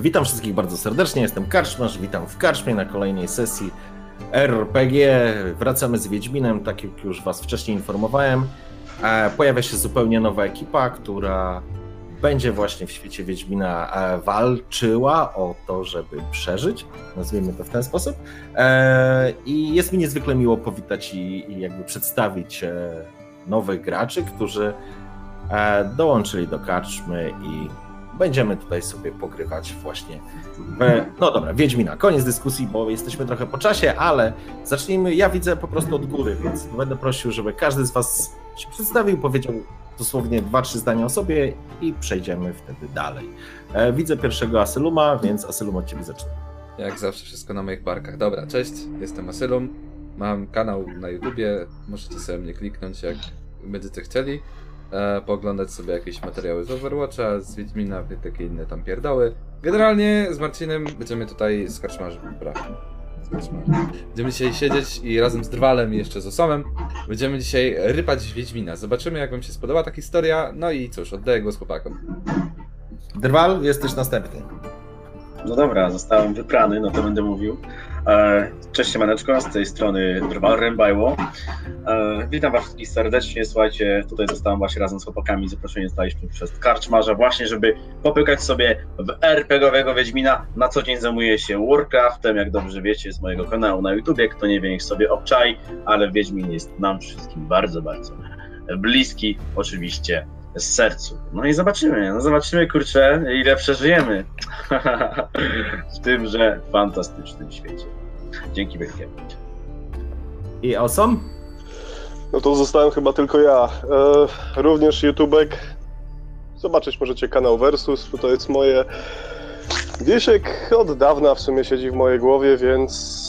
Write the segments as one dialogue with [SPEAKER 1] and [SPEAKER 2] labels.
[SPEAKER 1] Witam wszystkich bardzo serdecznie, jestem Karczmasz, witam w Karczmie na kolejnej sesji RPG. Wracamy z Wiedźminem, tak jak już Was wcześniej informowałem. E, pojawia się zupełnie nowa ekipa, która będzie właśnie w świecie Wiedźmina e, walczyła o to, żeby przeżyć, nazwijmy to w ten sposób. E, I jest mi niezwykle miło powitać i jakby przedstawić nowych graczy, którzy dołączyli do karczmy i będziemy tutaj sobie pogrywać właśnie w... No dobra, Wiedźmina, koniec dyskusji, bo jesteśmy trochę po czasie, ale zacznijmy, ja widzę po prostu od góry, więc będę prosił, żeby każdy z was się przedstawił, powiedział dosłownie dwa, trzy zdania o sobie i przejdziemy wtedy dalej. E, widzę pierwszego Asyluma, więc Asylum od ciebie zacznę.
[SPEAKER 2] Jak zawsze wszystko na moich barkach. Dobra, cześć, jestem Asylum, mam kanał na YouTubie, możecie sobie mnie kliknąć jak będziecie chcieli e, pooglądać sobie jakieś materiały z Overwatcha, z Wiedźmina, takie inne tam pierdoły. Generalnie z Marcinem będziemy tutaj z Karczmarzem, Będziemy dzisiaj siedzieć i razem z Drwalem i jeszcze z Osomem będziemy dzisiaj rypać Wiedźmina. Zobaczymy jak wam się spodoba ta historia, no i cóż, oddaję głos chłopakom.
[SPEAKER 1] Drwal, jesteś następny.
[SPEAKER 3] No dobra, zostałem wyprany, no to będę mówił. E, cześć siemaneczko, z tej strony Drwal Rembajło. E, witam was wszystkich serdecznie, słuchajcie, tutaj zostałem właśnie razem z chłopakami, zaproszenie zostaliśmy przez Karczmarza właśnie, żeby popykać sobie w RPGowego Wiedźmina. Na co dzień zajmuję się Warcraftem, jak dobrze wiecie z mojego kanału na YouTubie, kto nie wie niech sobie obczaj, ale Wiedźmin jest nam wszystkim bardzo, bardzo bliski, oczywiście z sercu. No i zobaczymy, no zobaczymy, kurczę, ile przeżyjemy w tymże fantastycznym świecie. Dzięki wielkie.
[SPEAKER 1] I Awesome?
[SPEAKER 4] No to zostałem chyba tylko ja. E, również YouTubek. Zobaczyć możecie kanał Versus, to jest moje... Wiesiek od dawna w sumie siedzi w mojej głowie, więc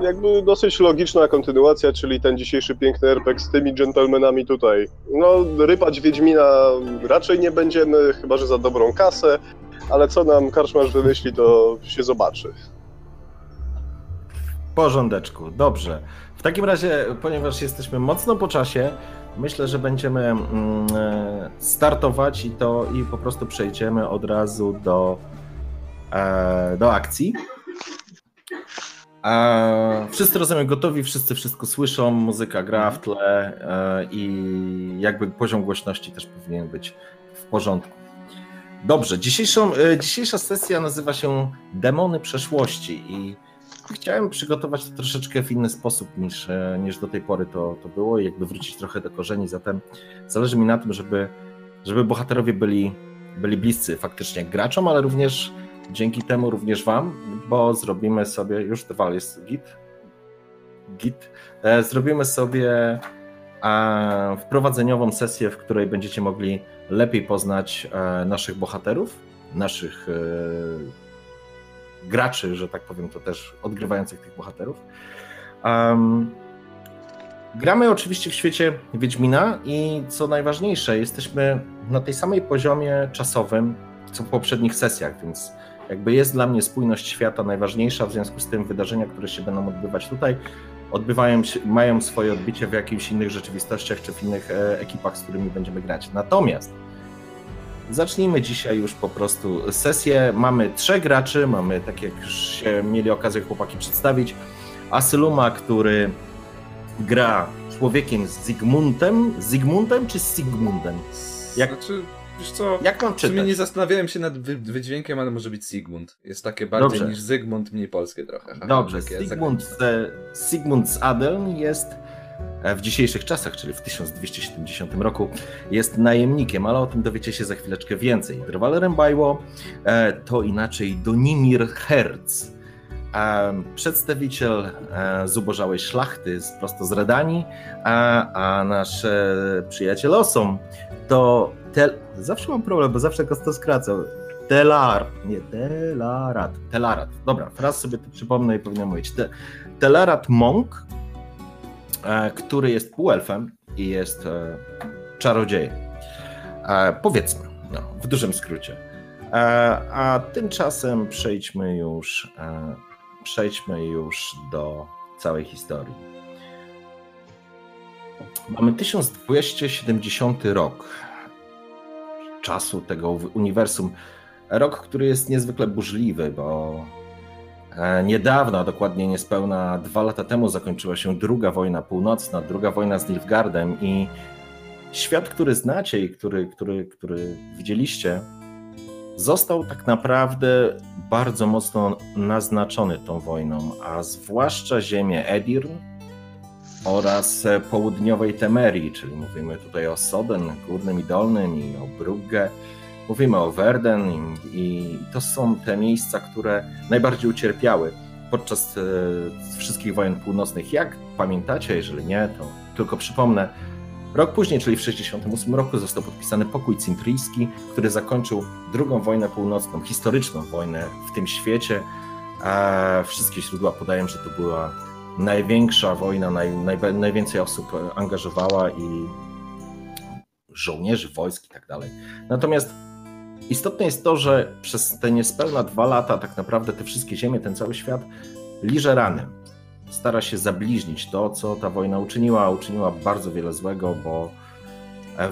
[SPEAKER 4] jakby dosyć logiczna kontynuacja, czyli ten dzisiejszy piękny RPG z tymi dżentelmenami tutaj. No, rypać Wiedźmina raczej nie będziemy, chyba że za dobrą kasę, ale co nam karczmarz wymyśli, to się zobaczy.
[SPEAKER 1] Porządeczku, dobrze. W takim razie, ponieważ jesteśmy mocno po czasie, myślę, że będziemy mm, e, startować i to i po prostu przejdziemy od razu do, e, do akcji. Wszyscy rozumiem gotowi, wszyscy wszystko słyszą, muzyka gra w tle e, i jakby poziom głośności też powinien być w porządku. Dobrze, dzisiejszą, e, dzisiejsza sesja nazywa się Demony przeszłości i chciałem przygotować to troszeczkę w inny sposób niż, e, niż do tej pory to, to było i jakby wrócić trochę do korzeni, zatem zależy mi na tym, żeby, żeby bohaterowie byli, byli bliscy faktycznie graczom, ale również Dzięki temu również Wam, bo zrobimy sobie, już trwał jest git, git, e, zrobimy sobie wprowadzeniową sesję, w której będziecie mogli lepiej poznać e, naszych bohaterów, naszych graczy, że tak powiem, to też odgrywających tych bohaterów. Um, gramy oczywiście w świecie Wiedźmina i co najważniejsze, jesteśmy na tej samej poziomie czasowym co w poprzednich sesjach, więc jakby jest dla mnie spójność świata najważniejsza, w związku z tym wydarzenia, które się będą odbywać tutaj, odbywają się, mają swoje odbicie w jakichś innych rzeczywistościach czy w innych e, ekipach, z którymi będziemy grać. Natomiast zacznijmy dzisiaj już po prostu sesję. Mamy trzech graczy, mamy, tak jak już się mieli okazję chłopaki przedstawić, Asyluma, który gra człowiekiem z Zygmuntem, Zygmuntem czy Sigmundem?
[SPEAKER 2] Jak... Znaczy Wiesz co,
[SPEAKER 1] Jak mam czytać?
[SPEAKER 2] nie zastanawiałem się nad wy wydźwiękiem, ale może być Sigmund. Jest takie bardziej Dobrze. niż Zygmunt, mniej polskie trochę.
[SPEAKER 1] Dobrze, Sigmund, Sigmund z Adeln jest w dzisiejszych czasach, czyli w 1270 roku, jest najemnikiem, ale o tym dowiecie się za chwileczkę więcej. Drwalerem Bajło e, to inaczej Donimir Herz, przedstawiciel e, zubożałej szlachty prosto z Redanii, a, a nasz przyjaciel Osom to Tel... Zawsze mam problem, bo zawsze to skracam. Telar, nie, Telarat, Telarat. Dobra, raz sobie to przypomnę i powinienem mówić. Te, Telarat Monk, e, który jest półelfem i jest e, czarodziejem. E, powiedzmy, no, w dużym skrócie. E, a tymczasem przejdźmy już, e, przejdźmy już do całej historii. Mamy 1270 rok czasu tego uniwersum. Rok, który jest niezwykle burzliwy, bo e, niedawno, dokładnie niespełna dwa lata temu, zakończyła się druga wojna północna, druga wojna z Nilfgaardem i świat, który znacie i który, który, który widzieliście, został tak naprawdę bardzo mocno naznaczony tą wojną, a zwłaszcza ziemię Edirn oraz południowej Temerii, czyli mówimy tutaj o Soden, Górnym i Dolnym i o Brugge, mówimy o Verden i, to są te miejsca, które najbardziej ucierpiały podczas e, wszystkich wojen północnych. Jak pamiętacie, jeżeli nie, to tylko przypomnę, Rok później, czyli w 1968 roku, został podpisany pokój cintryjski, który zakończył drugą wojnę północną, historyczną wojnę w tym świecie. Wszystkie źródła podają, że to była największa wojna, naj, naj, najwięcej osób angażowała i żołnierzy, wojsk i tak dalej. Natomiast istotne jest to, że przez te niespełna dwa lata tak naprawdę te wszystkie ziemie, ten cały świat liże rany stara się zabliźnić to, co ta wojna uczyniła. Uczyniła bardzo wiele złego, bo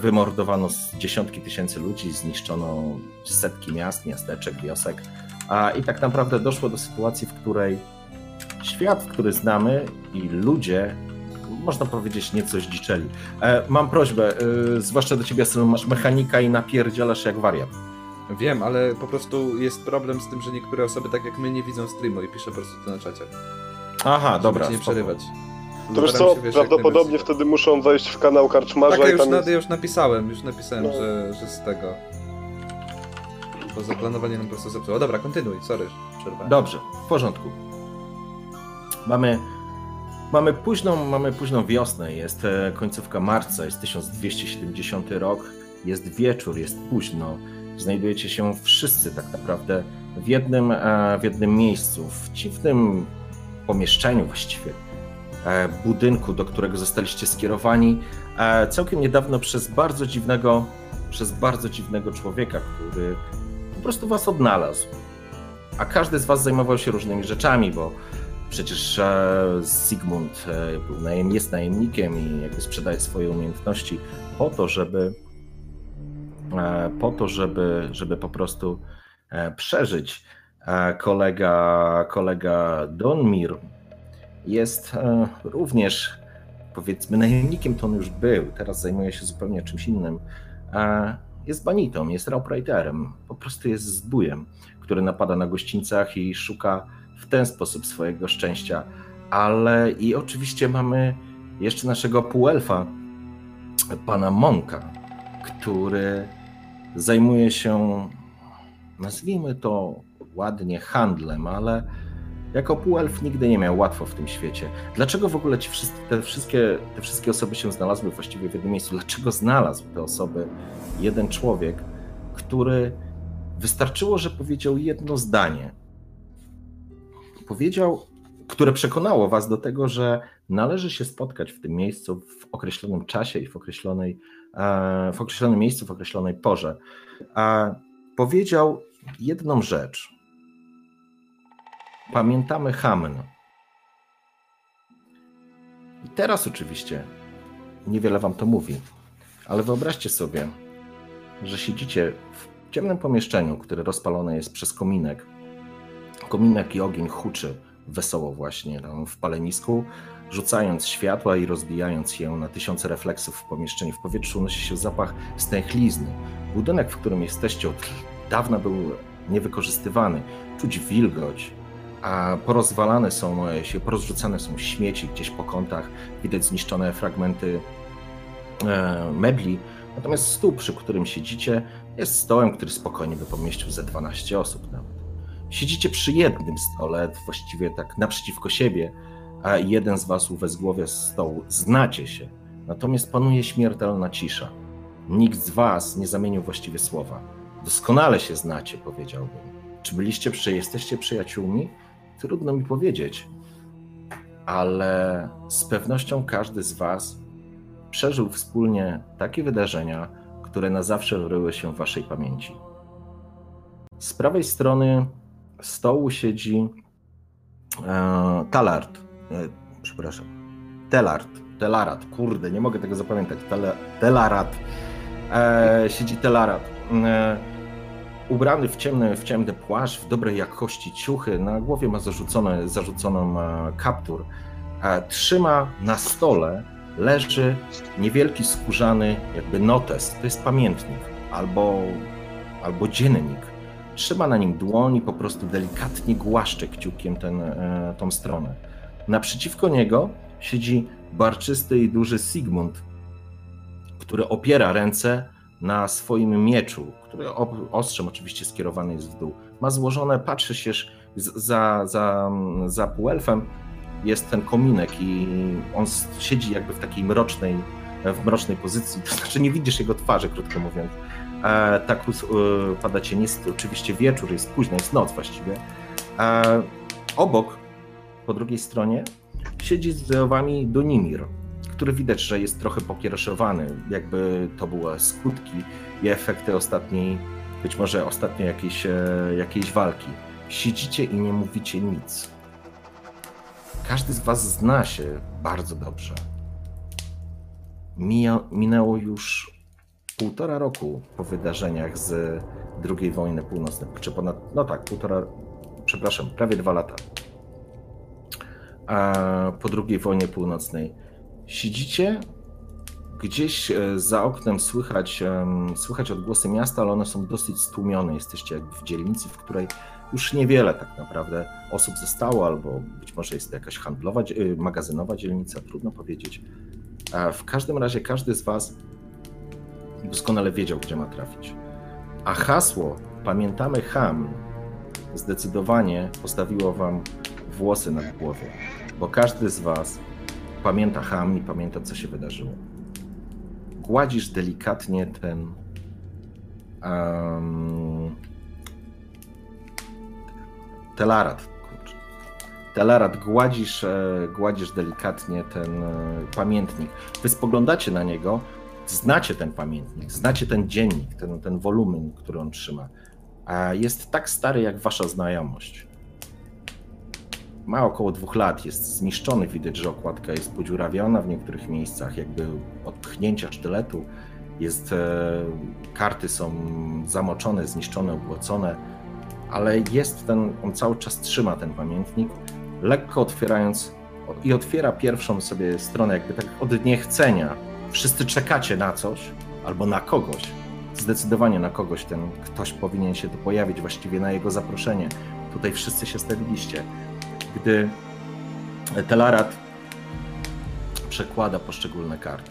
[SPEAKER 1] wymordowano dziesiątki tysięcy ludzi, zniszczono setki miast, miasteczek, wiosek. A, I tak naprawdę doszło do sytuacji, w której świat, który znamy i ludzie, można powiedzieć, nieco zdziczeli. E, mam prośbę, e, zwłaszcza do ciebie, Sylu, masz mechanika i napierdzielasz jak wariat.
[SPEAKER 2] Wiem, ale po prostu jest problem z tym, że niektóre osoby, tak jak my, nie widzą streamu i piszę po prostu to na czacie.
[SPEAKER 1] Aha,
[SPEAKER 2] Żeby
[SPEAKER 1] dobra.
[SPEAKER 2] cię nie
[SPEAKER 1] spoko.
[SPEAKER 2] przerywać.
[SPEAKER 4] To już co,
[SPEAKER 2] się, wiesz,
[SPEAKER 4] prawdopodobnie wtedy muszą wejść w kanał Karczmarza
[SPEAKER 2] Tak, ja
[SPEAKER 4] i
[SPEAKER 2] już,
[SPEAKER 4] tam
[SPEAKER 2] na,
[SPEAKER 4] jest...
[SPEAKER 2] ja już napisałem, już napisałem,
[SPEAKER 4] No.
[SPEAKER 2] że, że z tego. Bo zaplanowanie nam po prostu zepsuło. Dobra, kontynuuj, sorry, przerwałem.
[SPEAKER 1] Dobrze, w porządku. Mamy, mamy, późną, mamy późną wiosnę, jest e, końcówka marca, jest 1270 rok, jest wieczór, jest późno. Znajdujecie się wszyscy tak naprawdę w jednym, e, w jednym miejscu, w dziwnym pomieszczeniu właściwie, e, budynku, do którego zostaliście skierowani e, całkiem niedawno przez bardzo dziwnego, przez bardzo dziwnego człowieka, który po prostu was odnalazł. A każdy z was zajmował się różnymi rzeczami, bo przecież Sigmund był najem, jest najemnikiem i jakby sprzedaje swoje umiejętności po to, żeby po to, żeby, żeby po prostu e, przeżyć. E, Kolega, kolega Donmir jest e, również powiedzmy najemnikiem, to on już był, teraz zajmuje się zupełnie czymś innym. E, Jest banitą, jest rauprighterem, po prostu jest zbójem który napada na gościńcach i szuka w ten sposób swojego szczęścia. Ale i oczywiście mamy jeszcze naszego półelfa, pana Monka, który zajmuje się, nazwijmy to ładnie, handlem, ale jako półelf nigdy nie miał łatwo w tym świecie. Dlaczego w ogóle ci wszyscy, te, wszystkie, te wszystkie osoby się znalazły właściwie w jednym miejscu? Dlaczego znalazł te osoby jeden człowiek, który Wystarczyło, że powiedział jedno zdanie. Powiedział, które przekonało was do tego, że należy się spotkać w tym miejscu w określonym czasie i w określonej, w określonym miejscu, w określonej porze. Powiedział jedną rzecz. Pamiętamy Hamen. I teraz oczywiście niewiele wam to mówi, ale wyobraźcie sobie, że siedzicie w ciemnym pomieszczeniu, które rozpalone jest przez kominek. Kominek i ogień huczy wesoło właśnie tam w palenisku, rzucając światła i rozbijając je na tysiące refleksów w pomieszczeniu. W powietrzu unosi się zapach stęchlizny. Budynek, w którym jesteście od dawna był niewykorzystywany. Czuć wilgoć, a porozwalane są, się porozrzucane są śmieci gdzieś po kątach. Widać zniszczone fragmenty e, mebli. Natomiast stół, przy którym siedzicie, jest stołem, który spokojnie by pomieścił ze 12 osób nawet. Siedzicie przy jednym stole, właściwie tak naprzeciwko siebie, a jeden z was u wezgłowia stołu. Znacie się, natomiast panuje śmiertelna cisza. Nikt z was nie zamienił właściwie słowa. Doskonale się znacie, powiedziałbym. Czy byliście, jesteście przyjaciółmi? Trudno mi powiedzieć, ale z pewnością każdy z Was przeżył wspólnie takie wydarzenia, które na zawsze ryły się w Waszej pamięci. Z prawej strony stołu siedzi e, Talard. E, przepraszam. Telard. Telarat. Kurde, nie mogę tego zapamiętać. Tele, telarat. E, siedzi Telarat. E, ubrany w ciemny, w ciemny płaszcz, w dobrej jakości ciuchy. Na głowie ma zarzucone, zarzuconą e, kaptur. E, trzyma na stole, leży niewielki skórzany jakby notes. To jest pamiętnik albo, albo dziennik Trzyma na nim dłoń i po prostu delikatnie głaszcze kciukiem ten, e, tą stronę. Naprzeciwko niego siedzi barczysty i duży Sigmund, który opiera ręce na swoim mieczu, który ostrzem oczywiście skierowany jest w dół. Ma złożone, patrzy się za, za, za półelfem, jest ten kominek i on siedzi jakby w takiej mrocznej, w mrocznej pozycji, to znaczy nie widzisz jego twarzy, krótko mówiąc E, tak e, pada cień, jest oczywiście wieczór, jest późno, jest noc właściwie. E, obok, po drugiej stronie, siedzi z wami Donimir, który widać, że jest trochę pokiereszowany, jakby to były skutki i efekty ostatniej, być może ostatniej jakiejś, e, jakiejś walki. Siedzicie i nie mówicie nic. Każdy z was zna się bardzo dobrze. Mija, minęło już półtora roku po wydarzeniach z II wojny północnej, czy ponad, no tak, półtora, przepraszam, prawie dwa lata. A po II wojnie północnej siedzicie gdzieś e, za oknem słychać, słychać odgłosy miasta, ale one są dosyć stłumione. Jesteście jakby w dzielnicy, w której już niewiele tak naprawdę osób zostało, albo być może jest to jakaś handlowa, magazynowa dzielnica, trudno powiedzieć. W każdym razie każdy z Was doskonale wiedział, gdzie ma trafić. A hasło Pamiętamy Ham zdecydowanie postawiło wam włosy na głowie, bo każdy z was pamięta Ham i pamięta, co się wydarzyło. Gładzisz delikatnie ten um, telarat. Telarat, gładzisz, e, gładzisz delikatnie ten e, pamiętnik. Wy spoglądacie na niego, znacie ten pamiętnik, znacie ten dziennik, ten, ten wolumen, który on trzyma. A jest tak stary jak wasza znajomość. Ma około dwóch lat, jest zniszczony, widać, że okładka jest podziurawiona w niektórych miejscach, jakby od pchnięcia sztyletu. Jest, e, karty są zamoczone, zniszczone, ubłocone, ale jest ten, on cały czas trzyma ten pamiętnik, lekko otwierając i otwiera pierwszą sobie stronę, jakby tak od niechcenia, wszyscy czekacie na coś albo na kogoś, zdecydowanie na kogoś, ten ktoś powinien się tu pojawić, właściwie na jego zaproszenie. Tutaj wszyscy się stawiliście. Gdy Telarat przekłada poszczególne karty.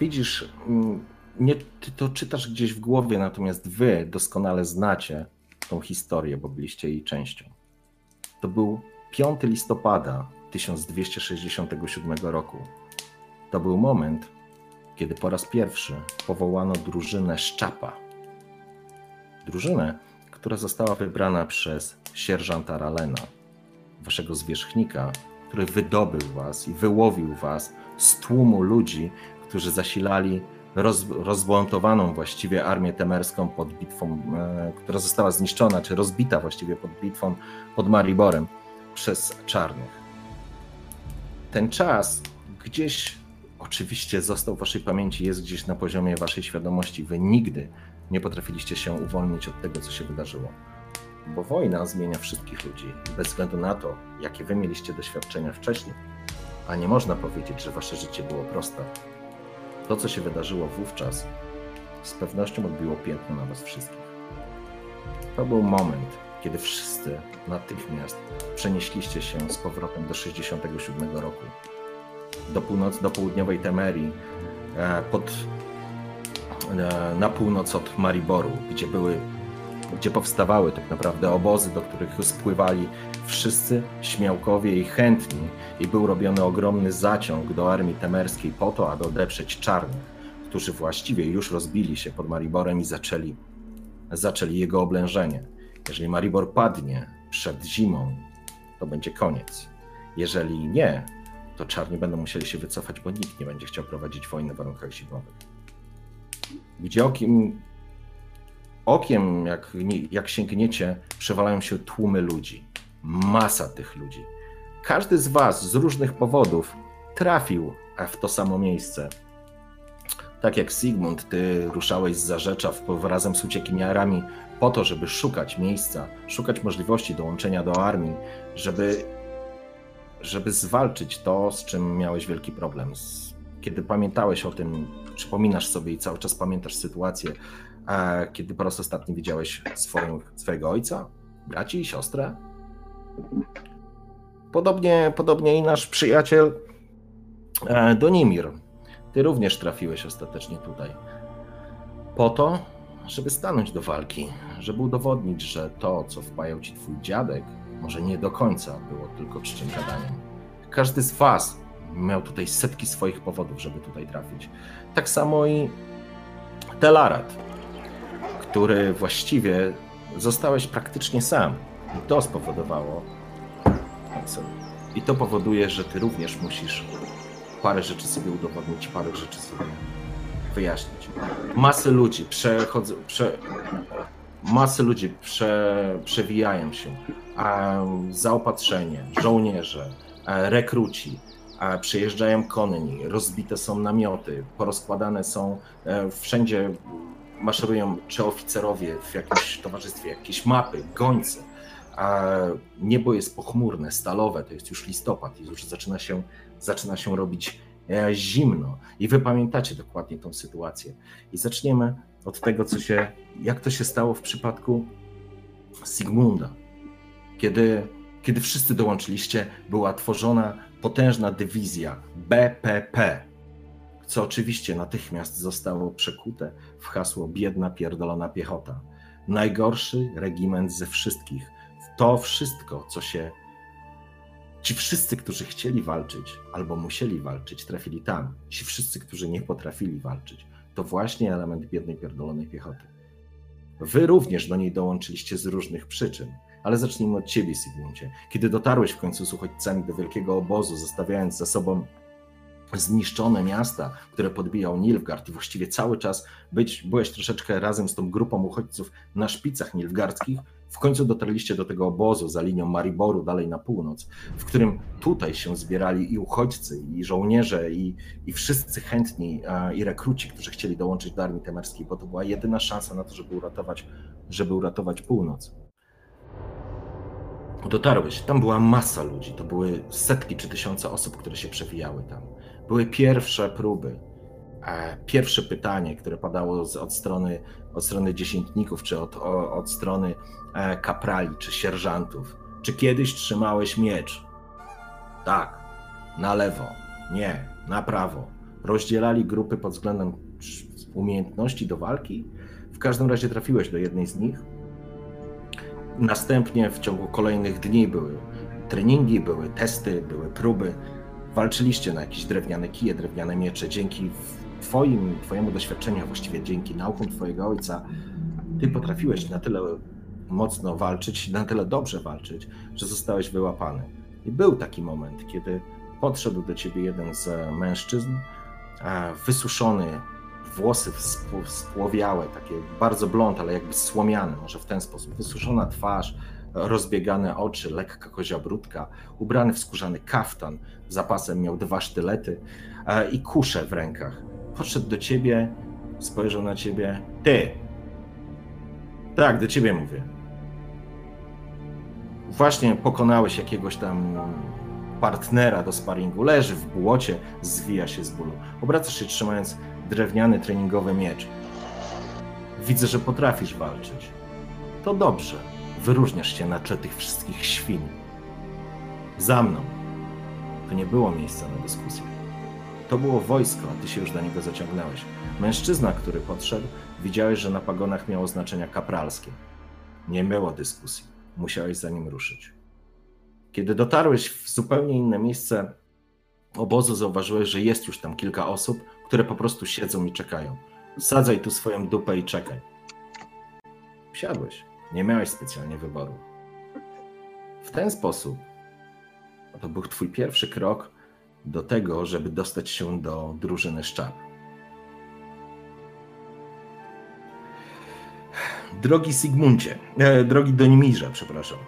[SPEAKER 1] Widzisz, mm, nie, ty to czytasz gdzieś w głowie, natomiast wy doskonale znacie tą historię, bo byliście jej częścią. To był 5 listopada 1267 roku. To był moment, kiedy po raz pierwszy powołano drużynę Szczapa. Drużynę, która została wybrana przez sierżanta Ralena, waszego zwierzchnika, który wydobył was i wyłowił was z tłumu ludzi, którzy zasilali roz, właściwie armię temerską pod bitwą, e, która została zniszczona, czy rozbita właściwie pod bitwą pod Mariborem przez czarnych. Ten czas gdzieś oczywiście został w waszej pamięci, jest gdzieś na poziomie waszej świadomości. Wy nigdy nie potrafiliście się uwolnić od tego, co się wydarzyło. Bo wojna zmienia wszystkich ludzi, bez względu na to, jakie wy mieliście doświadczenia wcześniej. A nie można powiedzieć, że wasze życie było proste. To, co się wydarzyło wówczas, z pewnością odbiło piętno na was wszystkich. To był moment, kiedy wszyscy natychmiast przenieśliście się z powrotem do 67 roku do północy, do południowej Temerii, e, pod, e, na północ od Mariboru, gdzie były, gdzie powstawały tak naprawdę obozy, do których spływali wszyscy śmiałkowie i chętni i był robiony ogromny zaciąg do armii temerskiej po to, aby odeprzeć czarnych, którzy właściwie już rozbili się pod Mariborem i zaczęli, zaczęli jego oblężenie. Jeżeli Maribor padnie przed zimą, to będzie koniec. Jeżeli nie, to czarni będą musieli się wycofać, bo nikt nie będzie chciał prowadzić wojny w warunkach zimowych. Gdzie okiem, okiem jak, jak sięgniecie, przewalają się tłumy ludzi. Masa tych ludzi. Każdy z Was z różnych powodów trafił w to samo miejsce. Tak jak Sigmund, ty ruszałeś z Zarzecza w, razem z uciekiniarami po to, żeby szukać miejsca, szukać możliwości dołączenia do armii, żeby, żeby zwalczyć to, z czym miałeś wielki problem. Kiedy pamiętałeś o tym, przypominasz sobie i cały czas pamiętasz sytuację, kiedy po raz ostatni widziałeś swoją, swojego ojca, braci i siostrę? Podobnie, podobnie i nasz przyjaciel e, Donimir. Ty również trafiłeś ostatecznie tutaj. Po to, żeby stanąć do walki, żeby udowodnić, że to, co wpajał ci twój dziadek, może nie do końca było tylko czczym gadaniem. Każdy z was miał tutaj setki swoich powodów, żeby tutaj trafić. Tak samo i Telarat, który właściwie zostałeś praktycznie sam. I to spowodowało. I to powoduje, że ty również musisz parę rzeczy sobie udowodnić, parę rzeczy sobie wyjaśnić. Masy ludzi przechodzą, prze, masy ludzi prze, przewijają się. zaopatrzenie, żołnierze, rekruci, przyjeżdżają konni, rozbite są namioty, porozkładane są e, wszędzie maszerują czy oficerowie w jakimś towarzystwie, jakieś mapy, gońce. Niebo jest pochmurne, stalowe, to jest już listopad i już zaczyna się, zaczyna się robić e, zimno. I wy pamiętacie dokładnie tą sytuację. I zaczniemy od tego, co się, jak to się stało w przypadku Sigmunda. Kiedy, kiedy wszyscy dołączyliście, była tworzona potężna dywizja BPP, co oczywiście natychmiast zostało przekute w hasło biedna pierdolona piechota. Najgorszy regiment ze wszystkich. To wszystko, co się. Ci wszyscy, którzy chcieli walczyć albo musieli walczyć, trafili tam. Ci wszyscy, którzy nie potrafili walczyć, to właśnie element biednej pierdolonej piechoty. Wy również do niej dołączyliście z różnych przyczyn. Ale zacznijmy od ciebie, Sigmundzie. Kiedy dotarłeś w końcu z uchodźcami do wielkiego obozu, zostawiając za sobą zniszczone miasta, które podbijał Nilfgaard i właściwie cały czas być, byłeś troszeczkę razem z tą grupą uchodźców na szpicach nilfgardzkich, w końcu dotarliście do tego obozu za linią Mariboru, dalej na północ, w którym tutaj się zbierali i uchodźcy, i żołnierze, i, i wszyscy chętni, i rekruci, którzy chcieli dołączyć do armii temerskiej, bo to była jedyna szansa na to, żeby uratować, żeby uratować północ. Dotarłeś, tam była masa ludzi, to były setki czy tysiące osób, które się przewijały tam były pierwsze próby. E, pierwsze pytanie, które padało od strony, od strony dziesiętników, czy od, od strony kaprali, czy sierżantów. Czy kiedyś trzymałeś miecz? Tak. Na lewo. Nie. Na prawo. Rozdzielali grupy pod względem umiejętności do walki? W każdym razie trafiłeś do jednej z nich. Następnie w ciągu kolejnych dni były treningi, były testy, były próby walczyliście na jakieś drewniane kije, drewniane miecze. Dzięki twoim, twojemu doświadczeniu, a właściwie dzięki naukom twojego ojca, ty potrafiłeś na tyle mocno walczyć, na tyle dobrze walczyć, że zostałeś wyłapany. I był taki moment, kiedy podszedł do ciebie jeden z mężczyzn, wysuszony, włosy spłowiałe, takie bardzo blond, ale jakby słomiane, może w ten sposób, wysuszona twarz, rozbiegane oczy, lekka kozia brudka, ubrany w skórzany kaftan, zapasem miał dwa sztylety e, i kuszę w rękach. Podszedł do ciebie, spojrzał na ciebie. Ty! Tak, do ciebie mówię. Właśnie pokonałeś jakiegoś tam partnera do sparingu. Leży w błocie, zwija się z bólu. Obracasz się trzymając drewniany treningowy miecz. Widzę, że potrafisz walczyć. To dobrze wyróżniasz się na tle tych wszystkich świn. Za mną. To nie było miejsca na dyskusję. To było wojsko, a ty się już do niego zaciągnąłeś. Mężczyzna, który podszedł, widziałeś, że na pagonach miało znaczenia kapralskie. Nie było dyskusji. Musiałeś za nim ruszyć. Kiedy dotarłeś w zupełnie inne miejsce obozu, zauważyłeś, że jest już tam kilka osób, które po prostu siedzą i czekają. Sadzaj tu swoją dupę i czekaj. Wsiadłeś. Nie miałeś specjalnie wyboru. W ten sposób to był twój pierwszy krok do tego, żeby dostać się do drużyny Szczap. Drogi Sigmundzie, e, drogi Donimirze, przepraszam.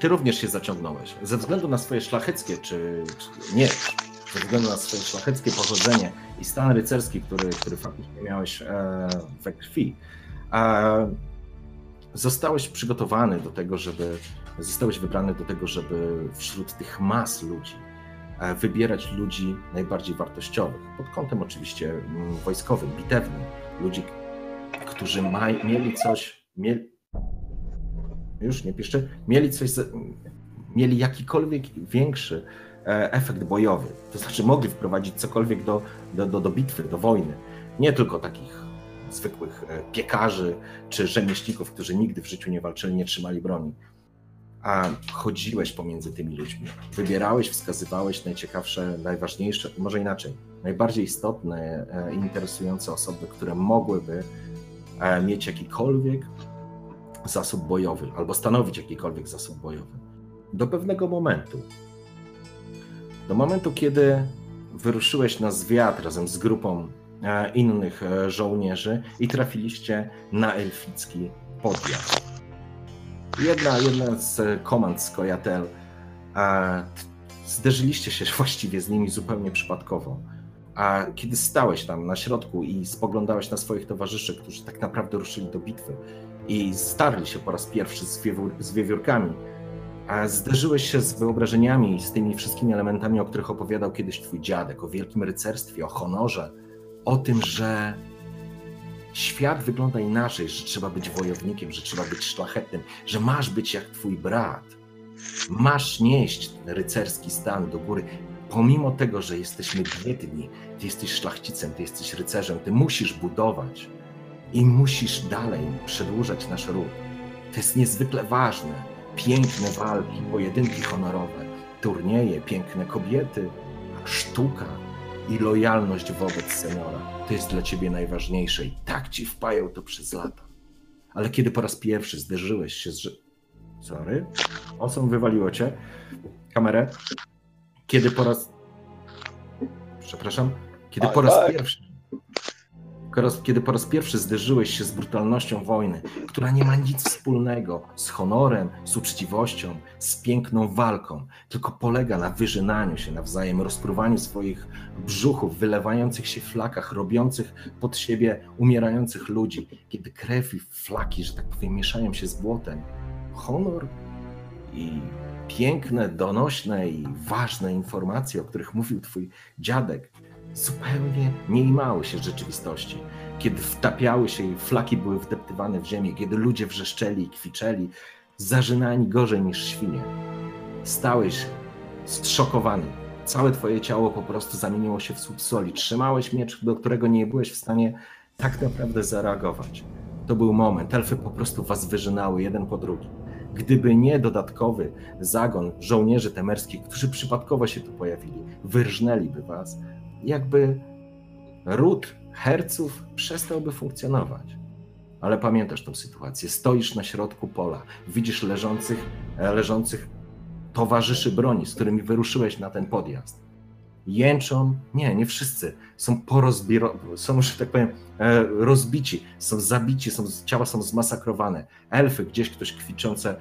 [SPEAKER 1] Ty również się zaciągnąłeś. Ze względu na swoje szlacheckie, czy, czy nie, ze względu na swoje szlacheckie pochodzenie i stan rycerski, który, który faktycznie miałeś e, we krwi, e, zostałeś przygotowany do tego, żeby, zostałeś wybrany do tego, żeby wśród tych mas ludzi e, wybierać ludzi najbardziej wartościowych, pod kątem oczywiście mm, wojskowym, bitewnym, ludzi, którzy mieli coś, mieli, już nie piszczy, mieli coś, mieli jakikolwiek większy e, efekt bojowy, to znaczy mogli wprowadzić cokolwiek do, do, do, do bitwy, do wojny, nie tylko takich zwykłych e, piekarzy czy rzemieślników, którzy nigdy w życiu nie walczyli, nie trzymali broni. A chodziłeś pomiędzy tymi ludźmi, wybierałeś, wskazywałeś najciekawsze, najważniejsze, może inaczej, najbardziej istotne i interesujące osoby, które mogłyby e, mieć jakikolwiek zasób bojowy albo stanowić jakikolwiek zasób bojowy. Do pewnego momentu. Do momentu, kiedy wyruszyłeś na zwiat razem z grupą E, innych e, żołnierzy i trafiliście na elficki podjazd. Jedna, jedna z komand z Kojatel zderzyliście się właściwie z nimi zupełnie przypadkowo. A kiedy stałeś tam na środku i spoglądałeś na swoich towarzyszy, którzy tak naprawdę ruszyli do bitwy i starli się po raz pierwszy z, wiewiór, z wiewiórkami, a zderzyłeś się z wyobrażeniami i z tymi wszystkimi elementami, o których opowiadał kiedyś twój dziadek, o wielkim rycerstwie, o honorze, o tym, że świat wygląda inaczej, że trzeba być wojownikiem, że trzeba być szlachetnym, że masz być jak twój brat. Masz nieść rycerski stan do góry. Pomimo tego, że jesteśmy biedni, ty jesteś szlachcicem, ty jesteś rycerzem, ty musisz budować i musisz dalej przedłużać nasz ród. To jest niezwykle ważne. Piękne walki, pojedynki honorowe, turnieje, piękne kobiety, sztuka, i lojalność wobec seniora. To jest dla ciebie najważniejsze i tak ci wpajał to przez lata. Ale kiedy po raz pierwszy zderzyłeś się z... Sorry? Osą wywaliło cię. Kamerę. Kiedy po raz... Przepraszam. Kiedy po raz tak. pierwszy kiedy po raz pierwszy zderzyłeś się z brutalnością wojny, która nie ma nic wspólnego z honorem, z uczciwością, z piękną walką, tylko polega na wyżynaniu się nawzajem, rozpruwaniu swoich brzuchów, wylewających się flakach, robiących pod siebie umierających ludzi, kiedy krew i flaki, że tak powiem, mieszają się z błotem. Honor i piękne, donośne i ważne informacje, o których mówił twój dziadek, zupełnie nie imały się rzeczywistości. Kiedy wtapiały się i flaki były wdeptywane w ziemię, kiedy ludzie wrzeszczeli i kwiczeli, zażynani gorzej niż świnie. Stałeś zszokowany. Całe twoje ciało po prostu zamieniło się w słup soli. Trzymałeś miecz, do którego nie byłeś w stanie tak naprawdę zareagować. To był moment. Elfy po prostu was wyżynały jeden po drugim. Gdyby nie dodatkowy zagon żołnierzy temerskich, którzy przypadkowo się tu pojawili, wyrżnęliby was, jakby ród herców przestałby funkcjonować. Ale pamiętasz tę sytuację. Stoisz na środku pola, widzisz leżących, e, leżących towarzyszy broni, z którymi wyruszyłeś na ten podjazd. Jęczą, nie, nie wszyscy, są porozbiro, są, że tak powiem, e, rozbici, są zabici, są, ciała są zmasakrowane. Elfy, gdzieś ktoś kwiczące,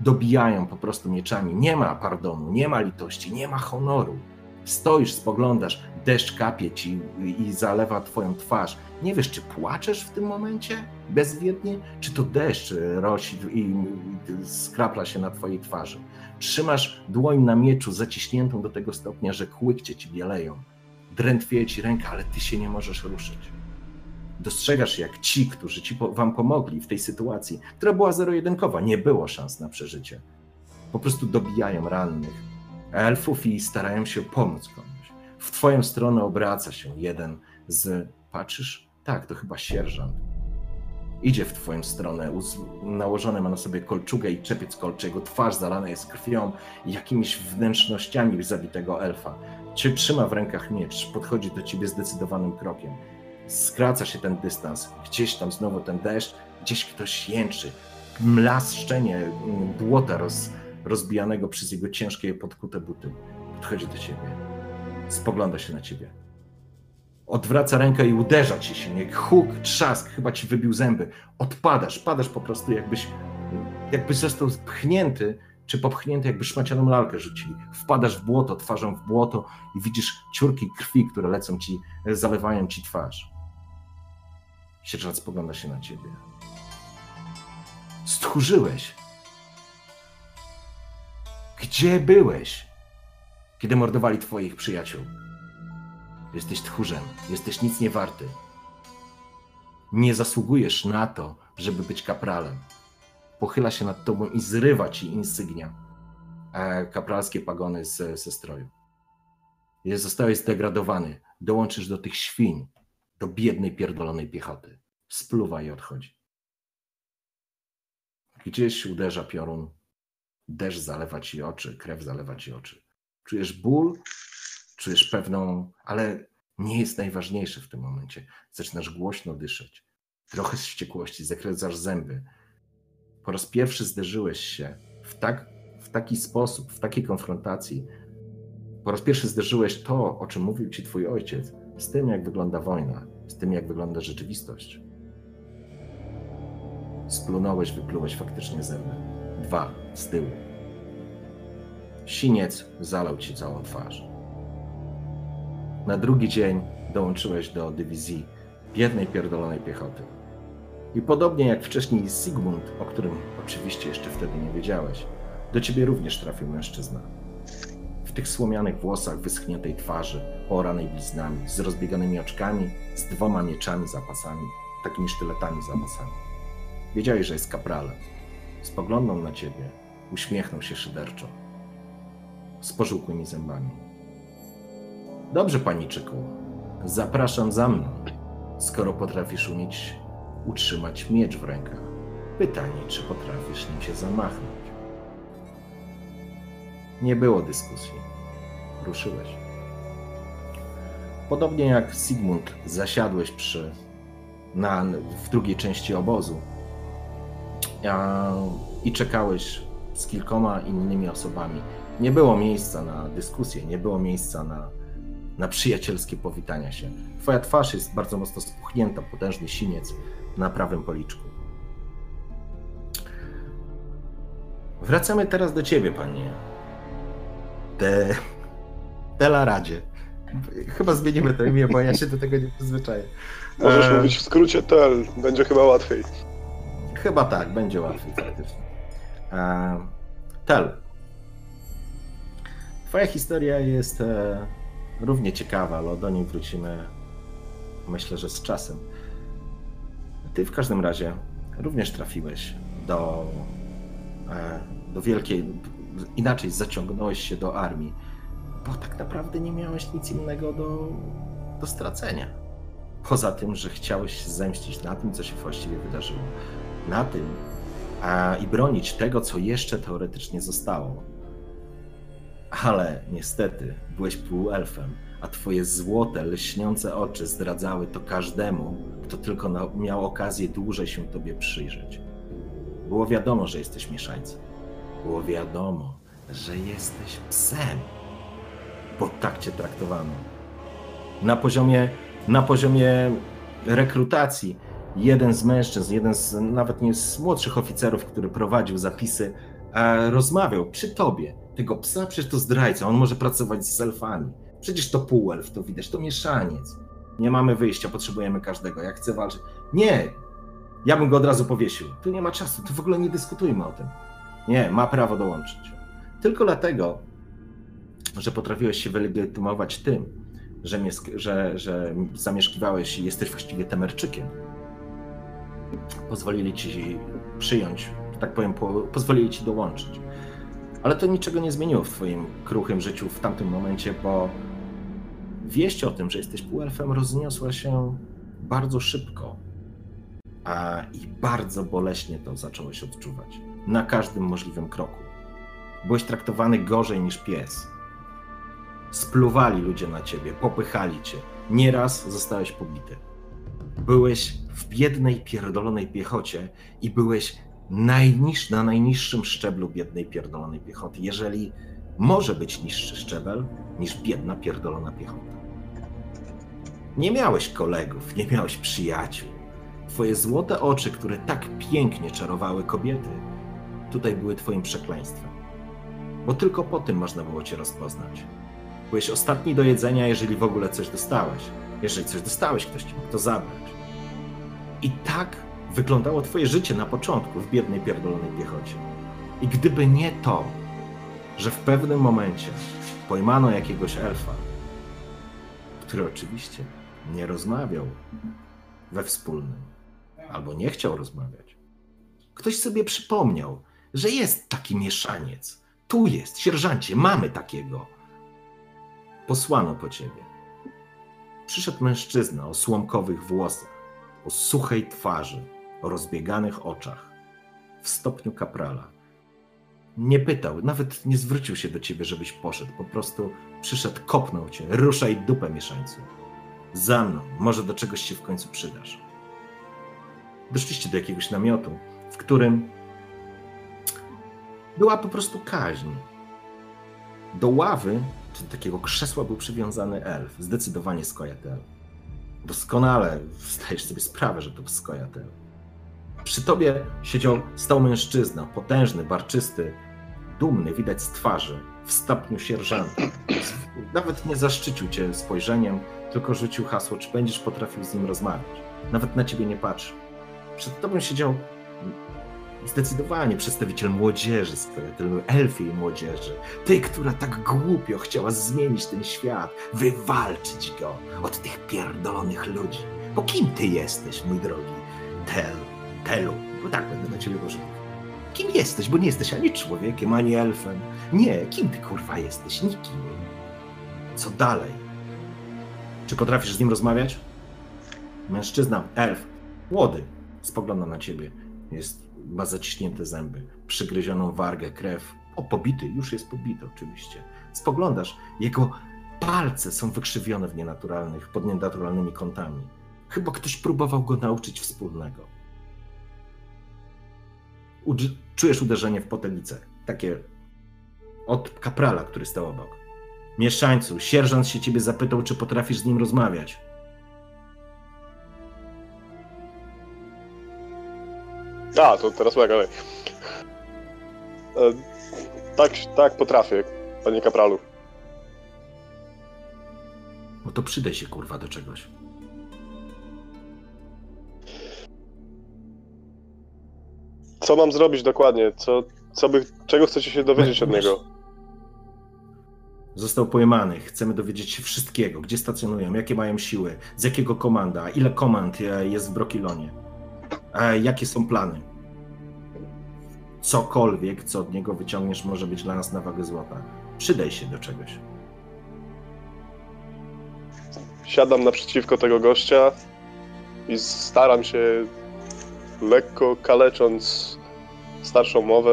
[SPEAKER 1] dobijają po prostu mieczami. Nie ma pardonu, nie ma litości, nie ma honoru. Stoisz, spoglądasz, deszcz kapie ci i zalewa twoją twarz. Nie wiesz, czy płaczesz w tym momencie bezwiednie, czy to deszcz rosi i skrapla się na twojej twarzy. Trzymasz dłoń na mieczu zaciśniętą do tego stopnia, że kłykcie ci bieleją. Drętwieje ci ręka, ale ty się nie możesz ruszyć. Dostrzegasz, jak ci, którzy ci wam pomogli w tej sytuacji, która była zero-jedynkowa, nie było szans na przeżycie. Po prostu dobijają rannych, elfów i starają się pomóc komuś. W twoją stronę obraca się jeden z. Patrzysz? Tak, to chyba sierżant. Idzie w twoją stronę, uz- nałożony ma na sobie kolczugę i czepiec kolczy, jego twarz zalana jest krwią i jakimiś wnętrznościami zabitego elfa. Cię trzyma w rękach miecz, podchodzi do ciebie zdecydowanym krokiem. Skraca się ten dystans, gdzieś tam znowu ten deszcz, gdzieś ktoś jęczy. Mlaszczenie mm, błota roz, rozbijanego przez jego ciężkie podkute buty. Podchodzi do ciebie, spogląda się na ciebie. Odwraca rękę i uderza ci silnie. Huk, trzask, chyba ci wybił zęby. Odpadasz, padasz po prostu jakbyś, jakbyś został pchnięty, czy popchnięty, jakby szmacianą lalkę rzucili. Wpadasz w błoto, twarzą w błoto i widzisz ciurki krwi, które lecą ci, zalewają ci twarz. Sierżant spogląda się na ciebie. Stchórzyłeś. Gdzie byłeś, kiedy mordowali twoich przyjaciół? Jesteś tchórzem, jesteś nic nie warty. Nie zasługujesz na to, żeby być kapralem. Pochyla się nad tobą i zrywa ci insygnia, e, kapralskie pagony ze, ze stroju. Zostałeś zdegradowany. Dołączysz do tych świń, do biednej, pierdolonej piechoty. Spluwa i odchodzi. Gdzieś uderza piorun. Deszcz zalewa ci oczy, krew zalewa ci oczy. Czujesz ból, czujesz pewną, ale nie jest najważniejsze w tym momencie. Zaczynasz głośno dyszeć. Trochę z wściekłości, zakręcasz zęby. Po raz pierwszy zderzyłeś się w, tak, w taki sposób, w takiej konfrontacji. Po raz pierwszy zderzyłeś to, o czym mówił ci twój ojciec, z tym, jak wygląda wojna, z tym, jak wygląda rzeczywistość. Splunąłeś, wyplułeś faktycznie zęby. Dwa z tyłu. Siniec zalał ci całą twarz. Na drugi dzień dołączyłeś do dywizji biednej, pierdolonej piechoty. I podobnie jak wcześniej Sigmund, o którym oczywiście jeszcze wtedy nie wiedziałeś, do ciebie również trafił mężczyzna. W tych słomianych włosach, wyschniętej twarzy, oranej bliznami, z rozbieganymi oczkami, z dwoma mieczami zapasami, takimi sztyletami zapasami. Wiedziałeś, że jest kapralem. Spoglądał na ciebie, uśmiechnął się szyderczo. Z pożółkłymi zębami. Dobrze, paniczyku. Zapraszam za mną, skoro potrafisz umieć utrzymać miecz w rękach. Pytanie, czy potrafisz nim się zamachnąć. Nie było dyskusji. Ruszyłeś. Podobnie jak Sigmund, zasiadłeś przy, na, w drugiej części obozu i czekałeś z kilkoma innymi osobami. Nie było miejsca na dyskusję, nie było miejsca na, na przyjacielskie powitania się. Twoja twarz jest bardzo mocno spuchnięta, potężny siniec na prawym policzku. Wracamy teraz do ciebie, panie. Te... Telaradzie. Chyba zmienimy to imię, bo ja się do tego nie przyzwyczaję.
[SPEAKER 4] Możesz
[SPEAKER 1] Eee.
[SPEAKER 4] mówić w skrócie TEL, będzie chyba łatwiej.
[SPEAKER 1] Chyba tak, będzie łatwiej faktycznie. E, Tel. Twoja historia jest e, równie ciekawa, ale do niej wrócimy myślę, że z czasem. Ty w każdym razie również trafiłeś do, e, do wielkiej, inaczej zaciągnąłeś się do armii, bo tak naprawdę nie miałeś nic innego do, do stracenia. Poza tym, że chciałeś zemścić na tym, co się właściwie wydarzyło. Na tym a, i bronić tego, co jeszcze teoretycznie zostało. Ale niestety byłeś półelfem, a twoje złote, lśniące oczy zdradzały to każdemu, kto tylko miał okazję dłużej się tobie przyjrzeć. Było wiadomo, że jesteś mieszańcem. Było wiadomo, że jesteś psem, bo tak cię traktowano. Na poziomie, na poziomie rekrutacji jeden z mężczyzn, jeden z nawet nie z młodszych oficerów, który prowadził zapisy, e, rozmawiał przy tobie. Tego psa przecież to zdrajca, on może pracować z elfami. Przecież to półelf, to widać, to mieszaniec. Nie mamy wyjścia, potrzebujemy każdego. Jak chce walczyć. Nie! Ja bym go od razu powiesił. Tu nie ma czasu, tu w ogóle nie dyskutujmy o tym. Nie, ma prawo dołączyć. Tylko dlatego, że potrafiłeś się wylegitymować tym, że, że, że zamieszkiwałeś i jesteś właściwie Temerczykiem. Pozwolili ci przyjąć, tak powiem, po, pozwolili ci dołączyć. Ale to niczego nie zmieniło w twoim kruchym życiu w tamtym momencie, bo wieść o tym, że jesteś półelfem rozniosła się bardzo szybko. A, I bardzo boleśnie to zacząłeś odczuwać. Na każdym możliwym kroku. Byłeś traktowany gorzej niż pies. Spluwali ludzie na ciebie, popychali cię. Nieraz zostałeś pobity. Byłeś w biednej, pierdolonej piechocie i byłeś najniż, na najniższym szczeblu biednej, pierdolonej piechoty. Jeżeli może być niższy szczebel niż biedna, pierdolona piechota. Nie miałeś kolegów, nie miałeś przyjaciół. Twoje złote oczy, które tak pięknie czarowały kobiety, tutaj były twoim przekleństwem. Bo tylko po tym można było cię rozpoznać. Byłeś ostatni do jedzenia, jeżeli w ogóle coś dostałeś. Jeżeli coś dostałeś, ktoś ci mógł to zabrać. I tak wyglądało twoje życie na początku w biednej, pierdolonej piechocie. I gdyby nie to, że w pewnym momencie pojmano jakiegoś elfa, który oczywiście nie rozmawiał we wspólnym, albo nie chciał rozmawiać. Ktoś sobie przypomniał, że jest taki mieszaniec. Tu jest, sierżancie, mamy takiego. Posłano po ciebie. Przyszedł mężczyzna o słomkowych włosach, o suchej twarzy, o rozbieganych oczach, w stopniu kaprala. Nie pytał, nawet nie zwrócił się do ciebie, żebyś poszedł. Po prostu przyszedł, kopnął cię. Ruszaj dupę, mieszańcu. Za mną, może do czegoś się w końcu przydasz. Doszliście do jakiegoś namiotu, w którym była po prostu kaźń. Do ławy, czy do takiego krzesła był przywiązany elf, zdecydowanie Skojatel. Doskonale zdajesz sobie sprawę, że to Skojatel. Przy tobie siedział, stał mężczyzna, potężny, barczysty, dumny, widać z twarzy, w stopniu sierżanta. Nawet nie zaszczycił cię spojrzeniem, tylko rzucił hasło, czy będziesz potrafił z nim rozmawiać. Nawet na ciebie nie patrzył. Przed tobą siedział zdecydowanie przedstawiciel młodzieży, przedstawiciel elfiej młodzieży. Ty, która tak głupio chciała zmienić ten świat, wywalczyć go od tych pierdolonych ludzi. Bo kim ty jesteś, mój drogi Tel, Telu? Bo tak będę na ciebie używał. Kim jesteś? Bo nie jesteś ani człowiekiem, ani elfem. Nie, kim ty kurwa jesteś? Nikim. Co dalej? Czy potrafisz z nim rozmawiać? Mężczyzna, elf, młody, spogląda na ciebie. Jest, ma zaciśnięte zęby, przygryzioną wargę, krew. O, pobity, już jest pobity oczywiście. Spoglądasz, jego palce są wykrzywione w nienaturalnych, pod nienaturalnymi kątami. Chyba ktoś próbował go nauczyć wspólnego. Czujesz uderzenie w potelicę, takie od kaprala, który stał obok. Mieszańcu, sierżant się ciebie zapytał, czy potrafisz z nim rozmawiać.
[SPEAKER 4] A, to teraz moja kolej. E, tak, tak potrafię, panie kapralu.
[SPEAKER 1] No to przydaj się kurwa do czegoś.
[SPEAKER 4] Co mam zrobić dokładnie? Co, co by, czego chcecie się dowiedzieć od niego?
[SPEAKER 1] Został pojmany. Chcemy dowiedzieć się wszystkiego. Gdzie stacjonują, jakie mają siły, z jakiego komanda, ile komand jest w Brokilonie, jakie są plany. Cokolwiek, co od niego wyciągniesz, może być dla nas na wagę złota. Przydaj się do czegoś.
[SPEAKER 4] Siadam naprzeciwko tego gościa i staram się lekko kalecząc starszą mowę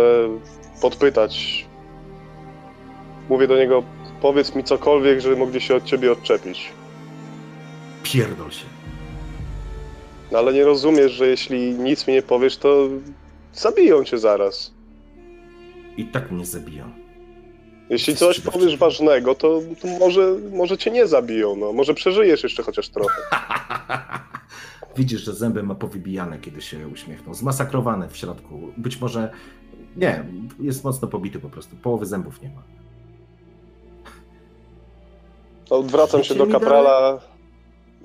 [SPEAKER 4] podpytać. Mówię do niego, powiedz mi cokolwiek, żeby mogli się od ciebie odczepić.
[SPEAKER 1] Pierdol się.
[SPEAKER 4] No ale nie rozumiesz, że jeśli nic mi nie powiesz, to zabiją cię zaraz.
[SPEAKER 1] I tak mnie zabiją.
[SPEAKER 4] Jeśli coś powiesz ważnego, to, to może, może cię nie zabiją, no. Może przeżyjesz jeszcze chociaż trochę.
[SPEAKER 1] Widzisz, że zęby ma powybijane, kiedy się uśmiechnął. Zmasakrowane w środku. Być może. Nie, jest mocno pobity po prostu. Połowy zębów nie ma.
[SPEAKER 4] To Odwracam się do kaprala.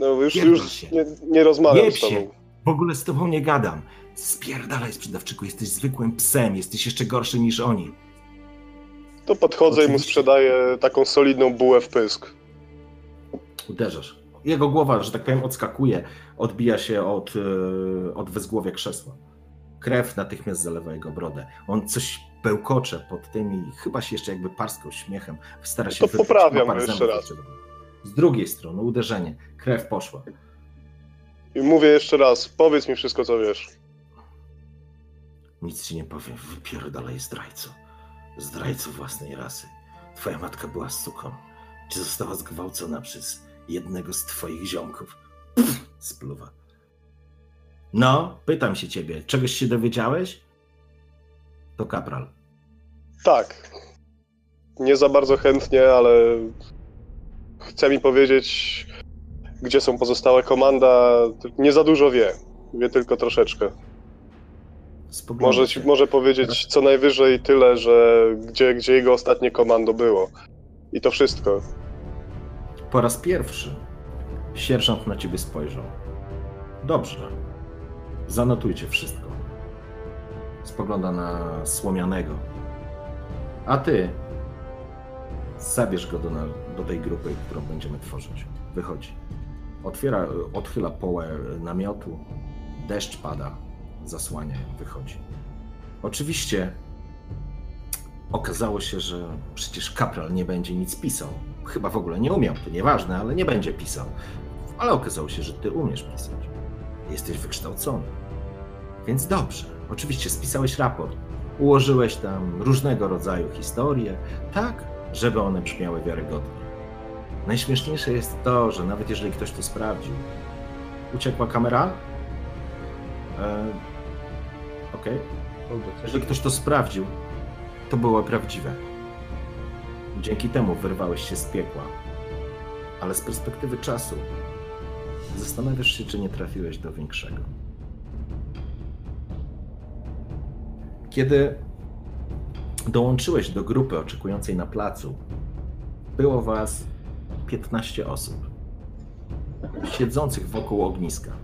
[SPEAKER 4] No już,
[SPEAKER 1] Pierdol
[SPEAKER 4] już
[SPEAKER 1] się.
[SPEAKER 4] nie, nie rozmawiam
[SPEAKER 1] Jeb
[SPEAKER 4] z
[SPEAKER 1] się.
[SPEAKER 4] tobą.
[SPEAKER 1] W ogóle z tobą nie gadam. Spierdalaj, sprzedawczyku, jesteś zwykłym psem, jesteś jeszcze gorszy niż oni.
[SPEAKER 4] To podchodzę i mu
[SPEAKER 1] Oczywiście.
[SPEAKER 4] sprzedaję taką solidną bułę w pysk.
[SPEAKER 1] Uderzasz. Jego głowa, że tak powiem, odskakuje, odbija się od, e, od wezgłowia krzesła. Krew natychmiast zalewa jego brodę. On coś bełkocze pod tym i chyba się jeszcze jakby parskał śmiechem. Stara się
[SPEAKER 4] To poprawiam jeszcze raz.
[SPEAKER 1] Z drugiej strony uderzenie. Krew poszła.
[SPEAKER 4] I mówię jeszcze raz, powiedz mi wszystko, co wiesz.
[SPEAKER 1] Nic ci nie powiem, wypierdalaj zdrajco. Zdrajco własnej rasy. Twoja matka była suką. Czy została zgwałcona przez jednego z twoich ziomków? Pff, spluwa. No, pytam się ciebie, czegoś się dowiedziałeś? To kapral.
[SPEAKER 4] Tak. Nie za bardzo chętnie, ale chce mi powiedzieć, gdzie są pozostałe komanda. Nie za dużo wie. Wie tylko troszeczkę. Może,
[SPEAKER 1] się.
[SPEAKER 4] może powiedzieć co najwyżej tyle, że gdzie, gdzie jego ostatnie komando było. I to wszystko.
[SPEAKER 1] Po raz pierwszy sierżant na ciebie spojrzał. Dobrze. Zanotujcie wszystko. Spogląda na słomianego. A ty zabierz go do, na, do tej grupy, którą będziemy tworzyć. Wychodzi. Otwiera, odchyla połę namiotu. Deszcz pada, zasłania, wychodzi. Oczywiście okazało się, że przecież kapral nie będzie nic pisał. Chyba w ogóle nie umiał, to nieważne, ale nie będzie pisał. Ale okazało się, że ty umiesz pisać. Jesteś wykształcony. Więc dobrze. Oczywiście spisałeś raport. Ułożyłeś tam różnego rodzaju historie, tak, żeby one brzmiały wiarygodnie. Najśmieszniejsze jest to, że nawet jeżeli ktoś to sprawdził, uciekła kamera? E, Okej. Jeżeli ktoś to sprawdził, to było prawdziwe. Dzięki temu wyrwałeś się z piekła. Ale z perspektywy czasu zastanawiasz się, czy nie trafiłeś do większego. Kiedy dołączyłeś do grupy oczekującej na placu, było was 15 osób siedzących wokół ogniska.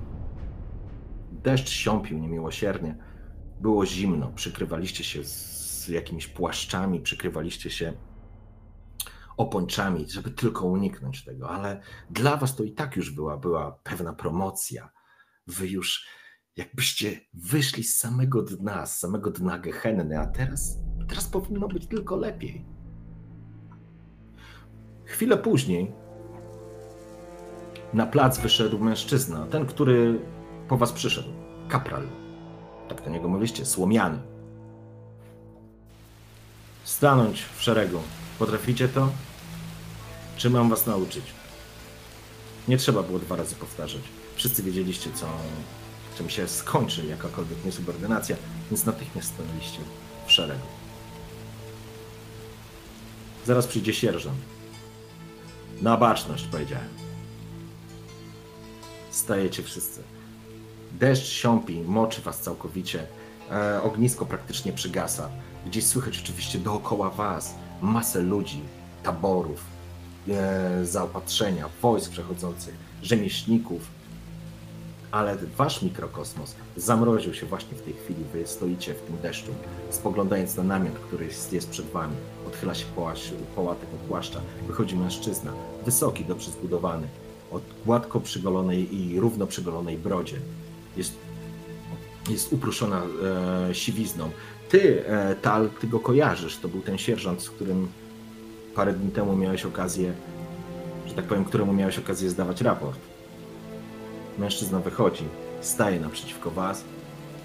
[SPEAKER 1] Deszcz siąpił niemiłosiernie. Było zimno, przykrywaliście się z jakimiś płaszczami, przykrywaliście się opończami, żeby tylko uniknąć tego, ale dla was to i tak już była, była pewna promocja. Wy już jakbyście wyszli z samego dna, z samego dna Gehenny, a teraz, teraz powinno być tylko lepiej. Chwilę później na plac wyszedł mężczyzna, ten, który po was przyszedł. Kapral. Tak do niego mówiliście, słomiany. Stanąć w szeregu. Potraficie to? Czy mam was nauczyć? Nie trzeba było dwa razy powtarzać. Wszyscy wiedzieliście, co, czym się skończy jakakolwiek niesubordynacja, więc natychmiast stanęliście w szeregu. Zaraz przyjdzie sierżant. Na baczność, powiedziałem. Stajecie wszyscy. Deszcz siąpi, moczy was całkowicie. E, ognisko praktycznie przygasa. Gdzieś słychać oczywiście dookoła was masę ludzi, taborów, e, zaopatrzenia, wojsk przechodzących, rzemieślników. Ale wasz mikrokosmos zamroził się właśnie w tej chwili. Wy stoicie w tym deszczu, spoglądając na namiot, który jest, przed wami. Odchyla się poła, poła tego płaszcza. Wychodzi mężczyzna, wysoki, dobrze zbudowany, o gładko przygolonej i równo przygolonej brodzie. Jest, jest upruszona e, siwizną. Ty, e, Tal, ty go kojarzysz. To był ten sierżant, z którym parę dni temu miałeś okazję, że tak powiem, któremu miałeś okazję zdawać raport. Mężczyzna wychodzi, staje naprzeciwko was,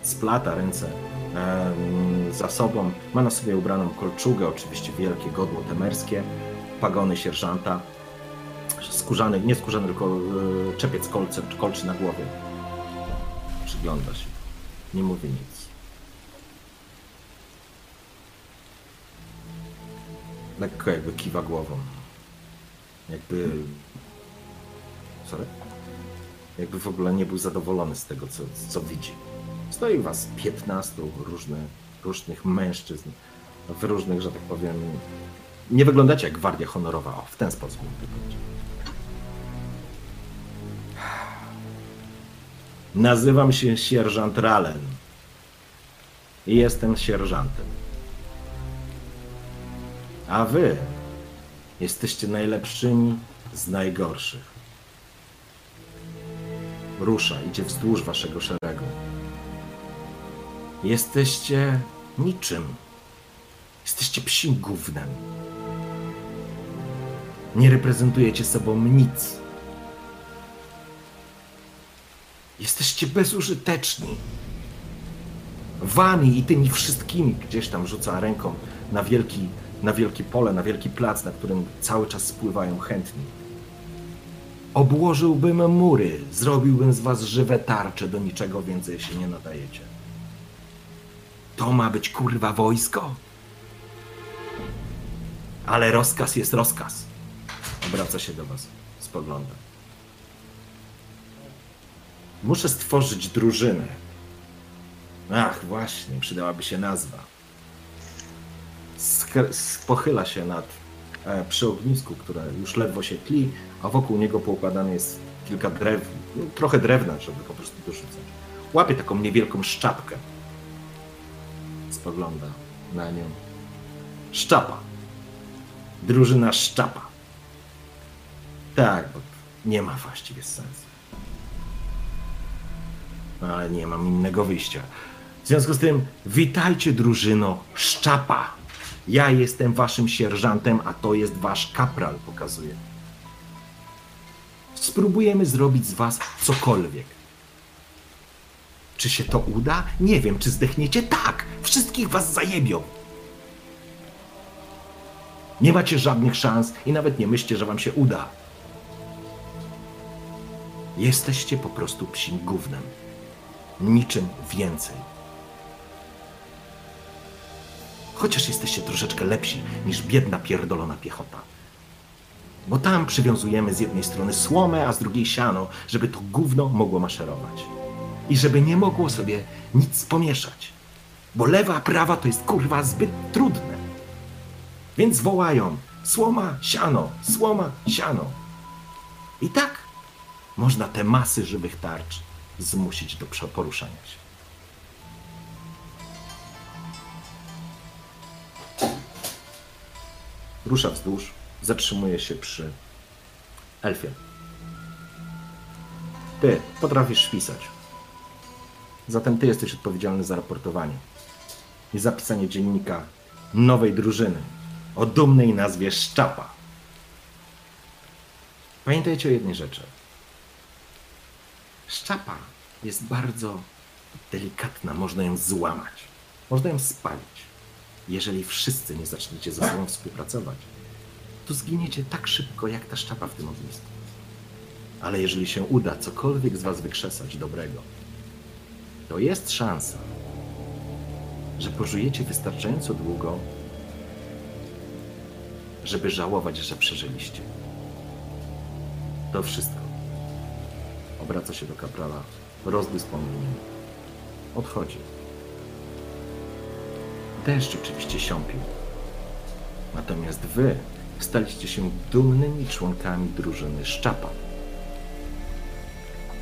[SPEAKER 1] splata ręce za sobą, ma na sobie ubraną kolczugę, oczywiście wielkie godło temerskie, pagony sierżanta, skórzany, nie skórzany, tylko e, czepiec kolce, kolczy na głowie. Przygląda się, nie mówi nic. Lekko jakby kiwa głową. Jakby... Sorry? Jakby w ogóle nie był zadowolony z tego, co, co widzi. Stoi was 15 różnych, różnych mężczyzn w różnych, że tak powiem... Nie wyglądacie jak gwardia honorowa. O, w ten sposób. Nazywam się sierżant Ralen. I jestem sierżantem. A wy jesteście najlepszymi z najgorszych. Rusza, idzie wzdłuż waszego szeregu. Jesteście niczym. Jesteście psim gównem. Nie reprezentujecie sobą nic. Jesteście bezużyteczni. Wami i tymi wszystkimi gdzieś tam rzuca ręką na wielki, na wielkie pole, na wielki plac, na którym cały czas spływają chętni. Obłożyłbym mury, zrobiłbym z was żywe tarcze, do niczego więcej się nie nadajecie. To ma być kurwa wojsko? Ale rozkaz jest rozkaz. Obraca się do was, spogląda. Muszę stworzyć drużynę. Ach, właśnie, przydałaby się nazwa. Sk- s- pochyla się nad przy ognisku, które już ledwo się tli, a wokół niego poukładane jest kilka drew, no, trochę drewna, żeby po prostu dorzucać. Łapie taką niewielką szczapkę. Spogląda na nią. Szczapa. Drużyna szczapa. Tak, bo nie ma właściwie sensu. Ale nie mam innego wyjścia. W związku z tym, witajcie drużyno szczapa. Ja jestem waszym sierżantem, a to jest wasz kapral, pokazuje. Spróbujemy zrobić z was cokolwiek. Czy się to uda? Nie wiem. Czy zdechniecie? Tak! Wszystkich was zajebią! Nie macie żadnych szans i nawet nie myślcie, że wam się uda. Jesteście po prostu psim gównem. Niczym więcej. Chociaż jesteście troszeczkę lepsi niż biedna pierdolona piechota. Bo tam przywiązujemy z jednej strony słomę, a z drugiej siano, żeby to gówno mogło maszerować. I żeby nie mogło sobie nic pomieszać. Bo lewa, prawa to jest kurwa zbyt trudne. Więc wołają słoma, siano, słoma, siano. I tak można te masy żywych tarcz zmusić do poruszania się. Rusza wzdłuż, zatrzymuje się przy elfie. Ty potrafisz pisać. Zatem ty jesteś odpowiedzialny za raportowanie i zapisanie dziennika nowej drużyny o dumnej nazwie Szczapa. Pamiętajcie o jednej rzeczy. Szczapa jest bardzo delikatna, można ją złamać, można ją spalić. Jeżeli wszyscy nie zaczniecie ze sobą współpracować, to zginiecie tak szybko, jak ta szczapa w tym ognisku. Ale jeżeli się uda cokolwiek z was wykrzesać dobrego, to jest szansa, że pożyjecie wystarczająco długo, żeby żałować, że przeżyliście. To wszystko. Obraca się do kaprala, rozdysponowany. Odchodzi. Deszcz oczywiście siąpił. Natomiast wy staliście się dumnymi członkami drużyny Szczapa.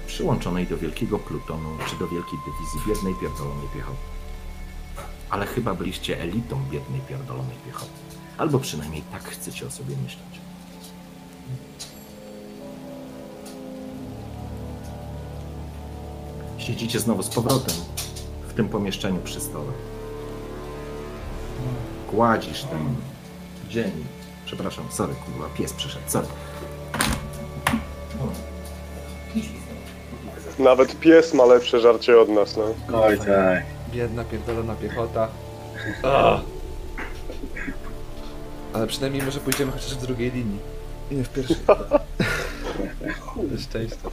[SPEAKER 1] Przyłączonej do wielkiego plutonu czy do wielkiej dywizji biednej pierdolonej piechoty. Ale chyba byliście elitą biednej pierdolonej piechoty. Albo przynajmniej tak chcecie o sobie myśleć. Siedzicie znowu z powrotem w tym pomieszczeniu przy stole. Gładzisz ten dzień. Przepraszam, sorry, kurwa, pies przyszedł, sorry.
[SPEAKER 4] Nawet pies ma lepsze żarcie od nas, no.
[SPEAKER 3] Oj tak.
[SPEAKER 2] Biedna, pierdolona piechota. Ah. Ale przynajmniej może pójdziemy chociaż w drugiej linii. I nie w pierwszej. Ze szczęścia.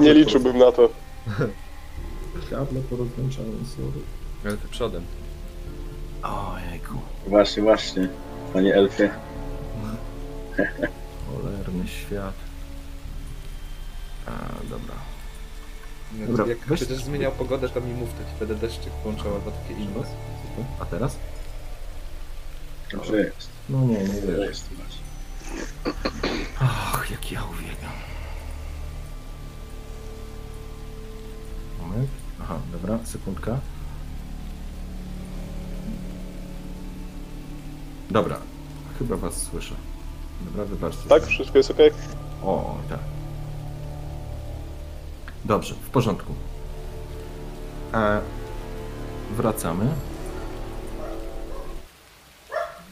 [SPEAKER 4] Nie liczyłbym na to.
[SPEAKER 1] Kable porozłączane, sorry.
[SPEAKER 2] Ale ty przodem.
[SPEAKER 1] Ojejku,
[SPEAKER 3] Właśnie, właśnie. Panie Elfie.
[SPEAKER 1] cholerny świat. A, dobra.
[SPEAKER 2] Jak,
[SPEAKER 1] Dobra,
[SPEAKER 2] jak
[SPEAKER 1] weź-
[SPEAKER 2] będziesz zmieniał pogodę, to mi mów, to ci będę deszczyk włączał albo takie inne.
[SPEAKER 1] A teraz?
[SPEAKER 3] Dobrze jest.
[SPEAKER 1] No nie, nie
[SPEAKER 3] Dobrze
[SPEAKER 1] wiesz.
[SPEAKER 3] jest. właśnie.
[SPEAKER 1] Ach, jak ja uwielbiam. Moment. Aha, dobra, sekundka. Dobra, chyba was słyszę. Dobra, wybaczcie.
[SPEAKER 4] Tak? Wszystko jest okej?
[SPEAKER 1] O, tak. Dobrze, w porządku. E, wracamy.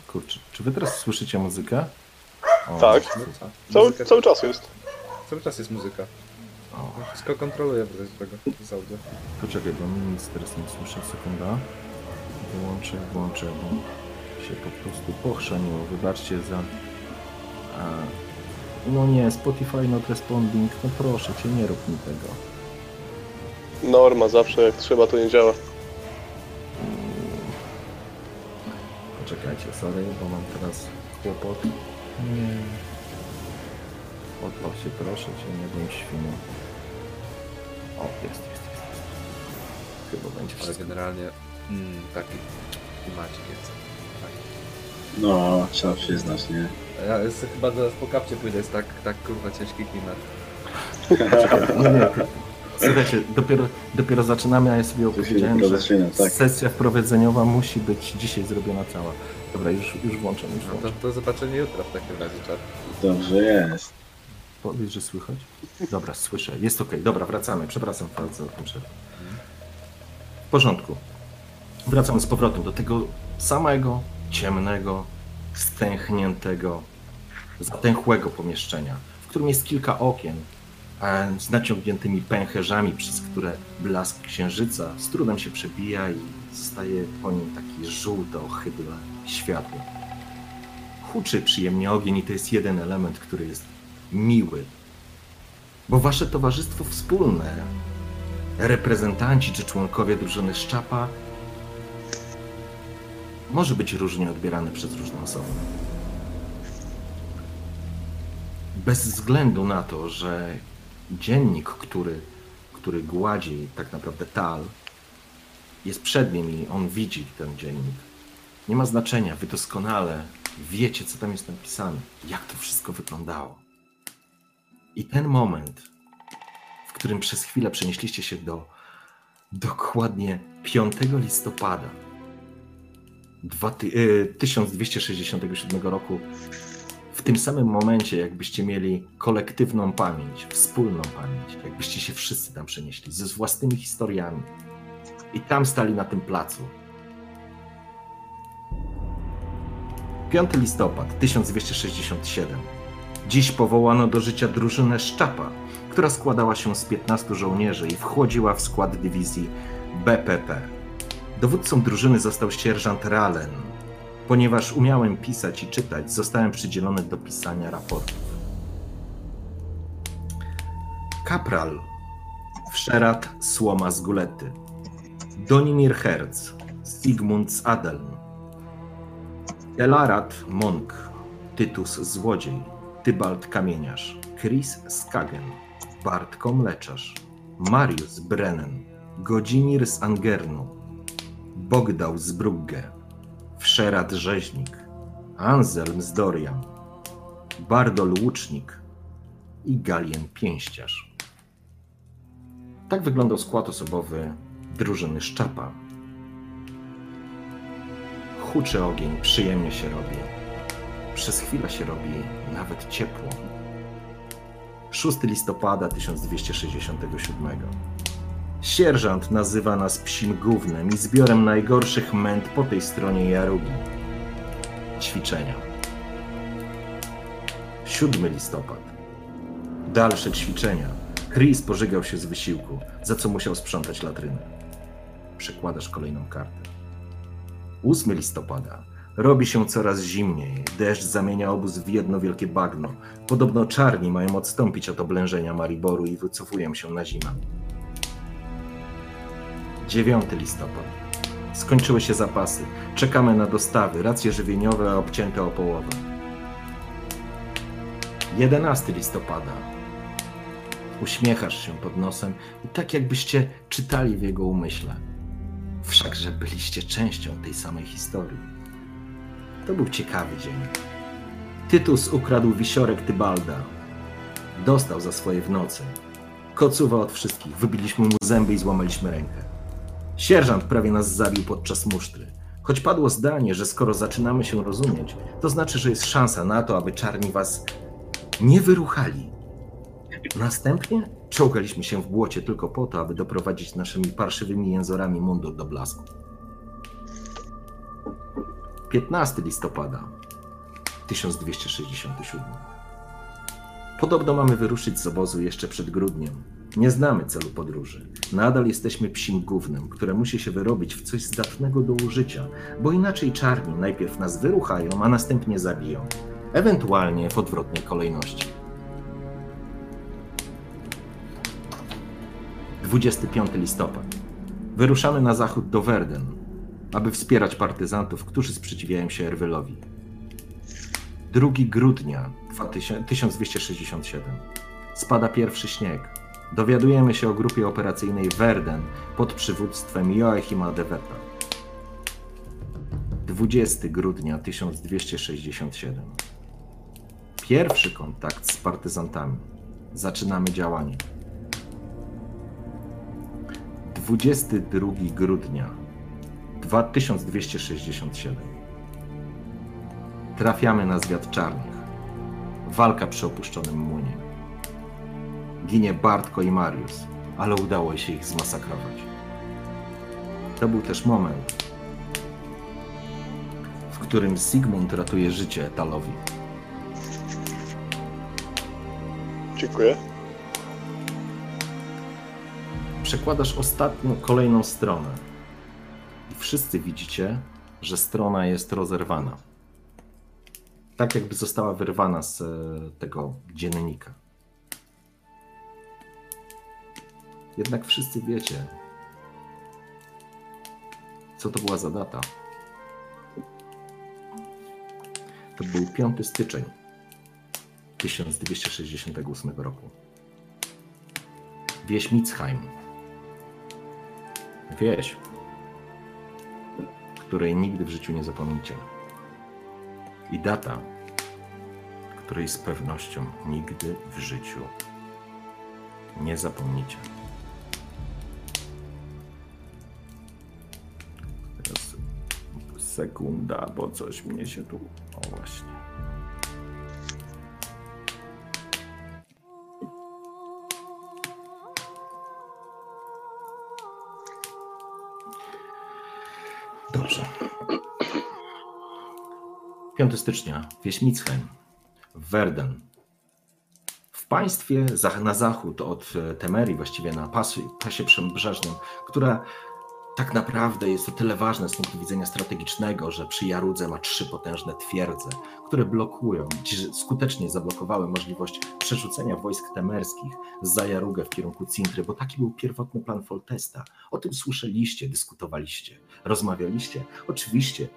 [SPEAKER 1] Kurczę, czy wy teraz słyszycie muzykę? O,
[SPEAKER 4] Tak.
[SPEAKER 1] słyszę.
[SPEAKER 4] Cały,
[SPEAKER 2] Muzyka-
[SPEAKER 4] cały czas jest.
[SPEAKER 2] Cały czas jest muzyka.
[SPEAKER 1] O,
[SPEAKER 2] Wszystko kontroluję w razie czego z audio.
[SPEAKER 1] poczekaj, bo mi nic teraz nie słyszę. Sekunda. Wyłączę, włączę, bo się po prostu pochrzaniło. Wybaczcie za... A, no nie, Spotify not responding. No proszę cię, nie rób mi tego.
[SPEAKER 4] Norma, zawsze jak trzeba, to nie działa.
[SPEAKER 1] Poczekajcie, sorry, bo mam teraz kłopot. Nie. Odpal się, proszę cię, nie bądź świnią. O, jest, jest, jest. jest. Chyba będzie
[SPEAKER 2] Ale
[SPEAKER 1] wszystko.
[SPEAKER 2] generalnie mm, taki klimacik jest.
[SPEAKER 3] No, trzeba przyznać, nie?
[SPEAKER 2] Ja jest, chyba zaraz po kapcie pójdę, jest tak, tak kurwa ciężki klimat.
[SPEAKER 1] Nie, nie. Słuchajcie, dopiero, dopiero zaczynamy, a ja sobie
[SPEAKER 3] To
[SPEAKER 1] opowiedziałem, że
[SPEAKER 3] tak.
[SPEAKER 1] sesja wprowadzeniowa musi być dzisiaj zrobiona cała. Dobra, już, już włączam, już
[SPEAKER 2] No to
[SPEAKER 1] włączam.
[SPEAKER 2] do zobaczenia jutro w takim razie, czat.
[SPEAKER 3] Dobrze jest.
[SPEAKER 1] Powiedz, że słychać? Dobra, słyszę. Jest ok. Dobra, wracamy. Przepraszam bardzo za tę przerwę. W porządku. Wracamy z powrotem do tego samego ciemnego, stęchniętego, zatęchłego pomieszczenia, w którym jest kilka okien z naciągniętymi pęcherzami, przez które blask księżyca z trudem się przebija i zostaje po nim taki żółto, ohydłe światło. Huczy przyjemnie ogień i to jest jeden element, który jest miły. Bo wasze towarzystwo wspólne, reprezentanci czy członkowie drużyny Szczapa, może być różnie odbierane przez różne osoby. Bez względu na to, że dziennik, który, który gładzi tak naprawdę Tal, jest przed nim i on widzi ten dziennik. Nie ma znaczenia, wy doskonale wiecie, co tam jest napisane, jak to wszystko wyglądało. I ten moment, w którym przez chwilę przenieśliście się do dokładnie 5 listopada 1267 roku, w tym samym momencie, jakbyście mieli kolektywną pamięć, wspólną pamięć, jakbyście się wszyscy tam przenieśli ze własnymi historiami i tam stali na tym placu. 5 listopad 1267. Dziś powołano do życia drużynę Szczapa, która składała się z 15 żołnierzy i wchodziła w skład dywizji BPP. Dowódcą drużyny został sierżant Ralen. Ponieważ umiałem pisać i czytać, zostałem przydzielony do pisania raportów. Kapral Wszerat Słoma z Gulety. Donimir Herz Sigmund z Adeln. Elarat Monk Tytus Złodziej. Tybalt Kamieniarz. Chris Skagen. Bartko Mleczarz Marius Brennan. Godzimir z Angernu Bogdał z Brugge Wszerat Rzeźnik Anselm z Dorian Bardol Łucznik i Galien Pięściarz. Tak wyglądał skład osobowy drużyny Szczapa. Huczy ogień, przyjemnie się robi. Przez chwilę się robi nawet ciepło. 6 listopada 1267. Sierżant nazywa nas psim gównem i zbiorem najgorszych męt po tej stronie Jarugi. Ćwiczenia. 7 listopad. Dalsze ćwiczenia. Chris pożygał się z wysiłku, za co musiał sprzątać latrynę. Przekładasz kolejną kartę. 8 listopada. Robi się coraz zimniej. Deszcz zamienia obóz w jedno wielkie bagno. Podobno czarni mają odstąpić od oblężenia Mariboru i wycofują się na zimę. 9 listopad. Skończyły się zapasy. Czekamy na dostawy, racje żywieniowe obcięte o połowę. 11 listopada. Uśmiechasz się pod nosem i tak jakbyście czytali w jego umyśle. Wszakże byliście częścią tej samej historii. To był ciekawy dzień. Tytus ukradł wisiorek Tybalda. Dostał za swoje w nocy. Kocuwa od wszystkich. Wybiliśmy mu zęby i złamaliśmy rękę. Sierżant prawie nas zabił podczas musztry. Choć padło zdanie, że skoro zaczynamy się rozumieć, to znaczy, że jest szansa na to, aby czarni was nie wyruchali. Następnie czołgaliśmy się w błocie tylko po to, aby doprowadzić naszymi parszywymi jęzorami mundur do blasku. 15 listopada 1267. Podobno mamy wyruszyć z obozu jeszcze przed grudniem. Nie znamy celu podróży. Nadal jesteśmy psim gównem, które musi się wyrobić w coś zdatnego do użycia, bo inaczej czarni najpierw nas wyruchają, a następnie zabiją. Ewentualnie w odwrotnej kolejności. 25 listopad. Wyruszamy na zachód do Werden, aby wspierać partyzantów, którzy sprzeciwiają się Erwylowi. 2 grudnia 2000 1267. Spada pierwszy śnieg. Dowiadujemy się o grupie operacyjnej Werden pod przywództwem Joachima de Wetta. 20 grudnia 1267. Pierwszy kontakt z partyzantami. Zaczynamy działanie. 22 grudnia 2267. Trafiamy na zwiat czarnych. Walka przy opuszczonym młynie. Ginie Bartko i Marius, ale udało się ich zmasakrować. To był też moment, w którym Sigmund ratuje życie Etalowi.
[SPEAKER 4] Dziękuję.
[SPEAKER 1] Przekładasz ostatnią, kolejną stronę. I wszyscy widzicie, że strona jest rozerwana. Tak jakby została wyrwana z e, tego dziennika. Jednak wszyscy wiecie, co to była za data. To był 5 styczeń 1268 roku. Wieś Mitzheim. Wieś, której nigdy w życiu nie zapomnicie. I data, której z pewnością nigdy w życiu nie zapomnicie. Sekunda, bo coś mnie się tu. O właśnie. Dobrze. 5 stycznia, wieś Mitzheim, Werden. W państwie na zachód od Temerii, właściwie na pasie, pasie przybrzeżnym, która tak naprawdę jest o tyle ważna z punktu widzenia strategicznego, że przy Jarudze ma trzy potężne twierdze, które blokują, skutecznie zablokowały możliwość przerzucenia wojsk temerskich za Jarugę w kierunku Cintry, bo taki był pierwotny plan Foltesta. O tym słyszeliście, dyskutowaliście, rozmawialiście. Oczywiście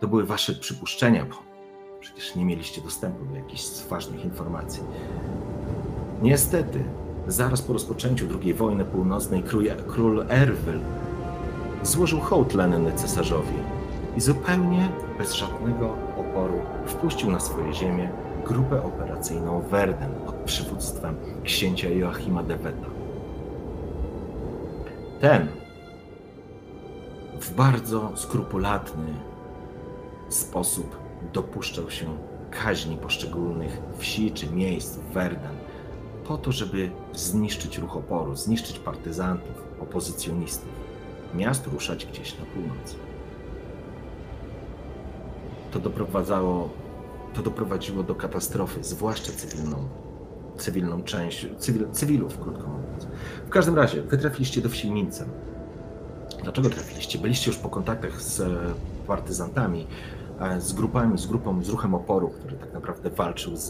[SPEAKER 1] to były wasze przypuszczenia, bo przecież nie mieliście dostępu do jakichś ważnych informacji. Niestety, zaraz po rozpoczęciu II wojny północnej król Erwyl złożył hołd lenny cesarzowi i zupełnie bez żadnego oporu wpuścił na swoje ziemię grupę operacyjną Werden pod przywództwem księcia Joachima de Wetta. Ten w bardzo skrupulatny sposób dopuszczał się kaźni poszczególnych wsi czy miejsc w Werden po to, żeby zniszczyć ruch oporu, zniszczyć partyzantów, opozycjonistów miast ruszać gdzieś na północ. To doprowadzało, to doprowadziło do katastrofy, zwłaszcza cywilną, cywilną część, cywil, cywilów, krótko mówiąc. W każdym razie, wy trafiliście do wsi Mincem. Dlaczego trafiliście? Byliście już po kontaktach z e, partyzantami, e, z grupami, z grupą, z ruchem oporu, który tak naprawdę walczył z,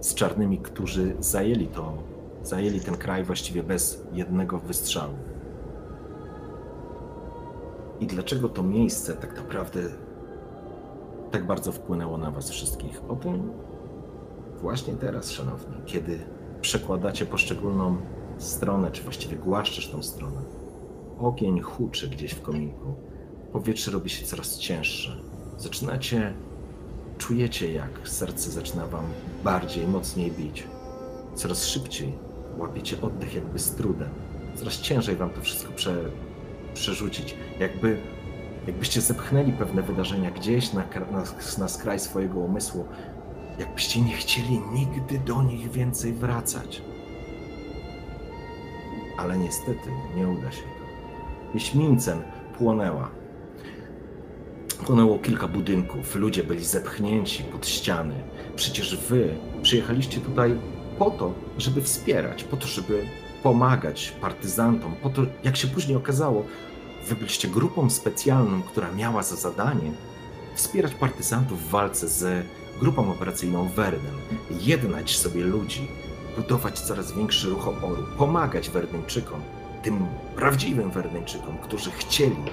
[SPEAKER 1] z czarnymi, którzy zajęli to, zajęli ten kraj właściwie bez jednego wystrzału. I dlaczego to miejsce tak naprawdę tak bardzo wpłynęło na Was wszystkich? O tym właśnie teraz, szanowni, kiedy przekładacie poszczególną stronę, czy właściwie głaszczesz tą stronę. Ogień huczy gdzieś w kominku. Powietrze robi się coraz cięższe. Zaczynacie, czujecie jak serce zaczyna Wam bardziej, mocniej bić. Coraz szybciej łapiecie oddech jakby z trudem. Coraz ciężej Wam to wszystko prze, przerzucić. Jakby, jakbyście zepchnęli pewne wydarzenia gdzieś na, na, na skraj swojego umysłu, jakbyście nie chcieli nigdy do nich więcej wracać. Ale niestety nie uda się to. Wieś Mincen płonęła. Płonęło kilka budynków, ludzie byli zepchnięci pod ściany. Przecież wy przyjechaliście tutaj po to, żeby wspierać, po to, żeby pomagać partyzantom. Po to, jak się później okazało, wy byliście grupą specjalną, która miała za zadanie wspierać partyzantów w walce z grupą operacyjną Werden, jednać sobie ludzi, budować coraz większy ruch oporu, pomagać Werdeńczykom, tym prawdziwym Werdeńczykom, którzy chcieli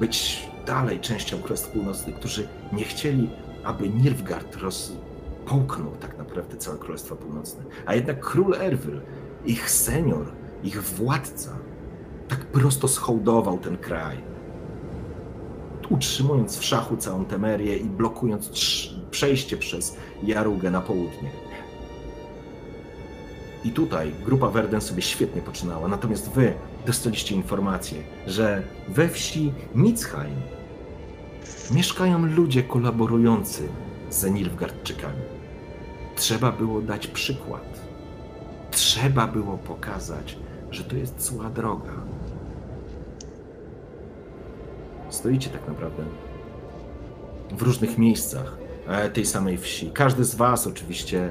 [SPEAKER 1] być dalej częścią Królestw Północnych, którzy nie chcieli, aby Nilfgaard roz... połknął tak naprawdę całe Królestwo Północne. A jednak król Erwyl, ich senior, ich władca, tak prosto schołdował ten kraj, utrzymując w szachu całą Temerię i blokując przejście przez Jarugę na południe. I tutaj grupa Werden sobie świetnie poczynała, natomiast wy dostaliście informację, że we wsi Mitzheim mieszkają ludzie kolaborujący z Nilfgaardczykami. Trzeba było dać przykład. Trzeba było pokazać, że to jest zła droga. Stoicie tak naprawdę w różnych miejscach e, tej samej wsi. Każdy z Was oczywiście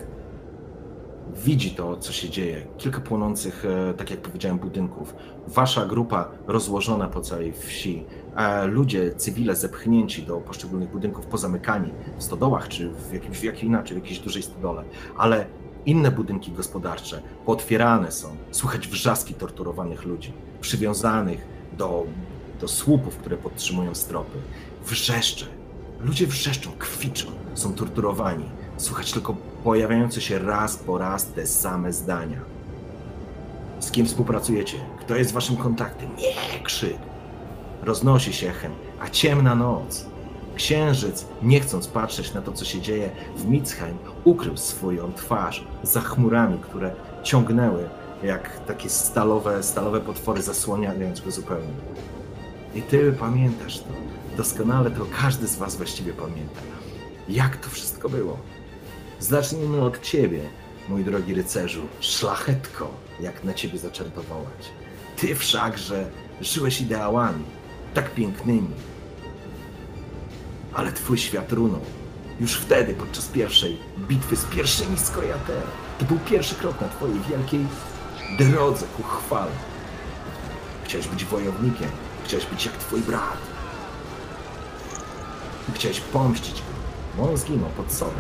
[SPEAKER 1] widzi to, co się dzieje. Kilka płonących, e, tak jak powiedziałem, budynków. Wasza grupa rozłożona po całej wsi. a Ludzie, cywile zepchnięci do poszczególnych budynków, pozamykani w stodołach, czy w jakimś, jak inaczej, w jakiejś dużej stodole. Ale inne budynki gospodarcze pootwierane są. Słychać wrzaski torturowanych ludzi, przywiązanych do, do słupów, które podtrzymują stropy. Wrzeszcze. Ludzie wrzeszczą, kwiczą, są torturowani. Słychać tylko pojawiające się raz po raz te same zdania. Z kim współpracujecie? Kto jest waszym kontaktem? Nie, krzyk. Roznosi się echem, a ciemna noc. Księżyc, nie chcąc patrzeć na to, co się dzieje w Mitzheim, ukrył swoją twarz za chmurami, które ciągnęły jak takie stalowe, stalowe potwory, zasłaniając go zupełnie. I ty pamiętasz to. Doskonale to każdy z was właściwie pamięta. Jak to wszystko było? Zacznijmy od ciebie, mój drogi rycerzu, szlachetko, jak na ciebie zaczęto wołać. Ty wszakże żyłeś ideałami, tak pięknymi. Ale twój świat runął. Już wtedy, podczas pierwszej bitwy z pierwszymi z Kojater. To był pierwszy krok na twojej wielkiej drodze ku chwale. Chciałeś być wojownikiem, chciałeś być jak twój brat. Chciałeś pomścić go, on zginął pod sobą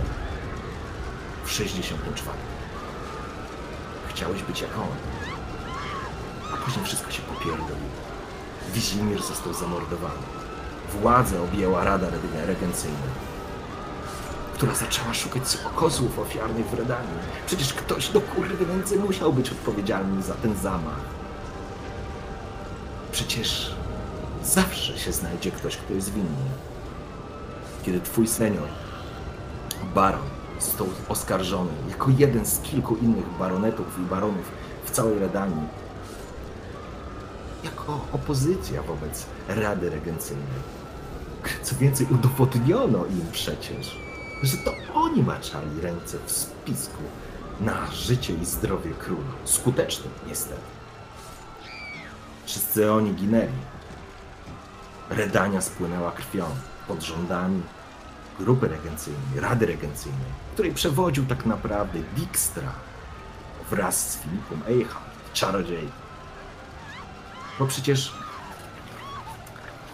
[SPEAKER 1] w 64. Chciałeś być jak on. A później wszystko się popierdoliło. Wizimir został zamordowany. Władzę objęła Rada Reg- Regencyjna, która zaczęła szukać kozłów ofiarnych w Redanii. Przecież ktoś do kurwy więcej musiał być odpowiedzialny za ten zamach. Przecież zawsze się znajdzie ktoś, kto jest winny. Kiedy twój senior, baron, został oskarżony jako jeden z kilku innych baronetów i baronów w całej Redanii, jako opozycja wobec Rady Regencyjnej. Co więcej, udowodniono im przecież, że to oni maczali ręce w spisku na życie i zdrowie króla. Skutecznym, niestety. Wszyscy oni ginęli. Redania spłynęła krwią pod rządami grupy regencyjnej, Rady Regencyjnej, której przewodził tak naprawdę Dijkstra wraz z Filipem Eichhardt, czarodziej. Bo przecież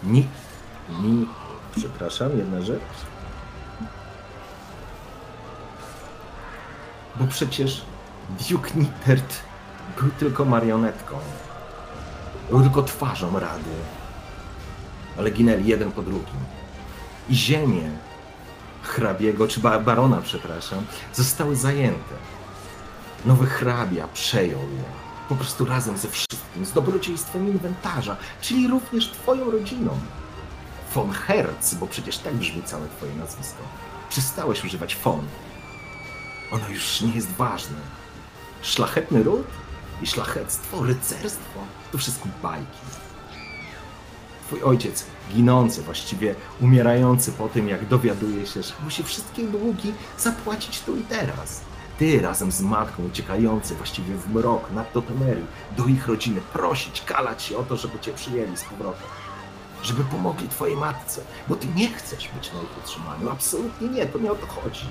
[SPEAKER 1] ni, ni, przepraszam, jedna rzecz. Bo przecież Duke Nittert był tylko marionetką. Był tylko twarzą Rady. Ale ginęli jeden po drugim. I ziemię hrabiego, czy ba- barona, przepraszam, zostały zajęte. Nowy hrabia przejął je. Po prostu razem ze wszystkim, z dobrodziejstwem inwentarza, czyli również twoją rodziną. Von Herz, bo przecież tak brzmi całe twoje nazwisko. Przestałeś używać von. Ono już nie jest ważne. Szlachetny ród i szlachectwo, rycerstwo, to wszystko bajki. Twój ojciec, ginący, właściwie umierający po tym, jak dowiaduje się, że musi wszystkie długi zapłacić tu i teraz. Ty razem z matką uciekający właściwie w mrok nad do Temerii, do ich rodziny, prosić, kalać się o to, żeby cię przyjęli z powrotem. Żeby pomogli twojej matce, bo ty nie chcesz być na ich utrzymaniu. Absolutnie nie, to nie o to chodzi.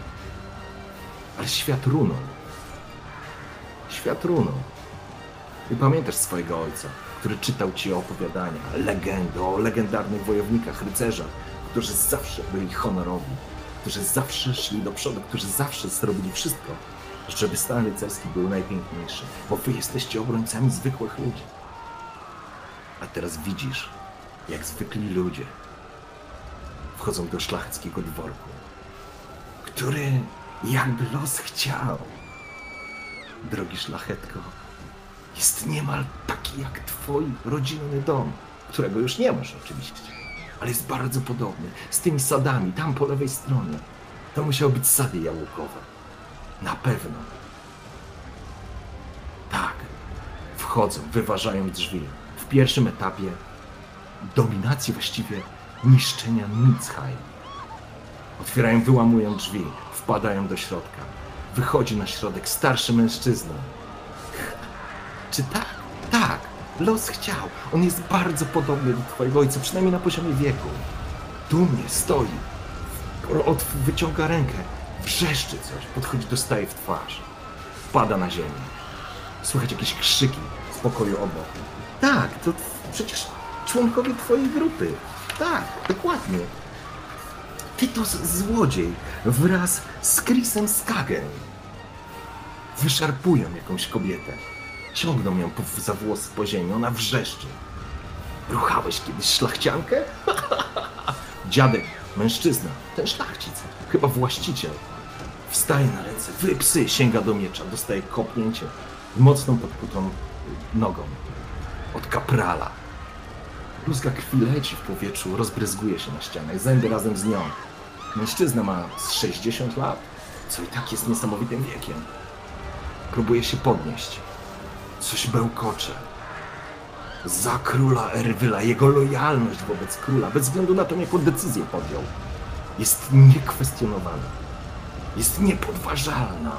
[SPEAKER 1] Ale świat runął. Świat runął. I pamiętasz swojego ojca, który czytał ci opowiadania, legendy o legendarnych wojownikach, rycerzach, którzy zawsze byli honorowi, którzy zawsze szli do przodu, którzy zawsze zrobili wszystko, żeby stan rycerski był najpiękniejszy, bo wy jesteście obrońcami zwykłych ludzi. A teraz widzisz, jak zwykli ludzie wchodzą do szlacheckiego dworku, który jakby los chciał. Drogi szlachetko, jest niemal taki jak twój rodzinny dom, którego już nie masz oczywiście, ale jest bardzo podobny, z tymi sadami, tam po lewej stronie. To musiały być sady jałmukowe. Na pewno. Tak. Wchodzą, wyważają drzwi. W pierwszym etapie dominacji właściwie niszczenia Nitzheim. Otwierają, wyłamują drzwi, wpadają do środka. Wychodzi na środek starszy mężczyzna. Czy tak? Tak. Los chciał. On jest bardzo podobny do twojego ojca, przynajmniej na poziomie wieku. Dumnie stoi. Od, wyciąga rękę. Wrzeszczy coś. Podchodzi, dostaje w twarz. Pada na ziemię. Słychać jakieś krzyki z pokoju obok. Tak, to przecież członkowie twojej grupy. Tak, dokładnie. Ty to z- złodziej wraz z Chrisem Skagen. Wyszarpują jakąś kobietę. Ciągną ją po, za włosy po ziemi, ona wrzeszczy. Ruchałeś kiedyś szlachciankę? Dziadek, mężczyzna, ten szlachcic, chyba właściciel. Wstaje na ręce, wy psy, sięga do miecza, dostaje kopnięcie mocną podkutą nogą od kaprala. Bluzga krwi leci w powietrzu, rozbryzguje się na ścianę, zęby razem z nią. Mężczyzna ma z 60 lat, co i tak jest niesamowitym wiekiem. Próbuje się podnieść. Coś bełkocze. Za króla Erwyla, jego lojalność wobec króla, bez względu na to, jaką decyzję podjął, jest niekwestionowana. Jest niepodważalna.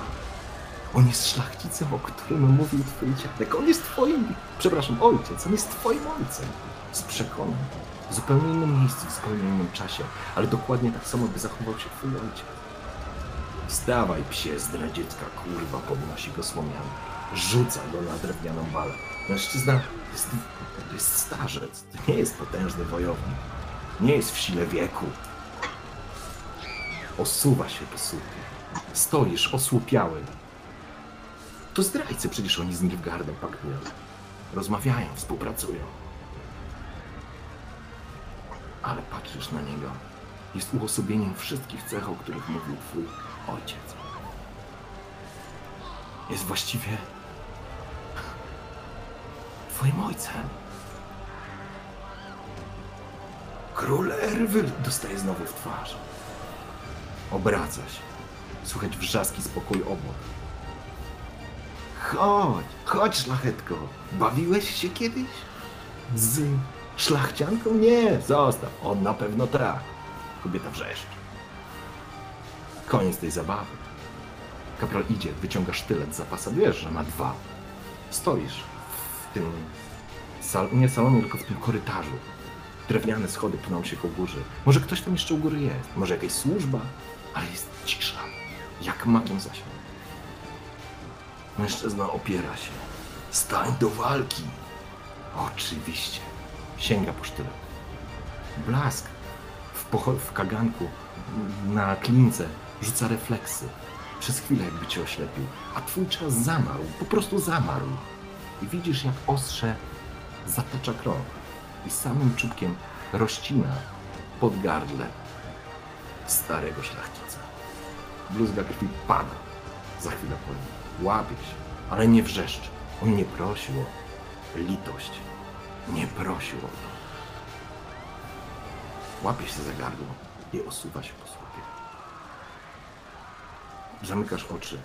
[SPEAKER 1] On jest szlachcicem, o którym mówił twój dziadek. On jest twoim, przepraszam, ojciec. On jest twoim ojcem. Z przekonań. W zupełnie innym miejscu, w zupełnie innym czasie. Ale dokładnie tak samo by zachował się twój ojciec. Wstawaj, psie zdradziecka, kurwa, podnosi go słomiany. Rzuca go na drewnianą balę. Mężczyzna jest, jest starzec, to nie jest potężny wojownik. Nie jest w sile wieku. Osuwa się po słupie. Stoisz osłupiały. To zdrajcy, przecież oni z Nilfgaardem paktują. Rozmawiają, współpracują. Ale patrzysz na niego. Jest uosobieniem wszystkich cech, o których mówił twój ojciec. Jest właściwie twoim ojcem. Król Erwyl dostaje znowu w twarz. Obraca się. Słychać wrzaski z pokoju obok. Chodź, chodź szlachetko. Bawiłeś się kiedyś? Z szlachcianką? Nie, zostaw. On na pewno tak. Kobieta wrzeszczy. Koniec tej zabawy. Kapral idzie, wyciąga sztylet z zapasa. Wiesz, że ma dwa. Stoisz w tym sal, nie salonie, tylko w tym korytarzu. Drewniane schody pną się ku górze. Może ktoś tam jeszcze u góry jest. Może jakaś służba, ale jest cisza. Jak makiem zasiał. Mężczyzna opiera się. Stań do walki. Oczywiście. Sięga po sztylet. Blask w, w kaganku na klince rzuca refleksy. Przez chwilę jakby cię oślepił, a twój czas zamarł, po prostu zamarł. I widzisz jak ostrze zatacza krąg i samym czubkiem rozcina pod gardle starego szlachcica. Bluzga krwi pada za chwilę po nim. Łapie się, ale nie wrzeszczy. On nie prosił o litość. Nie prosił o to. Łapie się za gardło i osuwa się po słupie. Zamykasz oczy.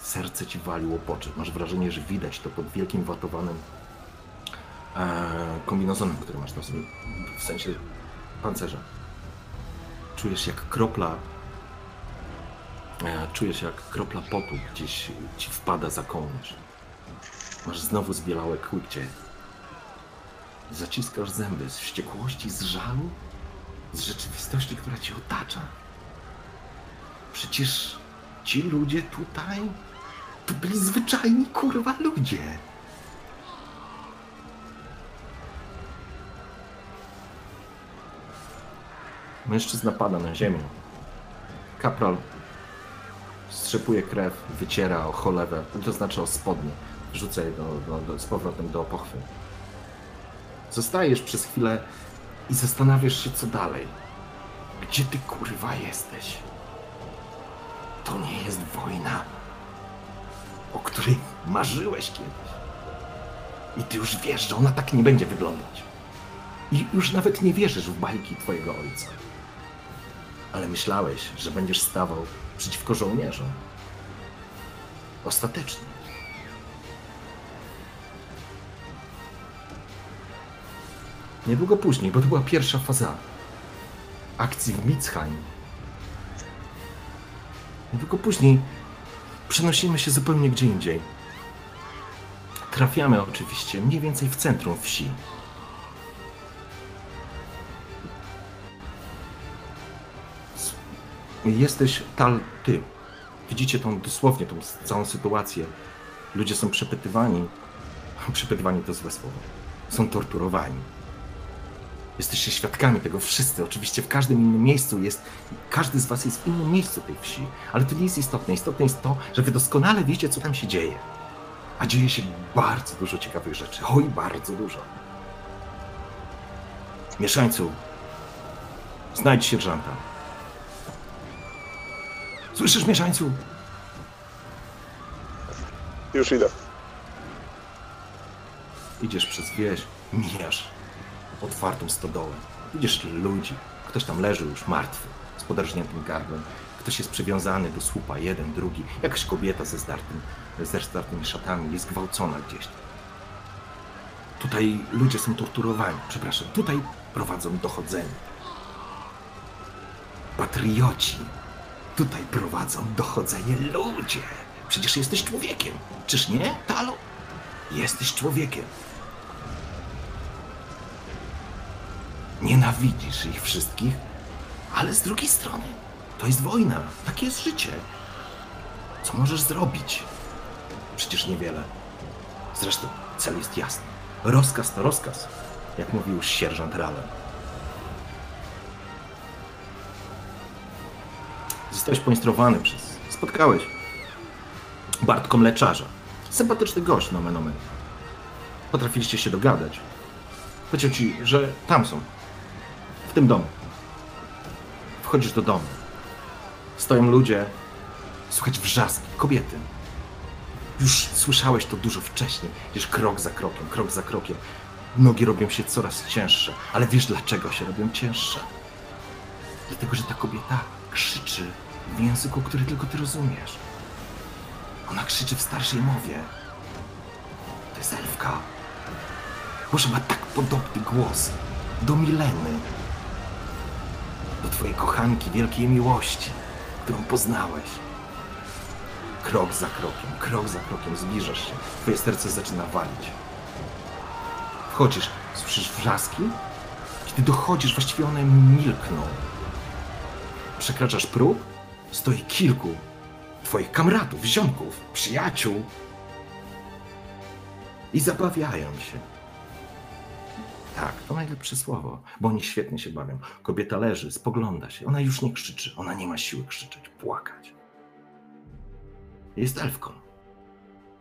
[SPEAKER 1] Serce ci wali łopocze. Masz wrażenie, że widać to pod wielkim watowanym e, który masz na sobie. W sensie pancerza. Czujesz jak kropla e, czujesz jak kropla potu gdzieś ci wpada za kołnierz. Masz znowu zbielałe kłykcie. Zaciskasz zęby z wściekłości, z żalu, z rzeczywistości, która ci otacza. Przecież ci ludzie tutaj to byli zwyczajni kurwa ludzie. Mężczyzna pada na ziemię. Kapral strzepuje krew, wyciera o cholewę, to znaczy o spodnie. Rzuca je do, do, do, z powrotem do pochwy. Zostajesz przez chwilę i zastanawiasz się, co dalej. Gdzie ty kurwa jesteś? To nie jest wojna, o której marzyłeś kiedyś. I ty już wiesz, że ona tak nie będzie wyglądać. I już nawet nie wierzysz w bajki twojego ojca. Ale myślałeś, że będziesz stawał przeciwko żołnierzom. Ostatecznie. Niedługo później, bo to była pierwsza faza akcji w Mitzheim. Niedługo później przenosimy się zupełnie gdzie indziej. Trafiamy oczywiście mniej więcej w centrum wsi. Jesteś tal ty. Widzicie tą dosłownie tą całą sytuację. Ludzie są przepytywani. Przepytywani to złe słowo. Są torturowani. Jesteście świadkami tego wszyscy. Oczywiście w każdym innym miejscu jest. Każdy z was jest w innym miejscu tej wsi. Ale to nie jest istotne. Istotne jest to, że wy doskonale wiecie, co tam się dzieje. A dzieje się bardzo dużo ciekawych rzeczy. Oj, bardzo dużo. Mieszańcu, znajdź sierżanta. Słyszysz, mieszańcu?
[SPEAKER 4] Już idę.
[SPEAKER 1] Idziesz przez wieś, mijasz otwartą stodołę. Widzisz ludzi. Ktoś tam leży już martwy, z podrażniętym gardłem. Ktoś jest przywiązany do słupa, jeden, drugi. Jakaś kobieta ze zdartym, ze zdartymi szatami jest gwałcona gdzieś. Tutaj ludzie są torturowani. Przepraszam, tutaj prowadzą dochodzenie. Patrioci tutaj prowadzą dochodzenie ludzie. Przecież jesteś człowiekiem. Czyż nie, Talo? Jesteś człowiekiem. Nienawidzisz ich wszystkich, ale z drugiej strony to jest wojna. Takie jest życie. Co możesz zrobić? Przecież niewiele. Zresztą cel jest jasny. Rozkaz to rozkaz, jak mówił sierżant Rallen. Zostałeś poinstruowany przez... Spotkałeś Bartko Mleczarza. Sympatyczny gość, nomen omen. Potrafiliście się dogadać. Powiedział ci, że tam są. W tym domu. Wchodzisz do domu. Stoją ludzie. Słychać wrzaski, kobiety. Już słyszałeś to dużo wcześniej. Wiesz, krok za krokiem, krok za krokiem. Nogi robią się coraz cięższe. Ale wiesz, dlaczego się robią cięższe? Dlatego, że ta kobieta krzyczy w języku, który tylko ty rozumiesz. Ona krzyczy w starszej mowie. To jest elfka. Może ma tak podobny głos do Mileny. Do twojej kochanki wielkiej miłości, którą poznałeś. Krok za krokiem, krok za krokiem zbliżasz się. Twoje serce zaczyna walić. Wchodzisz, słyszysz wrzaski? Kiedy dochodzisz, właściwie one milkną. Przekraczasz próg, stoi kilku twoich kamratów, ziomków, przyjaciół i zabawiają się. Tak, to najlepsze słowo, bo oni świetnie się bawią. Kobieta leży, spogląda się, ona już nie krzyczy, ona nie ma siły krzyczeć, płakać. Jest elfką.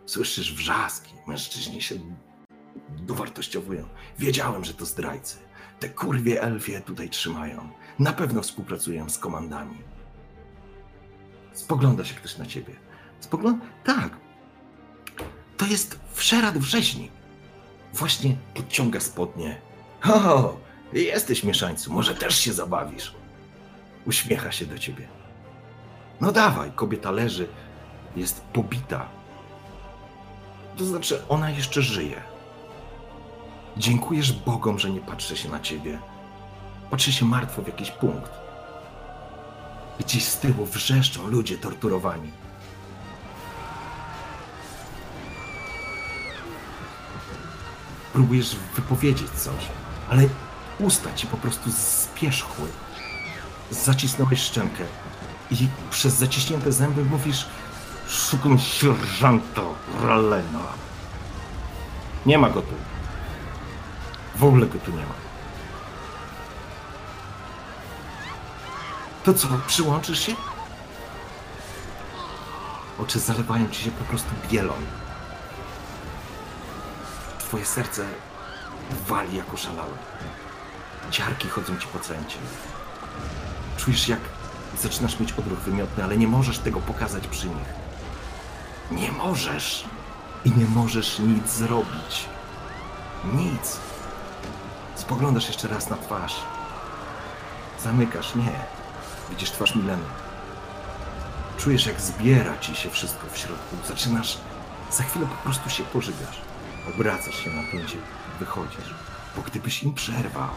[SPEAKER 1] Słyszysz wrzaski, mężczyźni się dowartościowują. Wiedziałem, że to zdrajcy. Te kurwie elfie tutaj trzymają. Na pewno współpracują z komandami. Spogląda się ktoś na ciebie. Spogląda? Tak. To jest Wszerat Wrześni. Właśnie podciąga spodnie. O, jesteś mieszańcu, może też się zabawisz. Uśmiecha się do ciebie. No dawaj, kobieta leży, jest pobita. To znaczy, ona jeszcze żyje. Dziękujesz Bogom, że nie patrzy się na ciebie. Patrzy się martwo w jakiś punkt. Gdzieś z tyłu wrzeszczą ludzie torturowani. Próbujesz wypowiedzieć coś, ale usta ci po prostu spierzchły. Zacisnąłeś szczękę i przez zaciśnięte zęby mówisz Szukam sierżanta Rallena. Nie ma go tu. W ogóle go tu nie ma. To co, przyłączysz się? Oczy zalewają ci się po prostu bielą. Twoje serce wali jak oszalałe. Ciarki chodzą ci po ciele. Czujesz jak zaczynasz mieć odruch wymiotny, ale nie możesz tego pokazać przy nich. Nie możesz. I nie możesz nic zrobić. Nic. Spoglądasz jeszcze raz na twarz. Zamykasz, nie. Widzisz twarz Mileny. Czujesz, jak zbiera ci się wszystko w środku. Zaczynasz, za chwilę po prostu się pożygasz. Obracasz się na pięcie, wychodzisz. Bo gdybyś im przerwał,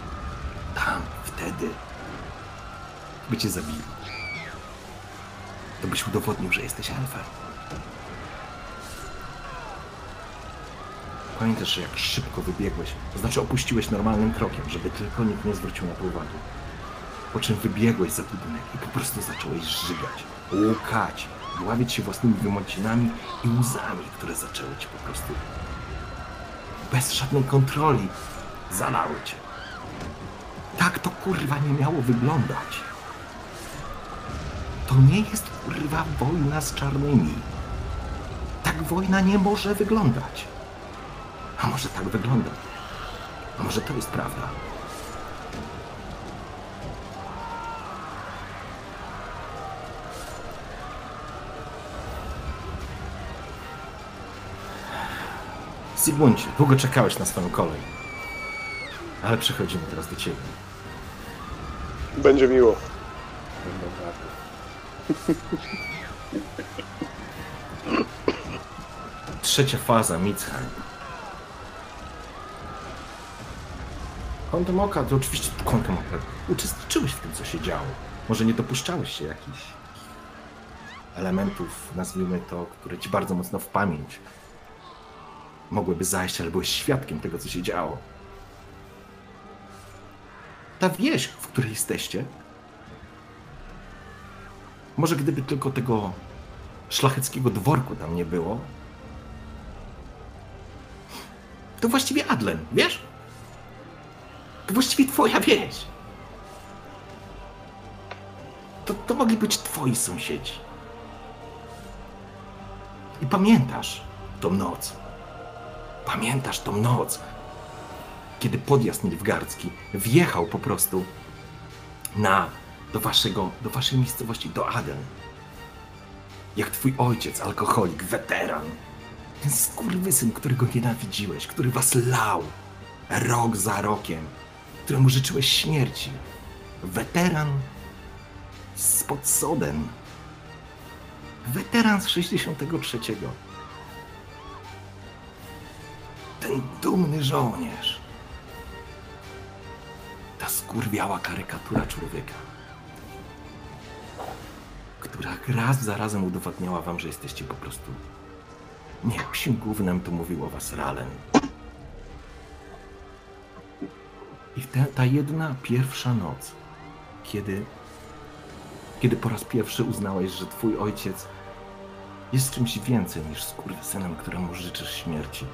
[SPEAKER 1] tam, wtedy, by cię zabili. To byś udowodnił, że jesteś elfem. Pamiętasz, jak szybko wybiegłeś, to znaczy opuściłeś normalnym krokiem, żeby tylko nikt nie zwrócił na to uwagi. Po czym wybiegłeś za budynek i po prostu zacząłeś żygać, łukać, dławić się własnymi wymocinami i łzami, które zaczęły cię po prostu bez żadnej kontroli zalały cię. Tak to kurwa nie miało wyglądać. To nie jest kurwa wojna z czarnymi. Tak wojna nie może wyglądać. A może tak wygląda? A może to jest prawda? Zygmuncie, długo czekałeś na swoją kolej. Ale przechodzimy teraz do ciebie.
[SPEAKER 4] Będzie miło.
[SPEAKER 2] Będą.
[SPEAKER 1] Trzecia faza, Mitzheim. Kątem oka, to oczywiście kątem oka. Uczestniczyłeś w tym, co się działo. Może nie dopuszczałeś się jakichś elementów, nazwijmy to, które ci bardzo mocno w pamięć mogłyby zajść, ale byłeś świadkiem tego, co się działo. Ta wieś, w której jesteście, może gdyby tylko tego szlacheckiego dworku tam nie było, to właściwie Adlen, wiesz? To właściwie twoja wieś. To, to mogli być twoi sąsiedzi. I pamiętasz tą noc. Pamiętasz tą noc, kiedy podjazd Nilfgardzki wjechał po prostu na, do, waszego, do waszej miejscowości, do Aden. Jak twój ojciec, alkoholik, weteran, ten skurwysyn, którego nienawidziłeś, który was lał rok za rokiem, któremu życzyłeś śmierci. Weteran spod Soden. Weteran z 63. Ten dumny żołnierz. Ta skurwiała karykatura człowieka, która raz za razem udowadniała wam, że jesteście po prostu nie, psim głównym tu mówił o was Ralen. I te, ta jedna pierwsza noc, kiedy, kiedy po raz pierwszy uznałeś, że twój ojciec jest czymś więcej niż skurwysynem, któremu życzysz śmierci.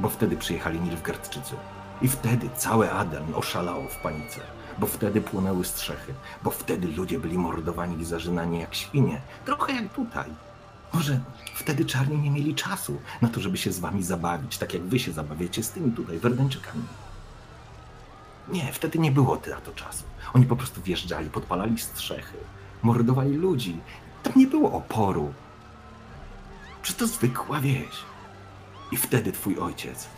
[SPEAKER 1] Bo wtedy przyjechali Nilfgaardczycy. I wtedy całe Aden oszalało w panice. Bo wtedy płonęły strzechy. Bo wtedy ludzie byli mordowani i zarzynani jak świnie. Trochę jak tutaj. Może wtedy czarni nie mieli czasu na to, żeby się z wami zabawić, tak jak wy się zabawiacie z tymi tutaj Werdeńczykami. Nie, wtedy nie było na to czasu. Oni po prostu wjeżdżali, podpalali strzechy, mordowali ludzi. Tam nie było oporu. Że to zwykła wieś. I wtedy twój ojciec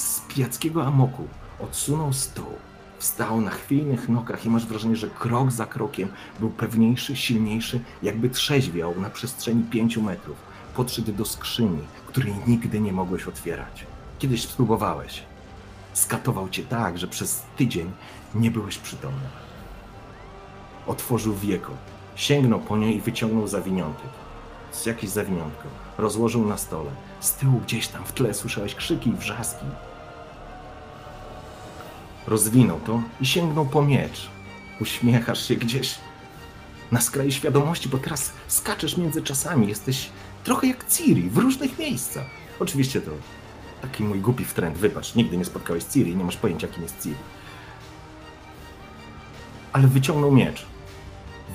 [SPEAKER 1] z pijackiego amoku odsunął stół, wstał na chwiejnych nogach i masz wrażenie, że krok za krokiem był pewniejszy, silniejszy, jakby trzeźwiał na przestrzeni pięciu metrów. Podszedł do skrzyni, której nigdy nie mogłeś otwierać. Kiedyś spróbowałeś. Skatował cię tak, że przez tydzień nie byłeś przytomny. Otworzył wieko, sięgnął po nie i wyciągnął zawiniątek. Z jakieś zawiniątko. Rozłożył na stole. Z tyłu gdzieś tam w tle słyszałeś krzyki i wrzaski. Rozwinął to i sięgnął po miecz. Uśmiechasz się gdzieś na skraju świadomości, bo teraz skaczesz między czasami. Jesteś trochę jak Ciri w różnych miejscach. Oczywiście to taki mój głupi wtręt. Wybacz, nigdy nie spotkałeś Ciri, nie masz pojęcia, kim jest Ciri. ale wyciągnął miecz.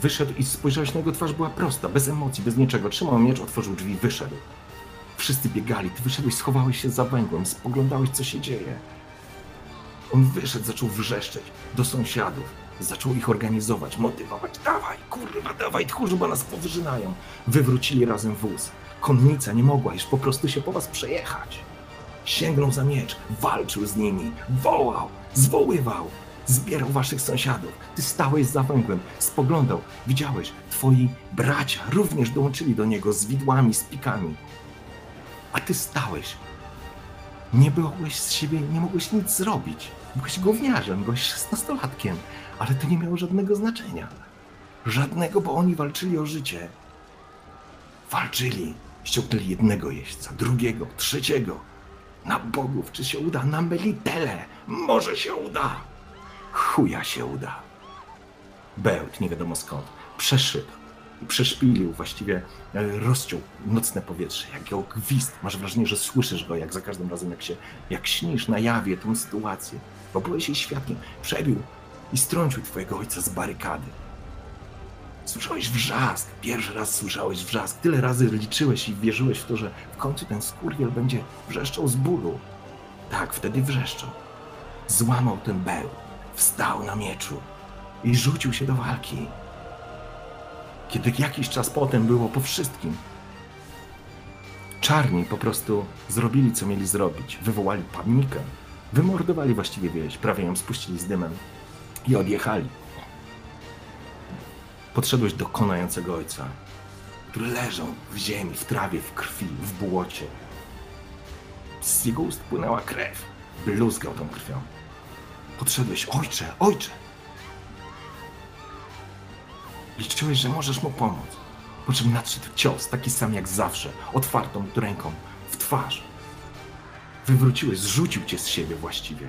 [SPEAKER 1] Wyszedł i spojrzałeś na jego twarz, była prosta, bez emocji, bez niczego. Trzymał miecz, otworzył drzwi, wyszedł. Wszyscy biegali, ty wyszedłeś, schowałeś się za węgłem, spoglądałeś, co się dzieje. On wyszedł, zaczął wrzeszczeć do sąsiadów, zaczął ich organizować, motywować. Dawaj, kurwa, dawaj, tchórzu, bo nas powyżynają. Wywrócili razem wóz. Konnica nie mogła już po prostu się po was przejechać. Sięgnął za miecz, walczył z nimi, wołał, zwoływał, zbierał waszych sąsiadów. Ty stałeś za węgłem, spoglądał, widziałeś, twoi bracia również dołączyli do niego z widłami, z pikami. A ty stałeś. Nie byłeś z siebie, nie mogłeś nic zrobić. Byłeś gówniarzem, byłeś szesnastolatkiem, ale to nie miało żadnego znaczenia. Żadnego, bo oni walczyli o życie. Walczyli. Ściągnęli jednego jeźdźca, drugiego, trzeciego. Na bogów, czy się uda? Na Melitele. Może się uda. Chuja się uda. Bełt, nie wiadomo skąd, przeszył i przeszpilił, właściwie e, rozciął nocne powietrze, jak jego gwizd. Masz wrażenie, że słyszysz go, jak za każdym razem, jak się, jak śnisz na jawie tą sytuację, bo byłeś jej świadkiem. Przebił i strącił twojego ojca z barykady. Słyszałeś wrzask, pierwszy raz słyszałeś wrzask, tyle razy liczyłeś i wierzyłeś w to, że w końcu ten skurwiel będzie wrzeszczał z bólu. Tak, wtedy wrzeszczał. Złamał ten beł, wstał na mieczu i rzucił się do walki. Kiedy jakiś czas potem było po wszystkim, czarni po prostu zrobili, co mieli zrobić. Wywołali panikę, wymordowali właściwie wieś, prawie ją spuścili z dymem i odjechali. Podszedłeś do konającego ojca, który leżał w ziemi, w trawie, w krwi, w błocie. Z jego ust płynęła krew. Bluzgał tą krwią. Podszedłeś, ojcze, ojcze! Liczyłeś, że możesz mu pomóc. Po czym nadszedł cios, taki sam jak zawsze, otwartą ręką, w twarz. Wywróciłeś, zrzucił cię z siebie właściwie.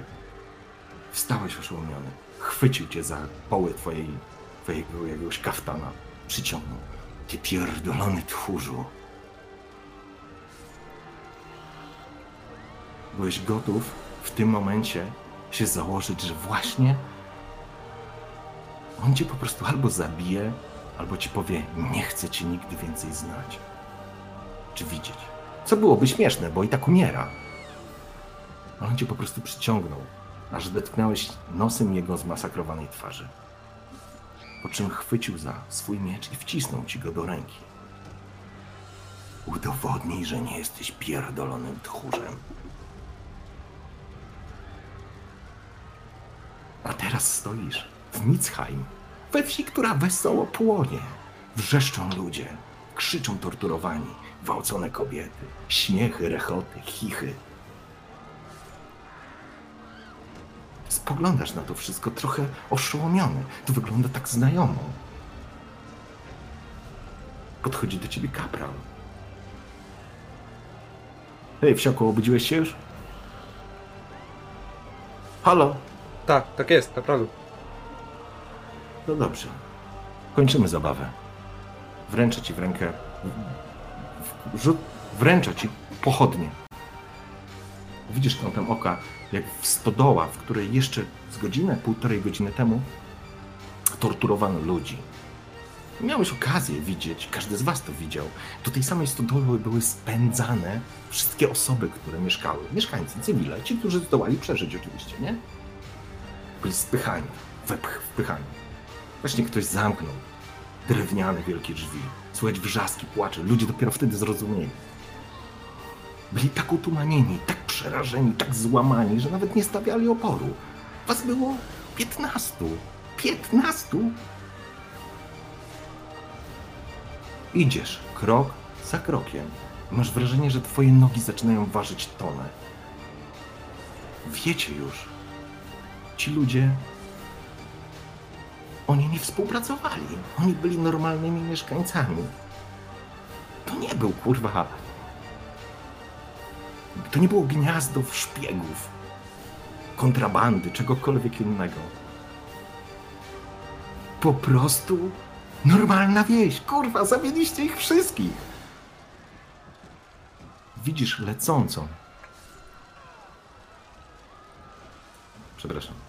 [SPEAKER 1] Wstałeś oszołomiony. Chwycił cię za poły twojej, twojego jakiegoś kaftana. Przyciągnął. Ty pierdolony tchórzu. Byłeś gotów w tym momencie się założyć, że właśnie on cię po prostu albo zabije, albo ci powie, nie chcę cię nigdy więcej znać. Czy widzieć. Co byłoby śmieszne, bo i tak umiera. On cię po prostu przyciągnął, aż dotknąłeś nosem jego zmasakrowanej twarzy. Po czym chwycił za swój miecz i wcisnął ci go do ręki. Udowodnij, że nie jesteś pierdolonym tchórzem. A teraz stoisz w Mitzheim, we wsi, która wesoło płonie. Wrzeszczą ludzie, krzyczą torturowani, gwałcone kobiety, śmiechy, rechoty, chichy. Spoglądasz na to wszystko trochę oszołomiony. To wygląda tak znajomo. Podchodzi do ciebie kapral. Hej, wsiaku, obudziłeś się już? Halo?
[SPEAKER 2] Tak, tak jest, naprawdę.
[SPEAKER 1] No dobrze. Kończymy zabawę. Wręczę ci w rękę. Rzut, wręczę ci pochodnie. Widzisz kątem oka, jak w stodoła, w której jeszcze z godzinę, półtorej godziny temu torturowano ludzi. Miałeś okazję widzieć, każdy z was to widział. Do tej samej stodoły były spędzane wszystkie osoby, które mieszkały. Mieszkańcy, cywile, ci, którzy zdołali przeżyć oczywiście, nie? Byli spychani, wepch. Właśnie ktoś zamknął drewniane wielkie drzwi. Słychać wrzaski, płacze. Ludzie dopiero wtedy zrozumieli. Byli tak utumanieni, tak przerażeni, tak złamani, że nawet nie stawiali oporu. Was było piętnastu. Piętnastu? Idziesz krok za krokiem. Masz wrażenie, że twoje nogi zaczynają ważyć tonę. Wiecie już, ci ludzie oni nie współpracowali. Oni byli normalnymi mieszkańcami. To nie był kurwa. To nie było gniazdo szpiegów, kontrabandy, czegokolwiek innego. Po prostu normalna wieś. Kurwa, zabiliście ich wszystkich. Widzisz lecącą. Przepraszam.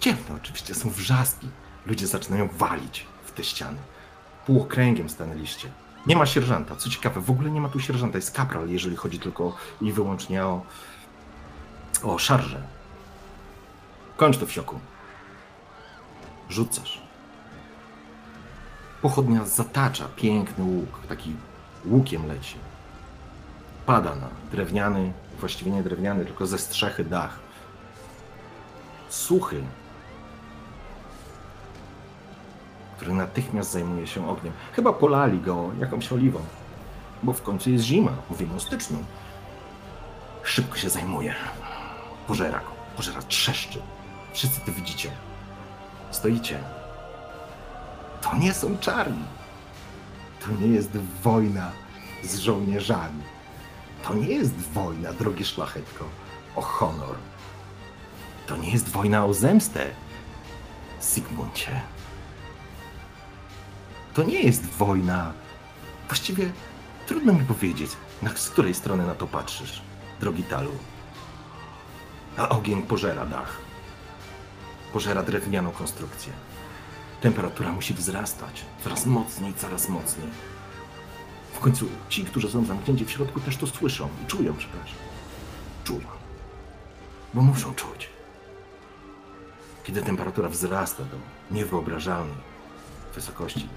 [SPEAKER 1] Ciemno oczywiście, są wrzaski. Ludzie zaczynają walić w te ściany. Półokręgiem stanęliście. Nie ma sierżanta. Co ciekawe, w ogóle nie ma tu sierżanta. Jest kapral, jeżeli chodzi tylko i wyłącznie o, o szarże. Kończ to, wsioku. Rzucasz. Pochodnia zatacza piękny łuk. Taki łukiem leci. Pada na drewniany, właściwie nie drewniany, tylko ze strzechy dach. Suchy, który natychmiast zajmuje się ogniem. Chyba polali go jakąś oliwą, bo w końcu jest zima, mówimy o styczniu. Szybko się zajmuje. Pożera go, pożera trzeszczy. Wszyscy to widzicie. Stoicie. To nie są czarni. To nie jest wojna z żołnierzami. To nie jest wojna, drogie szlachetko, o honor. To nie jest wojna o zemstę, Sigmuncie. To nie jest wojna. Właściwie trudno mi powiedzieć, na, z której strony na to patrzysz, drogi Talu. A ogień pożera dach. Pożera drewnianą konstrukcję. Temperatura musi wzrastać coraz mocniej, coraz mocniej. W końcu ci, którzy są zamknięci w środku, też to słyszą i czują, przepraszam. Czują. Bo muszą czuć. Kiedy temperatura wzrasta do niewyobrażalnej wysokości,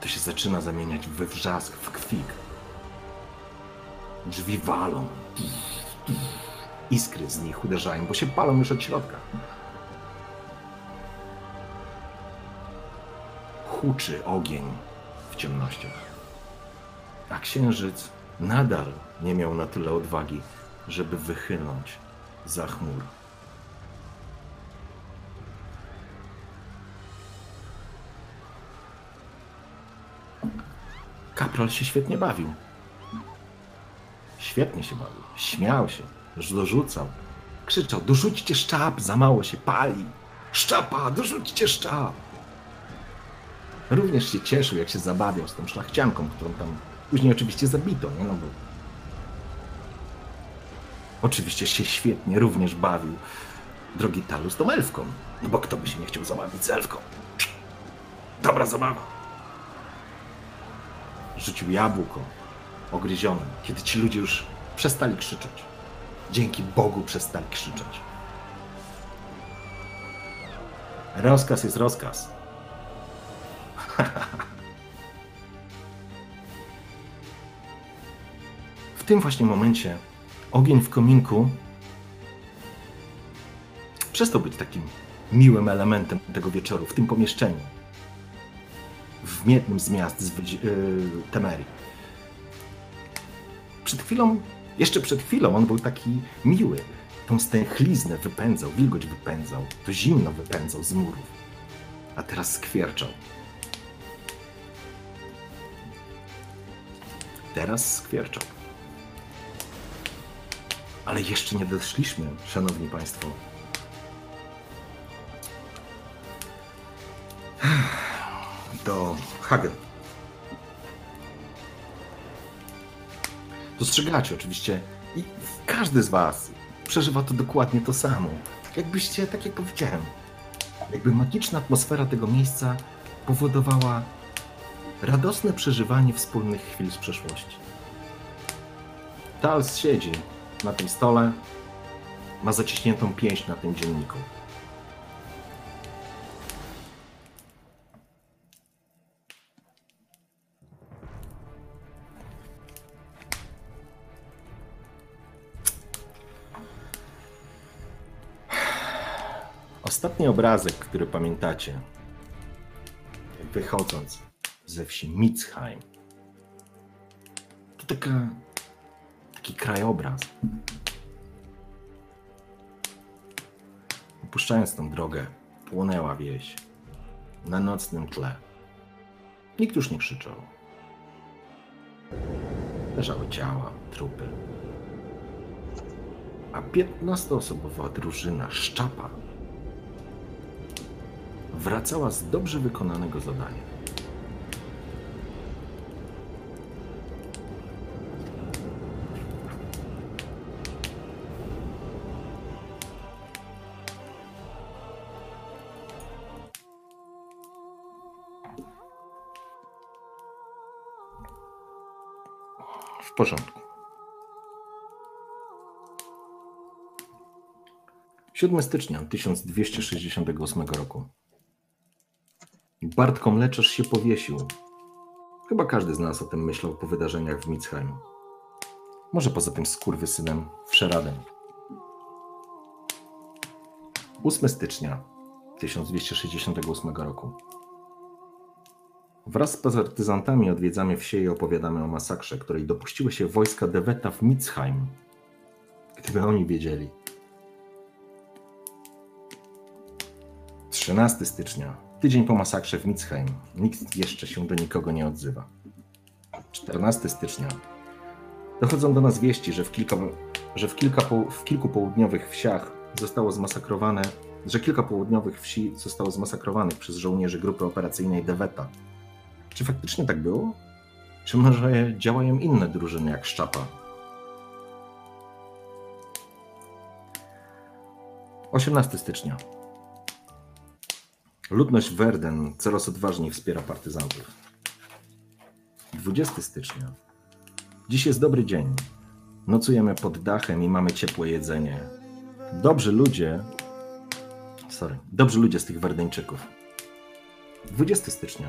[SPEAKER 1] to się zaczyna zamieniać we wrzask, w kwik. Drzwi walą. Iskry z nich uderzają, bo się palą już od środka. Huczy ogień w ciemnościach. A księżyc nadal nie miał na tyle odwagi, żeby wychynąć za chmur. Kapral się świetnie bawił. Świetnie się bawił. Śmiał się, dorzucał. Krzyczał: Dorzućcie szczap, za mało się pali. Szczapa, dorzućcie szczap. Również się cieszył, jak się zabawiał z tą szlachcianką, którą tam później oczywiście zabito, nie? No bo... Oczywiście się świetnie również bawił drogi Talu z tą elfką. No bo kto by się nie chciał zabawić z elfką? Dobra zabawa. Rzucił jabłko ogryzione, kiedy ci ludzie już przestali krzyczeć. Dzięki Bogu przestali krzyczeć. Rozkaz jest rozkaz. W tym właśnie momencie ogień w kominku przestał być takim miłym elementem tego wieczoru w tym pomieszczeniu. W jednym z miast z yy. Przed chwilą, jeszcze przed chwilą on był taki miły. Tą stęchliznę wypędzał, wilgoć wypędzał, to zimno wypędzał z murów. A teraz skwierczał. Teraz skwierczał. Ale jeszcze nie doszliśmy, szanowni państwo. Do Hagen. Dostrzegacie oczywiście i każdy z was przeżywa to dokładnie to samo. Jakbyście, tak jak powiedziałem, jakby magiczna atmosfera tego miejsca powodowała radosne przeżywanie wspólnych chwil z przeszłości. Tals siedzi na tym stole, ma zaciśniętą pięść na tym dzienniku. Ostatni obrazek, który pamiętacie, wychodząc ze wsi Mitzheim, to taka, taki krajobraz. Opuszczając tą drogę, płonęła wieś na nocnym tle. Nikt już nie krzyczał. Leżały ciała, trupy. A piętnastoosobowa drużyna szczapa wracała z dobrze wykonanego zadania. W porządku. Siódmy stycznia 1268 roku. Bartko Mleczarz się powiesił. Chyba każdy z nas o tym myślał po wydarzeniach w Mitzheim. Może poza tym skurwysynem w Szeraden. 8 stycznia 1268 roku. Wraz z partyzantami odwiedzamy wsie i opowiadamy o masakrze, której dopuściły się wojska Deweta w Mitzheim. Gdyby oni wiedzieli. 13 stycznia, tydzień po masakrze w Mitzheim. Nikt jeszcze się do nikogo nie odzywa. 14 stycznia. Dochodzą do nas wieści, że w, kilka, że w, kilka, w kilku południowych wsiach zostało zmasakrowane, że kilka południowych wsi zostało zmasakrowanych przez żołnierzy grupy operacyjnej Deweta. Czy faktycznie tak było? Czy może działają inne drużyny jak Szczapa? 18 stycznia. Ludność Werden coraz odważniej wspiera partyzantów. 20 stycznia. Dziś jest dobry dzień. Nocujemy pod dachem i mamy ciepłe jedzenie. Dobrzy ludzie. Sorry, dobrzy ludzie z tych Werdeńczyków. 20 stycznia.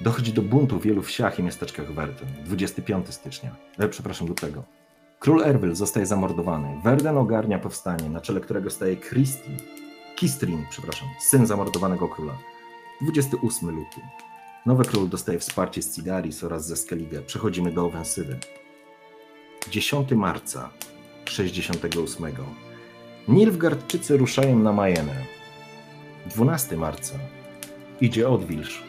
[SPEAKER 1] Dochodzi do buntu w wielu wsiach i miasteczkach Werden. 25 stycznia. E, przepraszam, lutego. Król Erwyl zostaje zamordowany. Werden ogarnia powstanie, na czele którego staje Christi. Kistrin, przepraszam, syn zamordowanego króla. 28 luty. Nowy król dostaje wsparcie z Cidaris oraz ze Skellige. Przechodzimy do ofensywy. 10 marca 68. Nilfgardczycy ruszają na Majenę. 12 marca idzie Odwilż.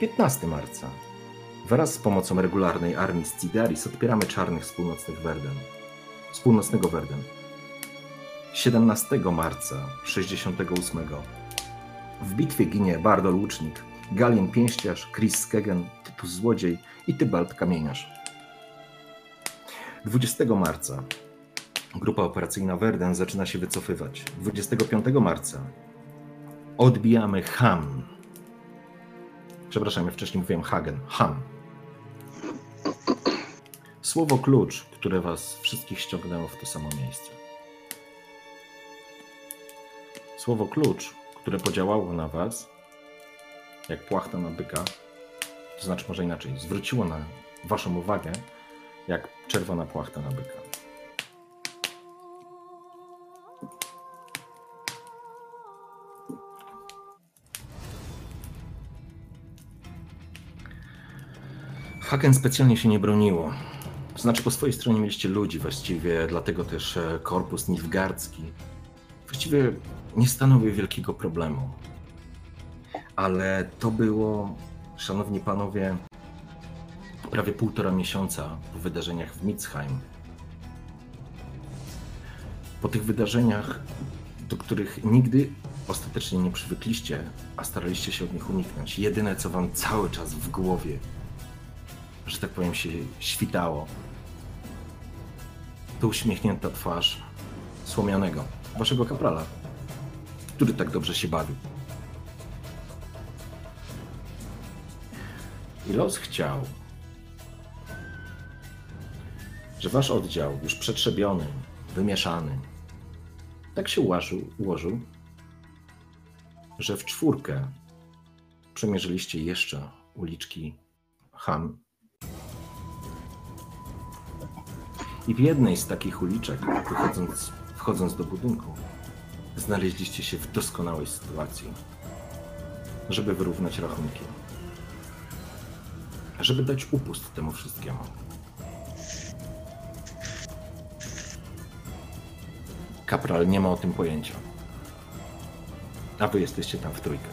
[SPEAKER 1] 15 marca wraz z pomocą regularnej armii z Cidaris odpieramy czarnych z północnych Werden. Z północnego Werden. 17 marca 68. W bitwie ginie Bardol Łucznik, Galien Pięściarz, Chris Skegen, Tytus Złodziej i Tybalt Kamieniarz. 20 marca grupa operacyjna Werden zaczyna się wycofywać. 25 marca odbijamy Ham. Przepraszam, ja wcześniej mówiłem Hagen. Ham. Słowo klucz, które was wszystkich ściągnęło w to samo miejsce. Słowo klucz, które podziałało na was, jak płachta na byka, to znaczy może inaczej, zwróciło na waszą uwagę, jak czerwona płachta na byka. Hagen specjalnie się nie broniło. Znaczy po swojej stronie mieliście ludzi właściwie, dlatego też e, korpus nilfgaardzki właściwie nie stanowił wielkiego problemu. Ale to było, szanowni panowie, prawie półtora miesiąca po wydarzeniach w Mitzheim. Po tych wydarzeniach, do których nigdy ostatecznie nie przywykliście, a staraliście się od nich uniknąć. Jedyne, co wam cały czas w głowie, że tak powiem, się świtało, to uśmiechnięta twarz słomianego, waszego kaprala, który tak dobrze się bawił. I los chciał, że wasz oddział, już przetrzebiony, wymieszany, tak się ułożył, ułożył, że w czwórkę przemierzyliście jeszcze uliczki Ham. I w jednej z takich uliczek, wchodząc do budynku, znaleźliście się w doskonałej sytuacji, żeby wyrównać rachunki. Żeby dać upust temu wszystkiemu. Kapral nie ma o tym pojęcia. A wy jesteście tam w trójkę.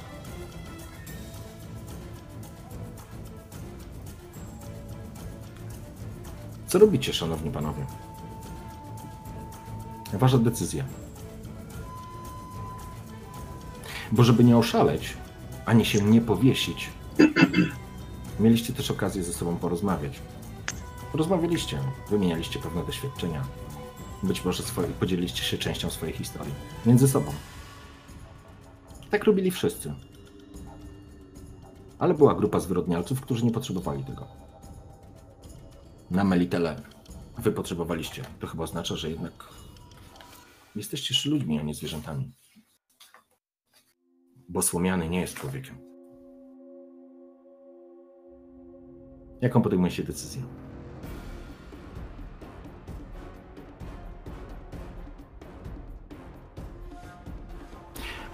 [SPEAKER 1] Co robicie, szanowni panowie? Wasza decyzja. Bo żeby nie oszaleć, ani się nie powiesić, mieliście też okazję ze sobą porozmawiać. Rozmawialiście, wymienialiście pewne doświadczenia. Być może swoje, podzieliliście się częścią swojej historii między sobą. Tak robili wszyscy. Ale była grupa zwyrodnialców, którzy nie potrzebowali tego. na Melitele wy potrzebowaliście. To chyba oznacza, że jednak jesteście ludźmi, a nie zwierzętami. Bo słomiany nie jest człowiekiem. Jaką podejmujecie decyzję?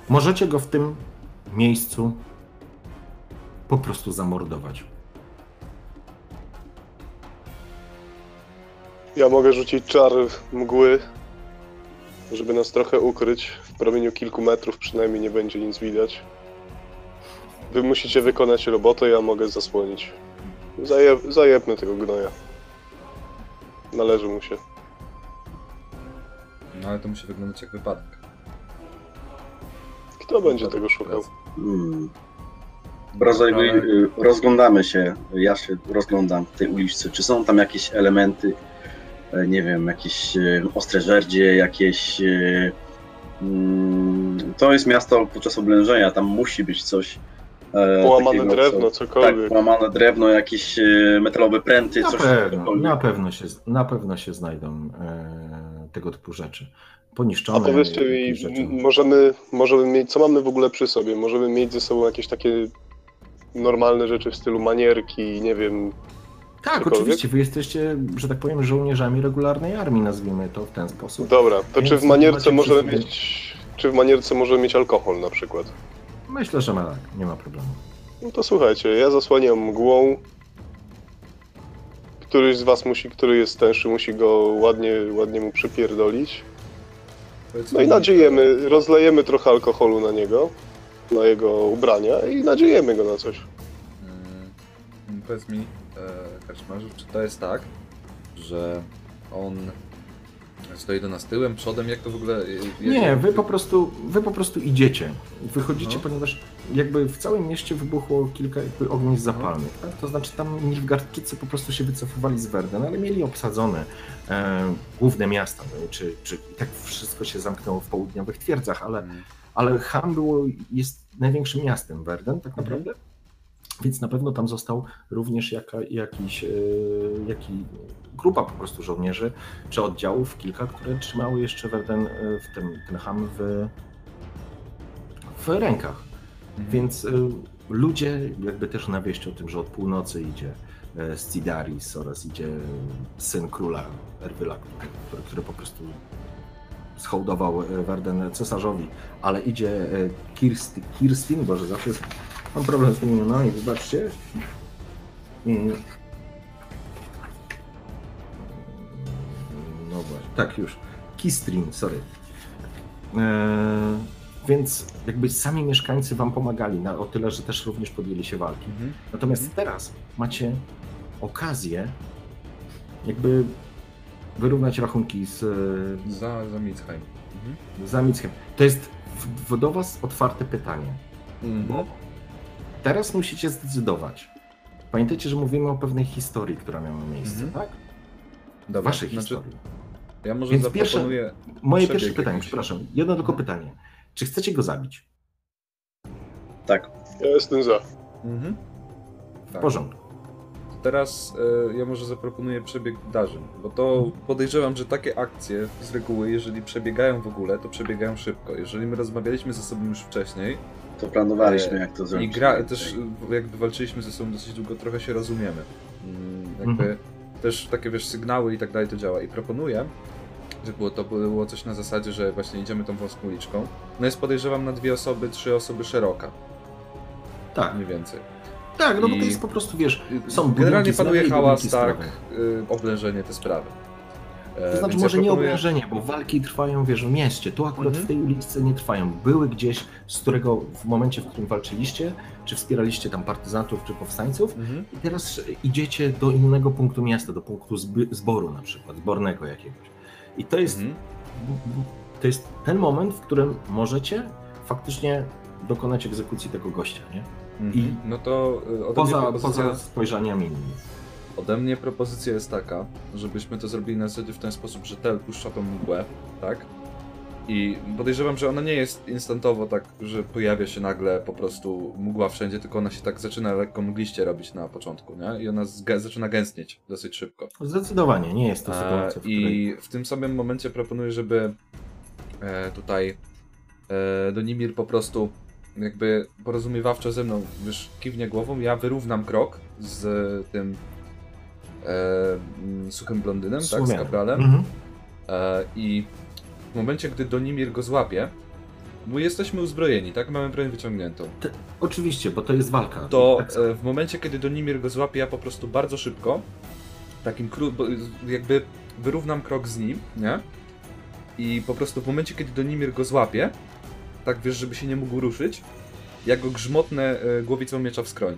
[SPEAKER 1] Możecie go w tym miejscu po prostu zamordować.
[SPEAKER 4] Ja mogę rzucić czar mgły, żeby nas trochę ukryć. W promieniu kilku metrów przynajmniej nie będzie nic widać. Wy musicie wykonać robotę, ja mogę zasłonić. Zaje, zajebmy tego gnoja. Należy mu się.
[SPEAKER 2] No ale to musi wyglądać jak wypadek.
[SPEAKER 4] Kto będzie tego szukał?
[SPEAKER 3] Hmm. Y, Rozglądamy się, ja się rozglądam w tej uliczce. Czy są tam jakieś elementy, e, nie wiem, jakieś e, ostre żerdzie, jakieś... mm, To jest miasto podczas oblężenia, tam musi być coś. e,
[SPEAKER 4] Połamane
[SPEAKER 3] takiego,
[SPEAKER 4] drewno,
[SPEAKER 3] co-
[SPEAKER 4] cokolwiek.
[SPEAKER 3] Tak, połamane drewno, jakieś e, metalowe pręty,
[SPEAKER 1] Na
[SPEAKER 3] coś
[SPEAKER 1] pewno,
[SPEAKER 3] cokolwiek.
[SPEAKER 1] na pewno, się, na pewno się znajdą e, tego typu rzeczy. Poniszczone.
[SPEAKER 4] A powiedzcie mi,
[SPEAKER 1] rzeczy.
[SPEAKER 4] możemy, możemy mieć, co mamy w ogóle przy sobie? Możemy mieć ze sobą jakieś takie normalne rzeczy w stylu manierki, nie wiem,
[SPEAKER 1] Tak, oczywiście. Wy jesteście, że tak powiem, żołnierzami regularnej armii, nazwijmy to w ten sposób.
[SPEAKER 4] Dobra, to
[SPEAKER 1] Więc
[SPEAKER 4] czy w manierce możemy
[SPEAKER 1] sobie-
[SPEAKER 4] mieć, czy w manierce możemy mieć alkohol na przykład?
[SPEAKER 1] Myślę, że ma tak, nie ma problemu.
[SPEAKER 4] No to słuchajcie, ja zasłaniam mgłą. Któryś z was musi, który jest tęższy, musi go ładnie, ładnie mu przypierdolić. No i nadziejemy, rozlejemy trochę alkoholu na niego, na jego ubrania i nadziejemy go na coś.
[SPEAKER 2] Mm, powiedz mi, Kaczmarzu, czy to jest tak, że on stoi do nas tyłem, przodem, jak to w ogóle... je- jedzie?
[SPEAKER 1] Nie, wy po prostu, wy po prostu idziecie. Wychodzicie,
[SPEAKER 2] No.
[SPEAKER 1] ponieważ jakby w całym mieście wybuchło kilka jakby ognisk zapalnych. Tak? To znaczy tam Nilfgaardczycy po prostu się wycofywali z Werden, ale mieli obsadzone e, główne miasta. No, czy, czy i tak wszystko się zamknęło w południowych twierdzach, ale
[SPEAKER 2] Mm.
[SPEAKER 1] ale Ham było, jest największym miastem Werden tak naprawdę, więc na pewno tam został również jaka, jakiś, e, jaki, grupa po prostu żołnierzy, czy oddziałów, kilka, które trzymały jeszcze Werden, e, w tym, ten Ham w, w rękach.
[SPEAKER 2] Mhm.
[SPEAKER 1] Więc e, ludzie jakby też na wieść o tym, że od północy idzie Scidaris oraz idzie syn króla Erwyla, który, który, po prostu schołdował Werden cesarzowi, ale idzie e, Kirsti, Kirstin, boże, zawsze jest, mam problem z tymi imionami, wybaczcie. Mm. No właśnie, tak już. Kistrin, sorry. E, więc jakby sami mieszkańcy wam pomagali, na, o tyle, że też również podjęli się walki.
[SPEAKER 2] Mhm.
[SPEAKER 1] Natomiast teraz macie okazję jakby wyrównać rachunki z,
[SPEAKER 2] Za, za Mitzheim. Mhm.
[SPEAKER 1] z Amickiem. To jest w, w, do was otwarte pytanie,
[SPEAKER 2] Mhm.
[SPEAKER 1] bo teraz musicie zdecydować. Pamiętajcie, że mówimy o pewnej historii, która miała miejsce,
[SPEAKER 2] Mhm.
[SPEAKER 1] tak? Waszej
[SPEAKER 2] Dobra, znaczy,
[SPEAKER 1] historii.
[SPEAKER 2] ja może
[SPEAKER 1] Więc pierwsze-
[SPEAKER 2] zaproponuję...
[SPEAKER 1] Moje pierwsze pytanie,
[SPEAKER 2] jakiś.
[SPEAKER 1] przepraszam, jedno tylko
[SPEAKER 2] Mhm.
[SPEAKER 1] pytanie. Czy chcecie go zabić?
[SPEAKER 3] Tak.
[SPEAKER 4] Ja jestem za.
[SPEAKER 2] Mhm.
[SPEAKER 1] W
[SPEAKER 2] Tak.
[SPEAKER 1] porządku.
[SPEAKER 2] Teraz e, ja może zaproponuję przebieg wydarzeń, bo to podejrzewam, że takie akcje z reguły, jeżeli przebiegają w ogóle, to przebiegają szybko. Jeżeli my rozmawialiśmy ze sobą już wcześniej
[SPEAKER 3] To planowaliśmy,
[SPEAKER 2] E,
[SPEAKER 3] jak to
[SPEAKER 2] i
[SPEAKER 3] zrobić.
[SPEAKER 2] gra, też e, jakby walczyliśmy ze sobą dosyć długo, trochę się rozumiemy. Mm, Jakby
[SPEAKER 1] Mhm.
[SPEAKER 2] też takie wiesz, sygnały i tak dalej to działa. I proponuję, że było to było coś na zasadzie, że właśnie idziemy tą wąską uliczką. No jest podejrzewam na dwie osoby, trzy osoby szeroka,
[SPEAKER 1] Tak,
[SPEAKER 2] mniej więcej.
[SPEAKER 1] tak, no bo
[SPEAKER 2] I-
[SPEAKER 1] to jest po prostu, wiesz, są
[SPEAKER 2] Generalnie
[SPEAKER 1] budynki
[SPEAKER 2] panuje
[SPEAKER 1] i
[SPEAKER 2] hałas, tak, y, oblężenie te sprawy. E,
[SPEAKER 1] To znaczy
[SPEAKER 2] więc
[SPEAKER 1] może
[SPEAKER 2] ja
[SPEAKER 1] nie
[SPEAKER 2] proponuję-
[SPEAKER 1] obrażenie, bo walki trwają, wiesz, w mieście. Tu akurat
[SPEAKER 2] Mhm.
[SPEAKER 1] w tej uliczce nie trwają. Były gdzieś, z którego w momencie, w którym walczyliście, czy wspieraliście tam partyzantów, czy powstańców,
[SPEAKER 2] Mhm.
[SPEAKER 1] i teraz idziecie do innego punktu miasta, do punktu zboru na przykład, zbornego jakiegoś. I to jest,
[SPEAKER 2] Mhm.
[SPEAKER 1] to jest ten moment, w którym możecie faktycznie dokonać egzekucji tego gościa, nie?
[SPEAKER 2] Mhm. No to ode,
[SPEAKER 1] Poza, poza spojrzeniami innymi.
[SPEAKER 2] Ode mnie propozycja jest taka, żebyśmy to zrobili na zasadzie w ten sposób, że Tel puszcza tą mgłę, tak? I podejrzewam, że ona nie jest instantowo tak, że pojawia się nagle po prostu mgła wszędzie, tylko ona się tak zaczyna lekko mgliście robić na początku, nie? I ona zaczyna gęstnieć dosyć szybko.
[SPEAKER 1] Zdecydowanie nie jest to
[SPEAKER 2] E,
[SPEAKER 1] sytuacja, w której...
[SPEAKER 2] I w tym samym momencie proponuję, żeby e, tutaj e, Donimir po prostu jakby porozumiewawczo ze mną już kiwnie głową, ja wyrównam krok z tym e, suchym blondynem, tak, z kapralem.
[SPEAKER 1] Mhm.
[SPEAKER 2] E, I w momencie, gdy Donimir go złapie, bo jesteśmy uzbrojeni, tak? Mamy broń wyciągniętą.
[SPEAKER 1] Oczywiście, bo to jest walka.
[SPEAKER 2] To
[SPEAKER 1] Tak
[SPEAKER 2] e, w momencie, kiedy Donimir go złapie, ja po prostu bardzo szybko, takim kró... bo, jakby wyrównam krok z nim, nie? I po prostu w momencie, kiedy Donimir go złapie, tak wiesz, żeby się nie mógł ruszyć, ja go grzmotnę e, głowicą miecza w skroń.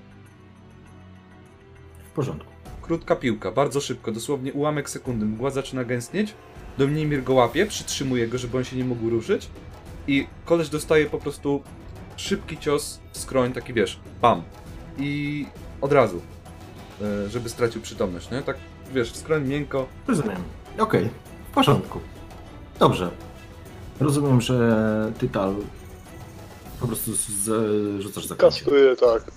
[SPEAKER 1] W porządku.
[SPEAKER 2] Krótka piłka, bardzo szybko, dosłownie ułamek sekundy, mgła zaczyna gęstnieć, Donimir go łapie, przytrzymuje go, żeby on się nie mógł ruszyć i koleś dostaje po prostu szybki cios w skroń, taki wiesz, pam. I od razu, e, żeby stracił przytomność, nie? Tak, wiesz, w skroń miękko.
[SPEAKER 1] Rozumiem. Okej, w porządku. Dobrze. Rozumiem, że Tytal po prostu z, z, rzucasz zaklęcie.
[SPEAKER 4] Kastuję, tak.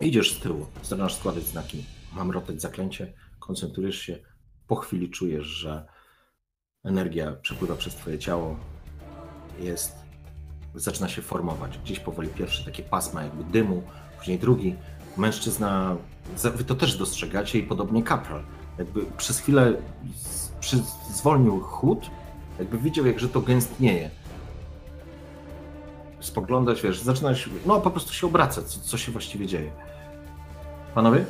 [SPEAKER 1] Idziesz z tyłu, zaczynasz składać znaki. Mam rotać zaklęcie, koncentrujesz się. Po chwili czujesz, że energia przepływa przez twoje ciało. Jest, zaczyna się formować. Gdzieś powoli pierwsze takie pasma jakby dymu, później drugi. Mężczyzna, wy to też dostrzegacie i podobnie kapral. Jakby przez chwilę przy, zwolnił chód, jakby widział, jak że to gęstnieje. Spoglądać, wiesz, zaczynasz, no po prostu się obracać, co, co się właściwie dzieje. Panowie?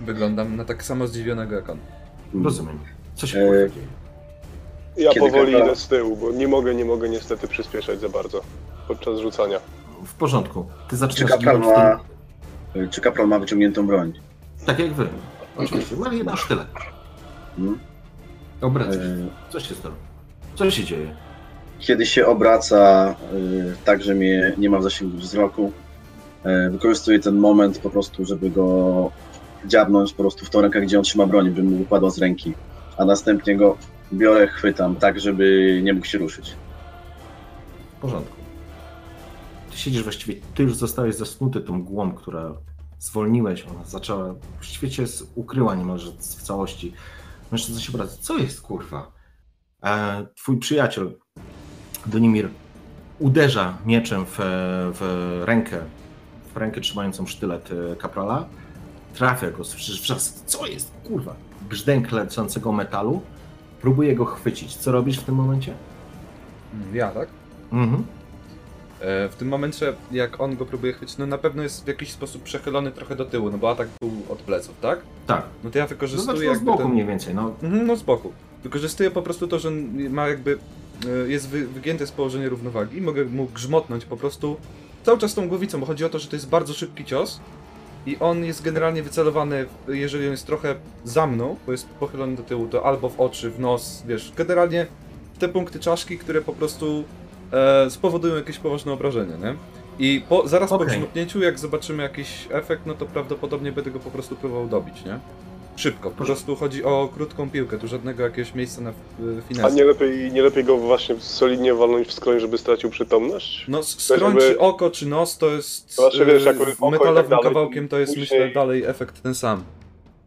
[SPEAKER 2] Wyglądam na tak samo zdziwionego jak on.
[SPEAKER 1] Rozumiem. Co się
[SPEAKER 3] E,
[SPEAKER 1] kurwa dzieje?
[SPEAKER 4] Ja
[SPEAKER 3] Kiedy
[SPEAKER 4] powoli
[SPEAKER 3] kapela-
[SPEAKER 4] idę z tyłu, bo nie mogę, nie mogę niestety przyspieszać za bardzo podczas rzucania.
[SPEAKER 1] W porządku. Ty
[SPEAKER 3] Czy
[SPEAKER 1] zaczynasz
[SPEAKER 3] kapral
[SPEAKER 1] ginąć
[SPEAKER 3] ma, czy kapral ma wyciągniętą broń?
[SPEAKER 1] Tak jak wy. Oczywiście. Ma jeden sztylet.
[SPEAKER 3] Hmm?
[SPEAKER 1] Obracaj.
[SPEAKER 3] E,
[SPEAKER 1] Co się stało? Co się dzieje?
[SPEAKER 3] Kiedy się obraca y, tak, że mnie nie ma w zasięgu wzroku, y, wykorzystuję ten moment po prostu, żeby go dziabnąć po prostu w tą rękę, gdzie on trzyma broń, by mu wypadła z ręki. A następnie go biorę, chwytam tak, żeby nie mógł się ruszyć.
[SPEAKER 1] W porządku. Ty siedzisz właściwie, ty już zostałeś zasnuty tą mgłą, która zwolniłeś, ona zaczęła, w świecie z- ukryła niemalże w całości. Mężczyzna się obraca, co jest kurwa? E, twój przyjaciel, Donimir, uderza mieczem w, w rękę, w rękę trzymającą sztylet e, kaprala, trafia go, słyszysz wrzask, co jest kurwa? Brzdęk lecącego metalu, próbuje go chwycić. Co robisz w tym momencie?
[SPEAKER 2] Ja, tak?
[SPEAKER 1] Mhm.
[SPEAKER 2] E, W tym momencie, jak on go próbuje chwycić, no na pewno jest w jakiś sposób przechylony trochę do tyłu, no bo atak był od pleców, tak?
[SPEAKER 1] Tak.
[SPEAKER 2] No to ja wykorzystuję
[SPEAKER 1] znaczy no z boku
[SPEAKER 2] ten...
[SPEAKER 1] mniej więcej, no.
[SPEAKER 2] Mhm, no z boku. Wykorzystuję po prostu to, że ma jakby... e, jest wy, wygięte z położenia równowagi i mogę mu grzmotnąć po prostu cały czas tą głowicą, bo chodzi o to, że to jest bardzo szybki cios i on jest generalnie wycelowany, jeżeli on jest trochę za mną, bo jest pochylony do tyłu, to albo w oczy, w nos, wiesz, generalnie w te punkty czaszki, które po prostu e, spowodują jakieś poważne obrażenie, nie? I po, zaraz po
[SPEAKER 1] Okej.
[SPEAKER 2] grzmotnięciu, jak zobaczymy jakiś efekt, no to prawdopodobnie będę go po prostu próbował dobić, nie? Szybko, po prostu chodzi o krótką piłkę, tu żadnego jakiegoś miejsca na finezę.
[SPEAKER 4] A nie lepiej, nie lepiej go właśnie solidnie walnąć w skroń, żeby stracił przytomność?
[SPEAKER 2] No, skroń,
[SPEAKER 4] żeby-
[SPEAKER 2] czy oko, czy nos, to jest
[SPEAKER 4] Zwłaszcza, wiesz,
[SPEAKER 2] y,
[SPEAKER 4] tak
[SPEAKER 2] metalowym
[SPEAKER 4] to
[SPEAKER 2] kawałkiem, to jest
[SPEAKER 4] później-
[SPEAKER 2] myślę dalej efekt ten sam.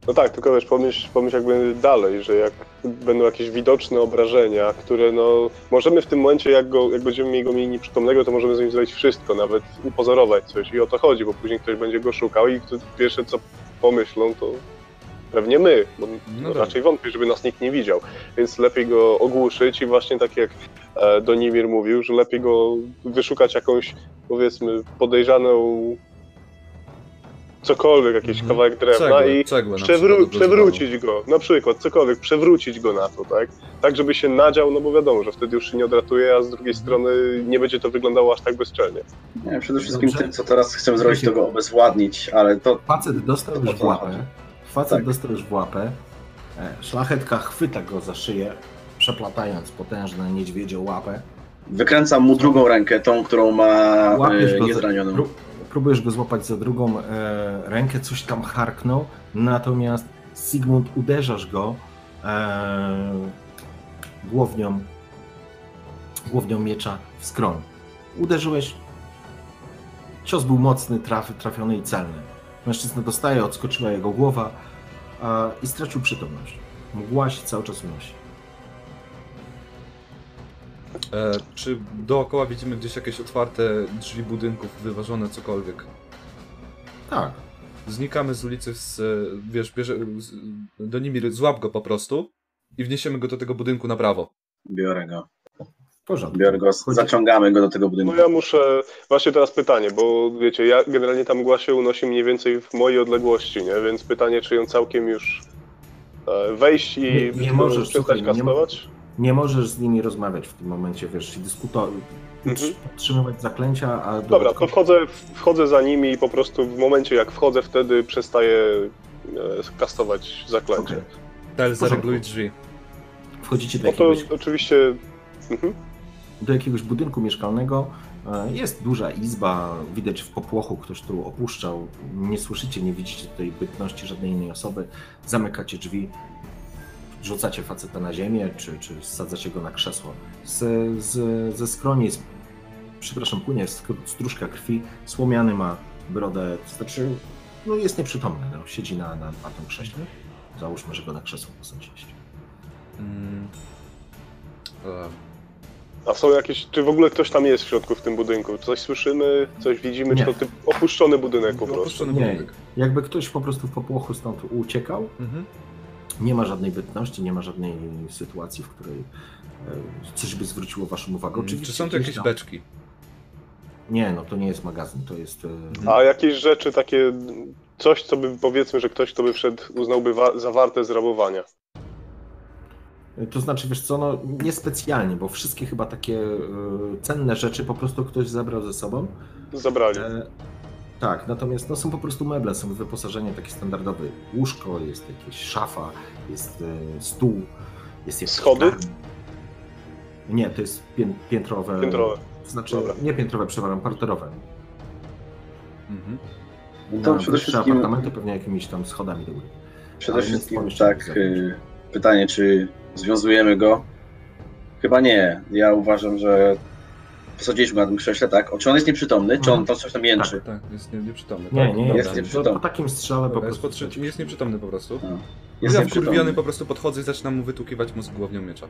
[SPEAKER 4] No tak, tylko wiesz, pomyśl, pomyśl jakby dalej, że jak będą jakieś widoczne obrażenia, które no... Możemy w tym momencie, jak, go, jak będziemy go mieli nieprzytomnego, to możemy z nim zrobić wszystko, nawet upozorować coś i o to chodzi, bo później ktoś będzie go szukał i to pierwsze co pomyślą, to pewnie my, bo
[SPEAKER 2] No tak.
[SPEAKER 4] raczej wątpię, żeby nas nikt nie widział, więc lepiej go ogłuszyć i właśnie tak jak e, Donimir mówił, że lepiej go wyszukać jakąś, powiedzmy, podejrzaną cokolwiek, jakiś
[SPEAKER 2] Mhm.
[SPEAKER 4] kawałek drewna
[SPEAKER 2] Cegłę,
[SPEAKER 4] i
[SPEAKER 2] cegłę na
[SPEAKER 4] przewró- przewrócić go, na przykład cokolwiek, przewrócić go na to, tak? Tak, żeby się nadział, no bo wiadomo, że wtedy już się nie odratuje, a z drugiej strony nie będzie to wyglądało aż tak bezczelnie.
[SPEAKER 3] Nie, przede wszystkim
[SPEAKER 1] Dobrze.
[SPEAKER 3] tym, co teraz chcę zrobić, to go obezwładnić, ale to
[SPEAKER 1] Facet dostał już w
[SPEAKER 3] to
[SPEAKER 1] łapę.
[SPEAKER 3] chodzi.
[SPEAKER 1] Facet
[SPEAKER 3] Tak.
[SPEAKER 1] dostał już w łapę. E, Szlachetka chwyta go za szyję, przeplatając potężne niedźwiedzie łapę.
[SPEAKER 3] wykręcam mu drugą rękę, tą, którą ma e, niezranioną.
[SPEAKER 1] pró- próbujesz go złapać za drugą e, rękę, coś tam harknął, natomiast Sigmund uderzasz go e, głownią głownią miecza w skroń. Uderzyłeś. Cios był mocny, traf, trafiony i celny. Mężczyzna dostaje, odskoczyła jego głowa a, i stracił przytomność. Mgła się cały czas unosi.
[SPEAKER 2] E, czy dookoła widzimy gdzieś jakieś otwarte drzwi budynków, wyważone cokolwiek?
[SPEAKER 1] Tak,
[SPEAKER 2] Znikamy z ulicy, z, wiesz, bierze, z, do nimi złap go po prostu i wniesiemy go do tego budynku na prawo.
[SPEAKER 3] Biorę go.
[SPEAKER 1] Porządku.
[SPEAKER 3] Biorę go,
[SPEAKER 1] Chodzi-
[SPEAKER 3] zaciągamy go do tego budynku.
[SPEAKER 4] No ja muszę, właśnie teraz pytanie, bo wiecie, ja generalnie ta mgła się unosi mniej więcej w mojej odległości, nie? Więc pytanie, czy ją całkiem już e, wejść i
[SPEAKER 1] Nie- nie możesz,
[SPEAKER 4] przestać
[SPEAKER 1] słuchaj, nie
[SPEAKER 4] kastować?
[SPEAKER 1] Nie możesz z nimi rozmawiać w tym momencie, wiesz, i dyskutować,
[SPEAKER 4] Mhm.
[SPEAKER 1] podtrzymywać zaklęcia, a
[SPEAKER 4] Dobra, to
[SPEAKER 1] dodatkowo-
[SPEAKER 4] wchodzę, wchodzę za nimi i po prostu w momencie jak wchodzę, wtedy przestaję e, kastować zaklęcie.
[SPEAKER 1] Okej.
[SPEAKER 2] Tel, zareguluj drzwi.
[SPEAKER 1] Wchodzicie do
[SPEAKER 4] No to
[SPEAKER 1] jakiegoś,
[SPEAKER 4] oczywiście... Mhm.
[SPEAKER 1] Do jakiegoś budynku mieszkalnego. E, Jest duża izba, widać w popłochu, ktoś tu opuszczał. Nie słyszycie, nie widzicie tutaj bytności żadnej innej osoby. Zamykacie drzwi, rzucacie faceta na ziemię, czy, czy sadzacie go na krzesło. Z, z, ze skroni, jest, przepraszam, płynie stróżka krwi, słomiany ma brodę, to znaczy, no jest nieprzytomny, no, siedzi na, na, na tym krześle. Załóżmy, że go na krzesło posadziliście.
[SPEAKER 2] Mm. E,
[SPEAKER 4] A są jakieś, czy w ogóle ktoś tam jest w środku w tym budynku? Coś słyszymy, coś widzimy, czy to typ opuszczony budynek po prostu?
[SPEAKER 2] Opuszczony
[SPEAKER 1] Nie.
[SPEAKER 2] budynek.
[SPEAKER 1] Jakby ktoś po prostu w popłochu stąd uciekał,
[SPEAKER 2] Mhm.
[SPEAKER 1] Nie ma żadnej bytności, nie ma żadnej sytuacji, w której e, coś by zwróciło waszą uwagę.
[SPEAKER 2] Mm,
[SPEAKER 1] Oczywiście
[SPEAKER 2] Czy są tu jakieś
[SPEAKER 1] tam-
[SPEAKER 2] beczki?
[SPEAKER 1] Nie, no to nie jest magazyn, to jest... e,
[SPEAKER 4] A jakieś rzeczy takie, coś co by powiedzmy, że ktoś kto by wszedł uznałby wa- za warte zrabowania.
[SPEAKER 1] To znaczy, wiesz co, no niespecjalnie, bo wszystkie chyba takie e, cenne rzeczy po prostu ktoś zabrał ze sobą.
[SPEAKER 4] Zabrali.
[SPEAKER 1] E, tak, natomiast no, są po prostu meble, są wyposażenie takie standardowe. Łóżko, jest jakieś szafa, jest e, stół, jest jakiś
[SPEAKER 4] Schody?
[SPEAKER 1] Nie, to jest pię, piętrowe.
[SPEAKER 4] Piętrowe.
[SPEAKER 1] To znaczy,
[SPEAKER 4] Dobra.
[SPEAKER 1] nie piętrowe, przepraszam, parterowe.
[SPEAKER 2] Mhm.
[SPEAKER 3] To
[SPEAKER 1] Na
[SPEAKER 3] przede wszystkim-
[SPEAKER 1] apartamenty pewnie jakimiś tam schodami do góry.
[SPEAKER 3] Przede
[SPEAKER 1] Ale
[SPEAKER 3] wszystkim tak, y, pytanie, czy związujemy go? Chyba nie. Ja uważam, że posadziliśmy na tym krześle, tak? Czy on jest nieprzytomny? Czy on to coś tam jęczy?
[SPEAKER 2] Tak, jest nie, nieprzytomny.
[SPEAKER 1] Nie,
[SPEAKER 2] tak?
[SPEAKER 1] nie,
[SPEAKER 2] Dobra.
[SPEAKER 3] jest nieprzytomny.
[SPEAKER 1] Po, takim strzale po
[SPEAKER 2] Dobra, jest,
[SPEAKER 1] prostu.
[SPEAKER 2] podszy- jest nieprzytomny po prostu.
[SPEAKER 3] No.
[SPEAKER 2] Jest ja wkurwiony
[SPEAKER 3] nieprzytomny.
[SPEAKER 2] po prostu podchodzę i zaczynam mu wytukiwać mózg głownią miecza.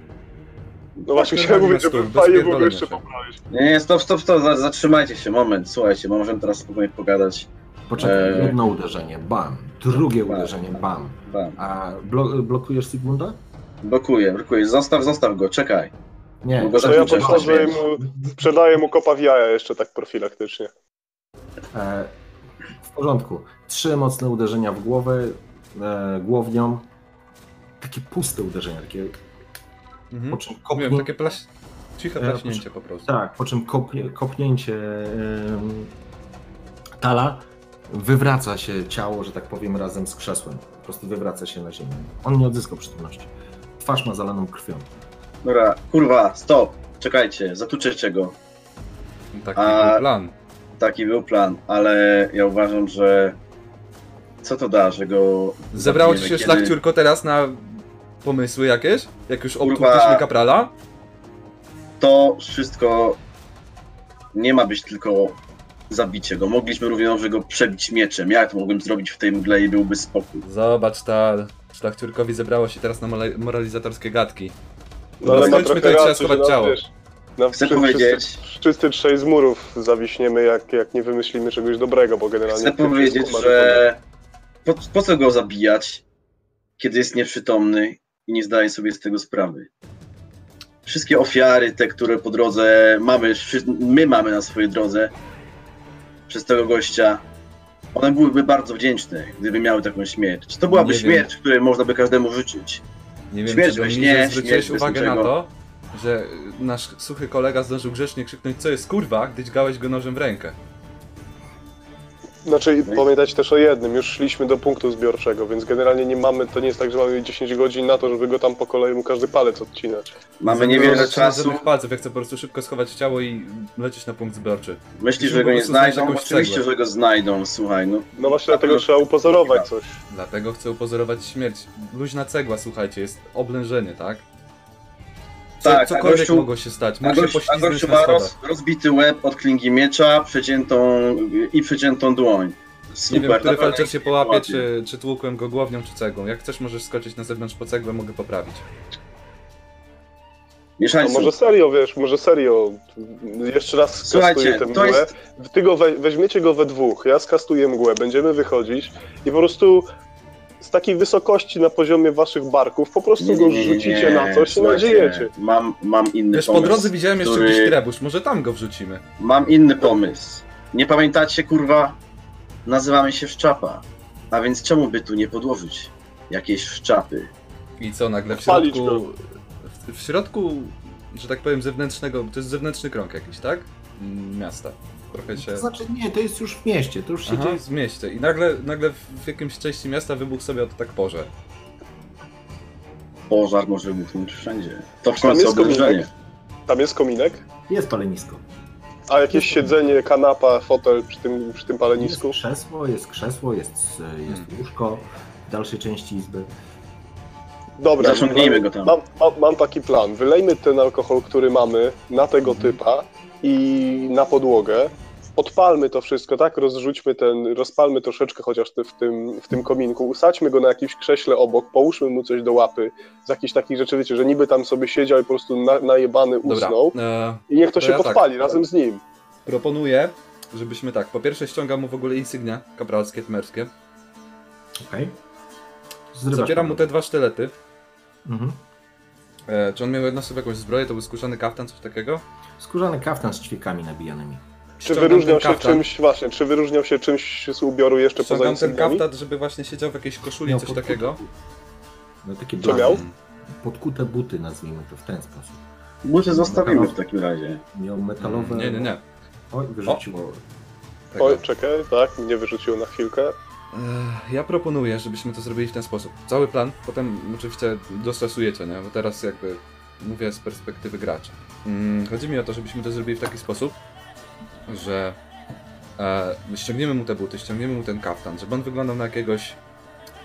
[SPEAKER 4] No właśnie
[SPEAKER 2] Tak,
[SPEAKER 4] chciałem mówić,
[SPEAKER 2] bez
[SPEAKER 4] fajnie było jeszcze poprawić.
[SPEAKER 3] Nie, nie, stop, stop, stop, za- zatrzymajcie się, moment, słuchajcie, bo możemy teraz spokojnie pogadać.
[SPEAKER 1] Poczekaj,
[SPEAKER 3] Eee.
[SPEAKER 1] jedno uderzenie, bam. Drugie
[SPEAKER 3] Bam.
[SPEAKER 1] uderzenie, bam.
[SPEAKER 3] Bam.
[SPEAKER 1] A blo blokujesz Sigmunda?
[SPEAKER 3] Blokuję, blokuję, zostaw, zostaw go, czekaj.
[SPEAKER 1] Nie.
[SPEAKER 4] To ja
[SPEAKER 3] Zaczniecie,
[SPEAKER 4] podchodzę mu, sprzedaję mu kopa w jaja jeszcze tak profilaktycznie.
[SPEAKER 1] E, w porządku. Trzy mocne uderzenia w głowę, e, głownią. Takie puste uderzenia, takie po
[SPEAKER 2] Mhm.
[SPEAKER 1] czym
[SPEAKER 2] Wiem,
[SPEAKER 1] kopnie,
[SPEAKER 2] takie plaś... ciche
[SPEAKER 1] E,
[SPEAKER 2] plaśnięcie po prostu.
[SPEAKER 1] Tak, po czym kopnie, kopnięcie tala wywraca się ciało, że tak powiem, razem z krzesłem. Po prostu wywraca się na ziemię. On nie odzyskał przytomności. Twarz ma zalaną krwią.
[SPEAKER 3] Dobra, kurwa, stop, czekajcie, zatuczycie go.
[SPEAKER 2] Taki
[SPEAKER 3] A-
[SPEAKER 2] był plan.
[SPEAKER 3] Taki był plan, ale ja uważam, że co to da, że go
[SPEAKER 2] Zebrało ci się
[SPEAKER 3] kiedy-
[SPEAKER 2] szlachciurko teraz na pomysły jakieś? Jak już
[SPEAKER 3] Kurwa.
[SPEAKER 2] obtłupliśmy kaprala?
[SPEAKER 3] To wszystko nie ma być tylko zabicie go. Mogliśmy równie dobrze go przebić mieczem. Ja to mogłem zrobić w tej mgle i byłby spokój.
[SPEAKER 2] Zobacz, ta szlachciurkowi zebrało się teraz na mora- moralizatorskie gadki.
[SPEAKER 4] No ale ma
[SPEAKER 2] Skończmy
[SPEAKER 4] trochę
[SPEAKER 2] to i trzeba
[SPEAKER 4] racji, że
[SPEAKER 2] schować
[SPEAKER 4] nam,
[SPEAKER 2] ciało.
[SPEAKER 4] wiesz, nam
[SPEAKER 3] Chcę powiedzieć-
[SPEAKER 4] Wszyscy trzej z murów zawiśniemy, jak, jak nie wymyślimy czegoś dobrego, bo generalnie...
[SPEAKER 3] Chcę powiedzieć, że po, po co go zabijać, kiedy jest nieprzytomny i nie zdaje sobie z tego sprawy. Wszystkie ofiary, te, które po drodze mamy, wszy- my mamy na swojej drodze przez tego gościa, one byłyby bardzo wdzięczne, gdyby miały taką śmierć. To byłaby
[SPEAKER 2] Nie wiem.
[SPEAKER 3] śmierć, której można by każdemu życzyć.
[SPEAKER 2] Nie wiem,
[SPEAKER 3] Śmierć
[SPEAKER 2] czy mnie zwróciłeś uwagę na to, że nasz suchy kolega zdążył grzecznie krzyknąć, co jest kurwa, gdy dźgałeś go nożem w rękę.
[SPEAKER 4] Znaczy,
[SPEAKER 3] No i-
[SPEAKER 4] pamiętać też o jednym, już szliśmy do punktu zbiorczego, więc generalnie nie mamy, to nie jest tak, że mamy 10 godzin na to, żeby go tam po kolei mu każdy palec odcinać.
[SPEAKER 3] Mamy
[SPEAKER 2] Nie
[SPEAKER 3] niewiele czasu.
[SPEAKER 2] żadnych palców, ja chcę po prostu szybko schować ciało i lecieć na punkt zbiorczy.
[SPEAKER 3] Myślisz, że go nie znajdą?
[SPEAKER 2] jakąś
[SPEAKER 3] Oczywiście,
[SPEAKER 2] cegłę.
[SPEAKER 3] że go znajdą, słuchaj, no.
[SPEAKER 4] No właśnie dlatego trzeba upozorować coś.
[SPEAKER 2] Dlatego chcę upozorować śmierć. Luźna cegła, słuchajcie, jest oblężenie, tak? Co,
[SPEAKER 3] Tak,
[SPEAKER 2] cokolwiek
[SPEAKER 3] gościu-
[SPEAKER 2] mogło się stać. Mógł się
[SPEAKER 3] a
[SPEAKER 2] poślizgnąć
[SPEAKER 3] gościu ma roz, rozbity łeb od klingi miecza, przeciętą i przeciętą dłoń. Super,
[SPEAKER 2] Nie wiem, który felczer się połapie, czy, czy tłukłem go głownią, czy cegłą. Jak chcesz, możesz skoczyć na zewnątrz po cegłę, mogę poprawić.
[SPEAKER 4] No może serio, wiesz, może serio. Jeszcze raz skastuję tę
[SPEAKER 3] to
[SPEAKER 4] mgłę.
[SPEAKER 3] jest-
[SPEAKER 4] Ty go we, weźmiecie go we dwóch, ja skastuję mgłę, będziemy wychodzić i po prostu z takiej wysokości na poziomie waszych barków po prostu
[SPEAKER 3] Nie,
[SPEAKER 4] go
[SPEAKER 3] nie, nie, nie,
[SPEAKER 4] rzucicie na coś i nadziejecie.
[SPEAKER 3] Mam, mam inny
[SPEAKER 2] Wiesz, po
[SPEAKER 3] pomysł.
[SPEAKER 2] drodze widziałem jeszcze
[SPEAKER 3] który-
[SPEAKER 2] jakiś trebusz, może tam go wrzucimy.
[SPEAKER 3] Mam inny pomysł. Nie pamiętacie, kurwa? Nazywamy się Szczapa. A więc czemu by tu nie podłożyć jakiejś szczapy?
[SPEAKER 2] I co, nagle w środku... W, w środku, że tak powiem, zewnętrznego... To jest zewnętrzny krąg jakiś, tak? Mm, Miasta. Trochę się...
[SPEAKER 1] To znaczy nie, to jest już w mieście, to już się
[SPEAKER 2] Aha,
[SPEAKER 1] dzieje.
[SPEAKER 2] w mieście. I nagle, nagle w jakimś części miasta wybuchł sobie od tak pożar.
[SPEAKER 3] Pożar może wybuchnąć wszędzie. To w
[SPEAKER 4] Tam
[SPEAKER 3] końcu
[SPEAKER 4] jest kominek? Tam jest kominek,
[SPEAKER 1] Jest palenisko.
[SPEAKER 4] a jakieś siedzenie, kanapa, fotel przy tym, przy tym
[SPEAKER 1] Jest
[SPEAKER 4] palenisku.
[SPEAKER 1] krzesło, jest krzesło, jest, jest
[SPEAKER 2] Hmm.
[SPEAKER 1] łóżko w dalszej części izby.
[SPEAKER 4] Dobra,
[SPEAKER 3] Zaciągnijmy go tam.
[SPEAKER 4] Mam, mam, mam taki plan. Wylejmy ten alkohol, który mamy, na tego
[SPEAKER 2] Mhm.
[SPEAKER 4] typa i na podłogę. Podpalmy to wszystko, tak? Rozrzućmy ten, rozpalmy troszeczkę chociaż w tym, w tym kominku, usadźmy go na jakimś krześle obok, połóżmy mu coś do łapy, z jakichś takich rzeczy, wiecie, że niby tam sobie siedział i po prostu na, najebany usnął
[SPEAKER 2] e,
[SPEAKER 4] i niech to,
[SPEAKER 2] to
[SPEAKER 4] się
[SPEAKER 2] ja tak.
[SPEAKER 4] podpali razem z nim.
[SPEAKER 2] proponuję, żebyśmy tak, po pierwsze ściągam mu w ogóle insygnia kapralskie, tmerskie.
[SPEAKER 1] Okej. Zrywasz
[SPEAKER 2] Zabieram mu te dwa sztylety.
[SPEAKER 1] Mhm.
[SPEAKER 2] E, czy on miał jedną sobie jakąś zbroję, to był skórzany kaftan, coś takiego?
[SPEAKER 1] Skórzany kaftan z ćwiekami nabijanymi.
[SPEAKER 4] Czy wyróżniał się
[SPEAKER 2] kaftan,
[SPEAKER 4] czymś, właśnie, czy wyróżniał się czymś z ubioru jeszcze poza
[SPEAKER 2] ten kaftan, żeby właśnie siedział w jakiejś koszuli,
[SPEAKER 1] Miał
[SPEAKER 2] coś
[SPEAKER 1] podkute
[SPEAKER 2] takiego.
[SPEAKER 1] No takie
[SPEAKER 4] Co miał?
[SPEAKER 1] Podkute buty, nazwijmy to w ten sposób.
[SPEAKER 3] Buty zostawimy w takim razie.
[SPEAKER 1] Miał metalowe...
[SPEAKER 2] Nie, nie, nie.
[SPEAKER 1] Oj, wyrzuciło.
[SPEAKER 2] Tego.
[SPEAKER 4] Oj, czekaj, tak, mnie wyrzuciło na chwilkę.
[SPEAKER 2] Ech, Ja proponuję, żebyśmy to zrobili w ten sposób. Cały plan, potem oczywiście dostosujecie, nie? Bo teraz jakby mówię z perspektywy gracza. Mm, chodzi mi o to, żebyśmy to zrobili w taki sposób, że e, ściągniemy mu te buty, ściągniemy mu ten kaftan, żeby on wyglądał na jakiegoś,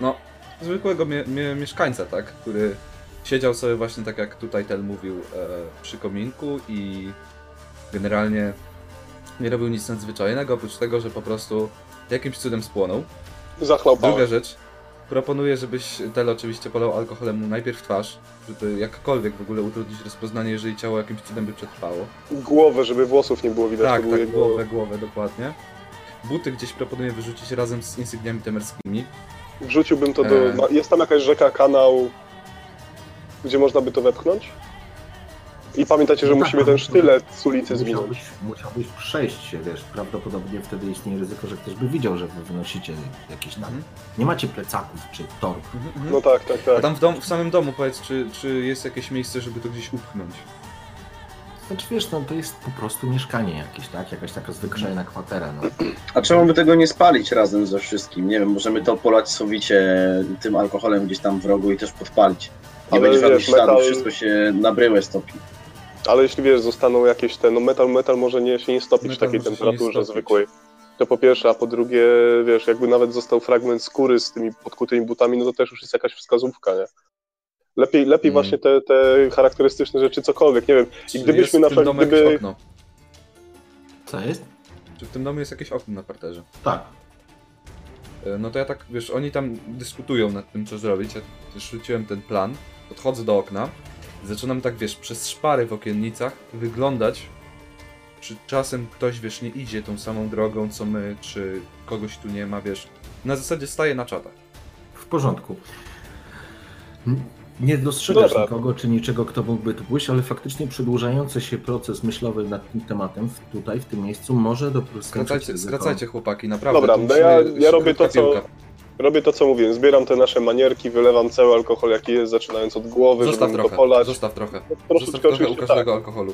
[SPEAKER 2] no, zwykłego mie mie mieszkańca, tak? Który siedział sobie właśnie tak jak tutaj Tel mówił e, przy kominku i generalnie nie robił nic nadzwyczajnego, oprócz tego, że po prostu jakimś cudem spłonął.
[SPEAKER 4] Zachlał
[SPEAKER 2] Druga rzecz. Proponuję, żebyś Tel oczywiście polał alkoholem mu najpierw twarz, żeby jakkolwiek w ogóle utrudnić rozpoznanie, jeżeli ciało jakimś cudem by przetrwało.
[SPEAKER 4] Głowę, żeby włosów nie było widać.
[SPEAKER 2] Tak, tak,
[SPEAKER 4] jego-
[SPEAKER 2] głowę, głowę, dokładnie. Buty gdzieś proponuję wyrzucić razem z insygniami temerskimi.
[SPEAKER 4] Wrzuciłbym to do. Ma- Jest tam jakaś rzeka, kanał, gdzie można by to wepchnąć? I pamiętajcie, że
[SPEAKER 1] No tak,
[SPEAKER 4] musimy ten sztylet z ulicy zwinąć.
[SPEAKER 1] Musiałbyś, musiałbyś przejść się, wiesz, prawdopodobnie wtedy istnieje ryzyko, że ktoś by widział, że wy wynosicie jakieś tam...
[SPEAKER 2] Mhm.
[SPEAKER 1] Nie macie plecaków czy torb.
[SPEAKER 4] No tak, tak,
[SPEAKER 2] A
[SPEAKER 4] tak.
[SPEAKER 2] tam w, dom, w samym domu powiedz, czy, czy jest jakieś miejsce, żeby to gdzieś upchnąć.
[SPEAKER 1] Znaczy wiesz, no to jest po prostu mieszkanie jakieś, tak? Jakaś taka zwyczajna kwatera, no.
[SPEAKER 3] A czemu by tego nie spalić razem ze wszystkim? Nie wiem, możemy to polać sowicie tym alkoholem gdzieś tam w rogu i też podpalić. Nie
[SPEAKER 4] Ale
[SPEAKER 3] będzie żadnych śladów,
[SPEAKER 4] metal-
[SPEAKER 3] wszystko się na bryłę stopi.
[SPEAKER 4] Ale jeśli wiesz, zostaną jakieś te. No metal, metal może nie, się nie stopić w takiej temperaturze zwykłej. To po pierwsze, a po drugie, wiesz, jakby nawet został fragment skóry z tymi podkutymi butami, no to też już jest jakaś wskazówka, nie? Lepiej, lepiej
[SPEAKER 2] Mm.
[SPEAKER 4] właśnie te, te charakterystyczne rzeczy, cokolwiek, nie wiem.
[SPEAKER 2] Czy
[SPEAKER 4] gdybyśmy
[SPEAKER 2] jest
[SPEAKER 4] na przykład- gdyby-
[SPEAKER 2] okno?
[SPEAKER 1] Co jest?
[SPEAKER 2] Czy w tym domu jest jakieś okno na parterze?
[SPEAKER 1] Tak.
[SPEAKER 2] E, No to ja tak, wiesz, oni tam dyskutują nad tym, co zrobić. Ja też rzuciłem ten plan, podchodzę do okna, zaczynam tak, wiesz, przez szpary w okiennicach wyglądać, czy czasem ktoś, wiesz, nie idzie tą samą drogą, co my, czy kogoś tu nie ma, wiesz. Na zasadzie staję na czatach.
[SPEAKER 1] W porządku. Nie dostrzegasz
[SPEAKER 4] Dobra.
[SPEAKER 1] nikogo czy niczego, kto mógłby tu pójść, ale faktycznie przedłużający się proces myślowy nad tym tematem w, tutaj, w tym miejscu, może doprowadzić
[SPEAKER 2] Skracajcie, skracajcie chłopaki, naprawdę.
[SPEAKER 4] Dobra, no ja- ja robię to, co-
[SPEAKER 2] piłka.
[SPEAKER 4] Robię to, co mówiłem. Zbieram te nasze manierki, wylewam cały alkohol, jaki jest, zaczynając od głowy,
[SPEAKER 2] Zostaw
[SPEAKER 4] żeby go
[SPEAKER 2] trochę,
[SPEAKER 4] polać.
[SPEAKER 2] zostaw trochę.
[SPEAKER 4] Troszeczkę
[SPEAKER 2] Zostaw trochę u każdego
[SPEAKER 4] tak.
[SPEAKER 2] alkoholu.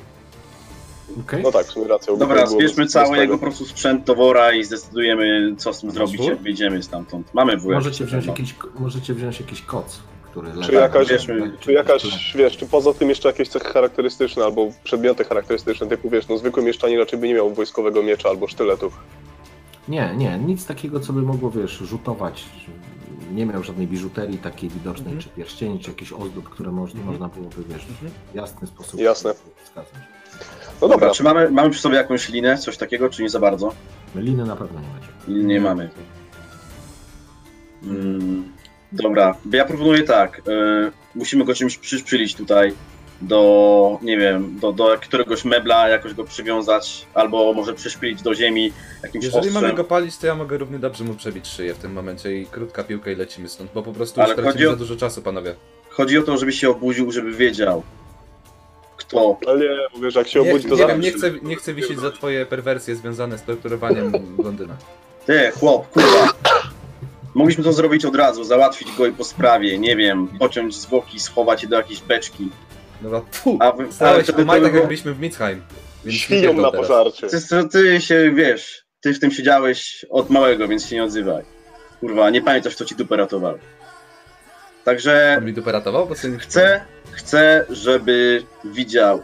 [SPEAKER 1] Okej?
[SPEAKER 4] No tak, w sumie racja.
[SPEAKER 3] Dobra, zbierzmy cały jego po prostu sprzęt do wora i zdecydujemy, co z tym zrobić, jak wyjdziemy stamtąd. Mamy wór.
[SPEAKER 1] Możecie wziąć, jakiś, możecie wziąć jakiś koc, który leży.
[SPEAKER 4] Czy jakaś,
[SPEAKER 3] bierzmy-
[SPEAKER 4] czy jakaś, wiesz, czy poza tym jeszcze jakieś cechy charakterystyczne albo przedmioty charakterystyczne, typu wiesz, no zwykły mieszczanie raczej by nie miał wojskowego miecza albo sztyletu.
[SPEAKER 1] Nie, nie, nic takiego, co by mogło, wiesz, rzutować nie miał żadnej biżuterii takiej widocznej,
[SPEAKER 2] Mhm.
[SPEAKER 1] czy pierścieni, czy jakichś ozdób, które można,
[SPEAKER 2] Mhm.
[SPEAKER 1] można byłoby, wiesz,
[SPEAKER 2] Mhm.
[SPEAKER 1] w jasny sposób
[SPEAKER 4] Jasne.
[SPEAKER 1] wskazać.
[SPEAKER 4] No dobra,
[SPEAKER 3] Czy mamy, mamy przy sobie jakąś linę, coś takiego, czy nie za bardzo?
[SPEAKER 1] Liny na pewno nie macie.
[SPEAKER 3] Nie mamy. Mm, dobra, ja proponuję tak. y, musimy go czymś przyszpilić tutaj do, nie wiem, do, do któregoś mebla, jakoś go przywiązać, albo może przyszpilić do ziemi jakimś
[SPEAKER 2] Jeżeli mamy
[SPEAKER 3] ostrzem.
[SPEAKER 2] go palić, to ja mogę równie dobrze mu przebić szyję w tym momencie i krótka piłka i lecimy stąd, bo po prostu
[SPEAKER 3] Ale
[SPEAKER 2] już tracimy
[SPEAKER 3] chodzi o-
[SPEAKER 2] za dużo czasu, panowie.
[SPEAKER 3] Chodzi o to, żeby się obudził, żeby wiedział, kto.
[SPEAKER 4] ale nie, bo wiesz, jak się
[SPEAKER 2] Nie,
[SPEAKER 4] obudzi, to
[SPEAKER 2] nie wiem, nie chcę, nie chcę wisieć za twoje perwersje związane z torturowaniem Londyna.
[SPEAKER 3] Ty, chłop, kurwa. Mogliśmy to zrobić od razu, załatwić go i po sprawie, nie wiem, pociąć zwłoki, schować je do jakiejś beczki.
[SPEAKER 2] Dobra, fu,
[SPEAKER 3] A wy, ale
[SPEAKER 2] stałeś
[SPEAKER 3] wtedy
[SPEAKER 2] o maj tak
[SPEAKER 3] było-
[SPEAKER 2] jak byliśmy w Mitzheim. więc
[SPEAKER 4] Świnią na
[SPEAKER 2] teraz.
[SPEAKER 4] pożarcie.
[SPEAKER 3] Ty, ty się, wiesz, ty w tym siedziałeś od małego, więc się nie odzywaj. Kurwa, nie pamiętasz, kto ci dupę ratował. Także
[SPEAKER 2] On mi dupę ratował, bo sobie nie
[SPEAKER 3] chcę, chcę, żeby widział,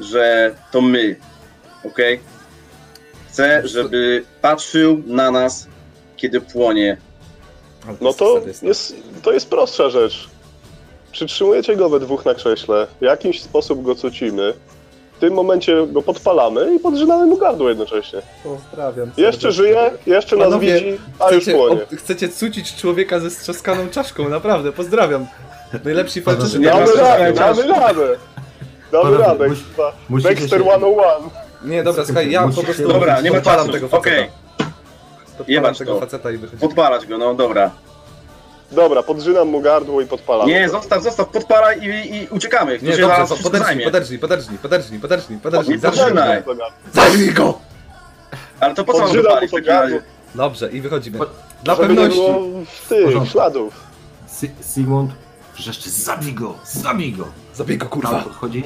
[SPEAKER 3] że to my, okej? Chcę, żeby patrzył na nas, kiedy płonie.
[SPEAKER 2] Ale
[SPEAKER 4] No to jest, to jest prostsza rzecz. Przytrzymujecie go we dwóch na krześle, w jakiś sposób go cucimy, w tym momencie go podpalamy i podrzynamy mu gardło jednocześnie.
[SPEAKER 2] Pozdrawiam.
[SPEAKER 4] Jeszcze żyje, jeszcze nas
[SPEAKER 2] Panowie,
[SPEAKER 4] widzi, a już
[SPEAKER 2] Chcecie,
[SPEAKER 4] płonie.
[SPEAKER 2] ob- chcecie cucić człowieka ze strzaskaną czaszką, naprawdę, pozdrawiam. Najlepsi felczerzy
[SPEAKER 3] nie ma
[SPEAKER 4] Damy radę, damy radę. Damy
[SPEAKER 1] Panowie,
[SPEAKER 4] radę,
[SPEAKER 1] musi-
[SPEAKER 4] kurwa.
[SPEAKER 1] Musicie
[SPEAKER 4] Dexter
[SPEAKER 1] się-
[SPEAKER 4] 101.
[SPEAKER 2] Nie, dobra, słuchaj, ja po
[SPEAKER 1] Musicie-
[SPEAKER 2] prostu
[SPEAKER 3] Dobra, nie ma
[SPEAKER 2] podpalam
[SPEAKER 3] czasu,
[SPEAKER 2] tego faceta.
[SPEAKER 3] okej.
[SPEAKER 2] Podpalam
[SPEAKER 3] Jebać
[SPEAKER 2] tego
[SPEAKER 3] to.
[SPEAKER 2] faceta i wychodzi.
[SPEAKER 3] Podpalać go, no dobra.
[SPEAKER 4] Dobra, podrzynam mu gardło i podpalamy.
[SPEAKER 3] Nie, zostaw, zostaw, podpalaj i, i uciekamy.
[SPEAKER 2] Nie,
[SPEAKER 3] się
[SPEAKER 2] dobrze,
[SPEAKER 3] zaraz
[SPEAKER 2] to
[SPEAKER 3] wszystko
[SPEAKER 2] poderżnij,
[SPEAKER 3] zajmie.
[SPEAKER 2] poderżnij, poderżnij, poderżnij, poderżnij,
[SPEAKER 3] poczynaj.
[SPEAKER 2] go.
[SPEAKER 3] Ale to po co mam
[SPEAKER 4] Podrzynam
[SPEAKER 3] wypalić w
[SPEAKER 4] mu to
[SPEAKER 3] takim razie?
[SPEAKER 4] gardło,
[SPEAKER 2] Dobrze, i wychodzimy. Dla
[SPEAKER 4] żeby nie
[SPEAKER 2] pewności.
[SPEAKER 4] było tych
[SPEAKER 1] porządku.
[SPEAKER 4] śladów.
[SPEAKER 1] Si- Sigmund wrzeszczy, zabij go, zabij go.
[SPEAKER 2] Zabij go,
[SPEAKER 1] Tam
[SPEAKER 2] kurwa.
[SPEAKER 1] podchodzi,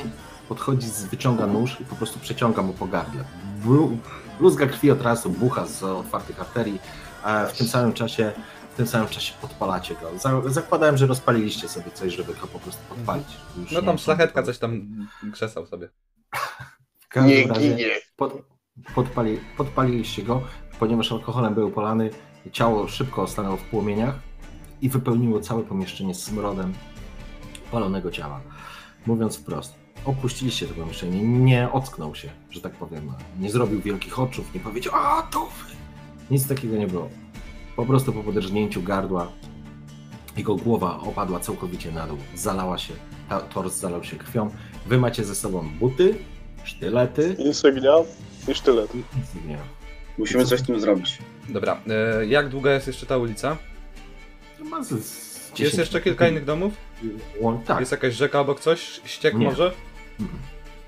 [SPEAKER 1] podchodzi, z- wyciąga nóż i po prostu przeciąga mu po gardle. Blu- Bluzga krwi od razu, bucha z otwartych arterii, a w tym samym czasie w tym samym czasie podpalacie go. Za- Zakładałem, że rozpaliliście sobie coś, żeby go po prostu podpalić. Już
[SPEAKER 2] No
[SPEAKER 1] nie
[SPEAKER 2] tam szlachetka
[SPEAKER 1] co-
[SPEAKER 2] coś tam krzesał sobie.
[SPEAKER 1] W każdym
[SPEAKER 4] Nie
[SPEAKER 1] razie
[SPEAKER 4] ginie.
[SPEAKER 1] pod, podpali, podpaliliście go, ponieważ alkoholem był polany, ciało szybko stanęło w płomieniach i wypełniło całe pomieszczenie smrodem palonego ciała. Mówiąc wprost, opuściliście to pomieszczenie, nie ocknął się, że tak powiem, nie zrobił wielkich oczów, nie powiedział, a to wy. Nic takiego nie było. Po prostu po podrżnięciu gardła jego głowa opadła całkowicie na dół, zalała się, ta, tors zalał się krwią. Wy macie ze sobą buty, sztylety
[SPEAKER 4] Insygnia i sztylet.
[SPEAKER 1] i insygnia.
[SPEAKER 3] Musimy coś z tym zrobić.
[SPEAKER 2] Dobra, e, jak długa jest jeszcze ta ulica?
[SPEAKER 1] To ma z, z
[SPEAKER 2] Jest
[SPEAKER 1] 10
[SPEAKER 2] jeszcze kilka innych domów?
[SPEAKER 1] Tak.
[SPEAKER 2] Jest jakaś rzeka obok coś? Ściek
[SPEAKER 1] Nie.
[SPEAKER 2] może?
[SPEAKER 1] Mhm.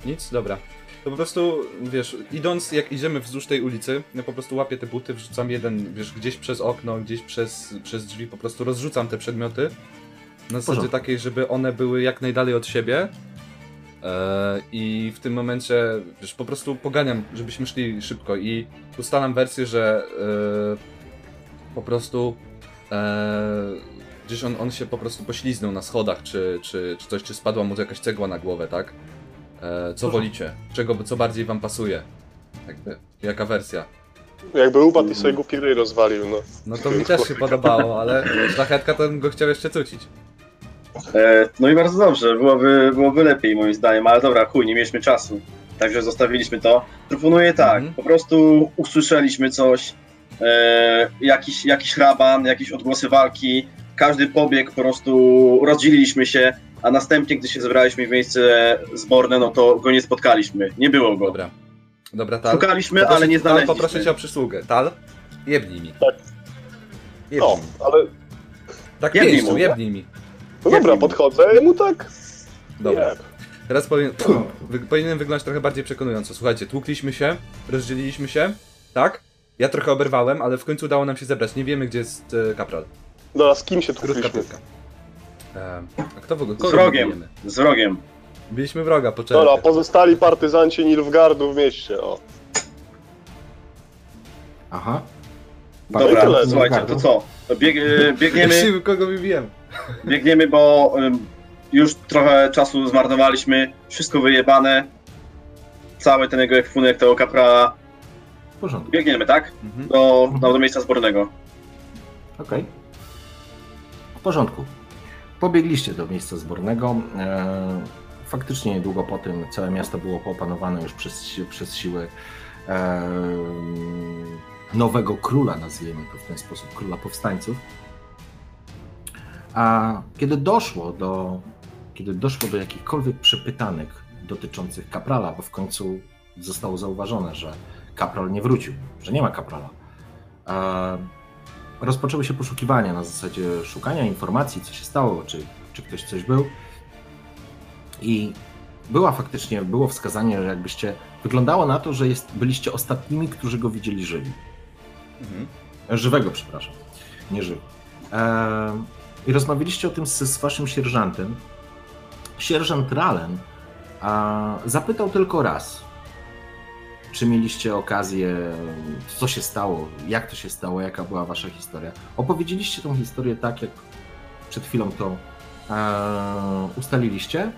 [SPEAKER 2] Nic? Dobra. To po prostu, wiesz, idąc, jak idziemy wzdłuż tej ulicy, ja po prostu łapię te buty, wrzucam jeden, wiesz, gdzieś przez okno, gdzieś przez, przez drzwi, po prostu rozrzucam te przedmioty. Na zasadzie
[SPEAKER 1] porządku.
[SPEAKER 2] takiej, żeby one były jak najdalej od siebie. E, I w tym momencie, wiesz, po prostu poganiam, żebyśmy szli szybko i ustalam wersję, że e, po prostu e, gdzieś on, on się po prostu pośliznął na schodach, czy, czy, czy coś, czy spadła mu jakaś cegła na głowę, tak? E, co wolicie? Czego, co bardziej wam pasuje? Jakby, jaka wersja?
[SPEAKER 4] Jakby upadł i sobie głupi ryj rozwalił, no.
[SPEAKER 2] No to mi też się podobało, ale szlachetka to bym go chciał jeszcze cucić.
[SPEAKER 3] E, no i bardzo dobrze, byłoby, byłoby lepiej moim zdaniem, ale dobra, chuj, nie mieliśmy czasu. Także zostawiliśmy to. Proponuję tak,
[SPEAKER 2] Mhm.
[SPEAKER 3] po prostu usłyszeliśmy coś, e, jakiś, jakiś raban, jakieś odgłosy walki, każdy pobiegł, po prostu rozdzieliliśmy się, a następnie, gdy się zebraliśmy w miejsce zborne, no to go nie spotkaliśmy, nie było go.
[SPEAKER 2] Dobra. Dobra, Tal.
[SPEAKER 3] Szukaliśmy,
[SPEAKER 2] Poproszę-
[SPEAKER 3] ale nie
[SPEAKER 2] Tal,
[SPEAKER 3] znaleźliśmy.
[SPEAKER 2] poproszę cię o przysługę. Tal, jebnij mi.
[SPEAKER 4] Tak.
[SPEAKER 2] Jebnij
[SPEAKER 4] No,
[SPEAKER 2] mi.
[SPEAKER 4] ale
[SPEAKER 2] Tak
[SPEAKER 3] jebnij
[SPEAKER 2] pięścią,
[SPEAKER 3] mu.
[SPEAKER 2] jebnij mi.
[SPEAKER 4] no dobra, podchodzę i mu tak.
[SPEAKER 2] Dobra.
[SPEAKER 4] Nie.
[SPEAKER 2] Teraz powinien, wy, powinienem wyglądać trochę bardziej przekonująco. Słuchajcie, tłukliśmy się, rozdzieliliśmy się, tak? Ja trochę oberwałem, ale w końcu udało nam się zebrać. Nie wiemy, gdzie jest e, kapral.
[SPEAKER 4] Dobra, z kim się tu
[SPEAKER 2] Krótka. E, a kto w ogóle?
[SPEAKER 3] Z wrogiem, z wrogiem.
[SPEAKER 2] Biliśmy wroga, poczekaj.
[SPEAKER 4] Dobra, pozostali partyzanci Nilfgardu w mieście, o.
[SPEAKER 1] Aha.
[SPEAKER 3] Dobra,
[SPEAKER 4] tyle,
[SPEAKER 3] słuchajcie, to co? Bieg, e, biegniemy...
[SPEAKER 2] Siły, kogo my bijemy?
[SPEAKER 3] Biegniemy, bo już trochę czasu zmarnowaliśmy, wszystko wyjebane. Cały ten jego ekwipunek tego kaprala.
[SPEAKER 1] W porządku.
[SPEAKER 3] Biegniemy, tak?
[SPEAKER 2] Mhm.
[SPEAKER 3] Do, do, do miejsca zbornego.
[SPEAKER 1] Okej. porządku. Pobiegliście do miejsca zbornego. E, faktycznie niedługo po tym całe miasto było popanowane już przez, przez siły e, nowego króla, nazwijmy to w ten sposób, króla powstańców. A kiedy doszło do, kiedy doszło do jakichkolwiek przepytanek dotyczących kaprala, bo w końcu zostało zauważone, że kapral nie wrócił, że nie ma kaprala, e, rozpoczęły się poszukiwania na zasadzie szukania informacji, co się stało, czy, czy ktoś coś był. I była faktycznie, było wskazanie, że jakbyście, wyglądało na to, że jest, byliście ostatnimi, którzy go widzieli żywi.
[SPEAKER 2] Mhm.
[SPEAKER 1] Żywego, przepraszam, nie żywy. Eee, I rozmawialiście o tym z, z waszym sierżantem. Sierżant Ralen a, zapytał tylko raz, czy mieliście okazję, co się stało, jak to się stało, jaka była wasza historia. Opowiedzieliście tą historię tak, jak przed chwilą to e, ustaliliście.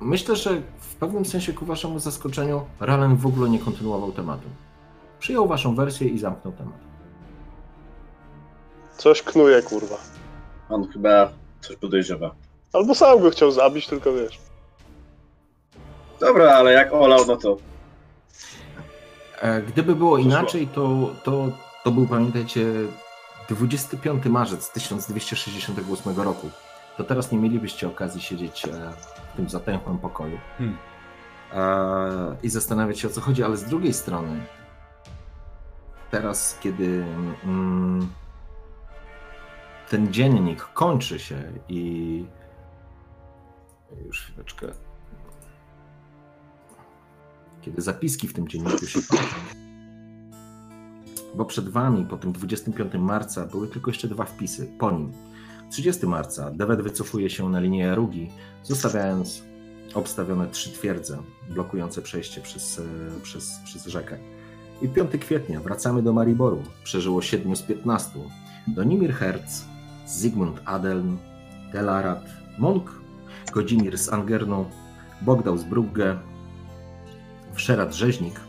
[SPEAKER 1] Myślę, że w pewnym sensie ku waszemu zaskoczeniu Ralen w ogóle nie kontynuował tematu. Przyjął waszą wersję i zamknął temat.
[SPEAKER 4] Coś knuje, kurwa.
[SPEAKER 3] On chyba coś podejrzewa.
[SPEAKER 4] Albo sam go chciał zabić, tylko wiesz.
[SPEAKER 3] Dobra, ale jak olał, no to
[SPEAKER 1] E, Gdyby było inaczej, to, to, to był, pamiętajcie, 25 marzec 1268 roku. To teraz nie mielibyście okazji siedzieć e, w tym zatęchłym pokoju
[SPEAKER 2] Hmm.
[SPEAKER 1] e, i zastanawiać się o co chodzi, ale z drugiej strony, teraz, kiedy mm, ten dziennik kończy się i już chwileczkę. Kiedy zapiski w tym dzienniku się kończą, bo przed wami po tym 25 marca były tylko jeszcze dwa wpisy. Po nim 30 marca Dewet wycofuje się na linię Jarugi, zostawiając obstawione trzy twierdze blokujące przejście przez, e, przez, przez rzekę. I 5 kwietnia wracamy do Mariboru. Przeżyło 7 z 15. Donimir Herz, Zygmunt Adeln, Telarat, Monk, Godzimir z Angernu, Bogdał z Brugge, Wszerat Rzeźnik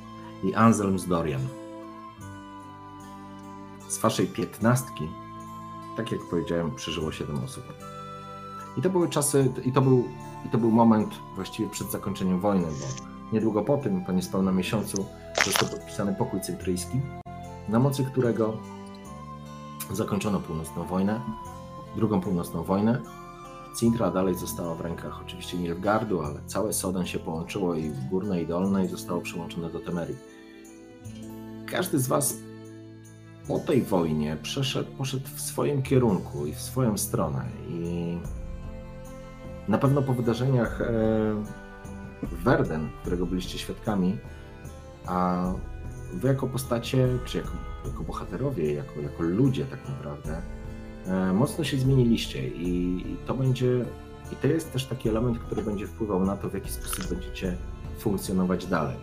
[SPEAKER 1] i Anselm z Dorian. Z waszej piętnastki, tak jak powiedziałem, przeżyło 7 osób. I to były czasy, i to był, i to był moment właściwie przed zakończeniem wojny, bo niedługo po tym, po niespełna miesiącu, został podpisany pokój cypryjski, na mocy którego zakończono północną wojnę, drugą północną wojnę. Cintra dalej została w rękach oczywiście Nilfgardu, ale całe Soden się połączyło i górne i dolne i zostało przyłączone do Temerii. Każdy z was po tej wojnie przeszedł, poszedł w swoim kierunku i w swoją stronę. I na pewno po wydarzeniach e, w Verden, którego byliście świadkami, a wy jako postacie, czy jako, jako bohaterowie, jako, jako ludzie tak naprawdę, e, mocno się zmieniliście i, to będzie, i to jest też taki element, który będzie wpływał na to, w jaki sposób będziecie funkcjonować dalej.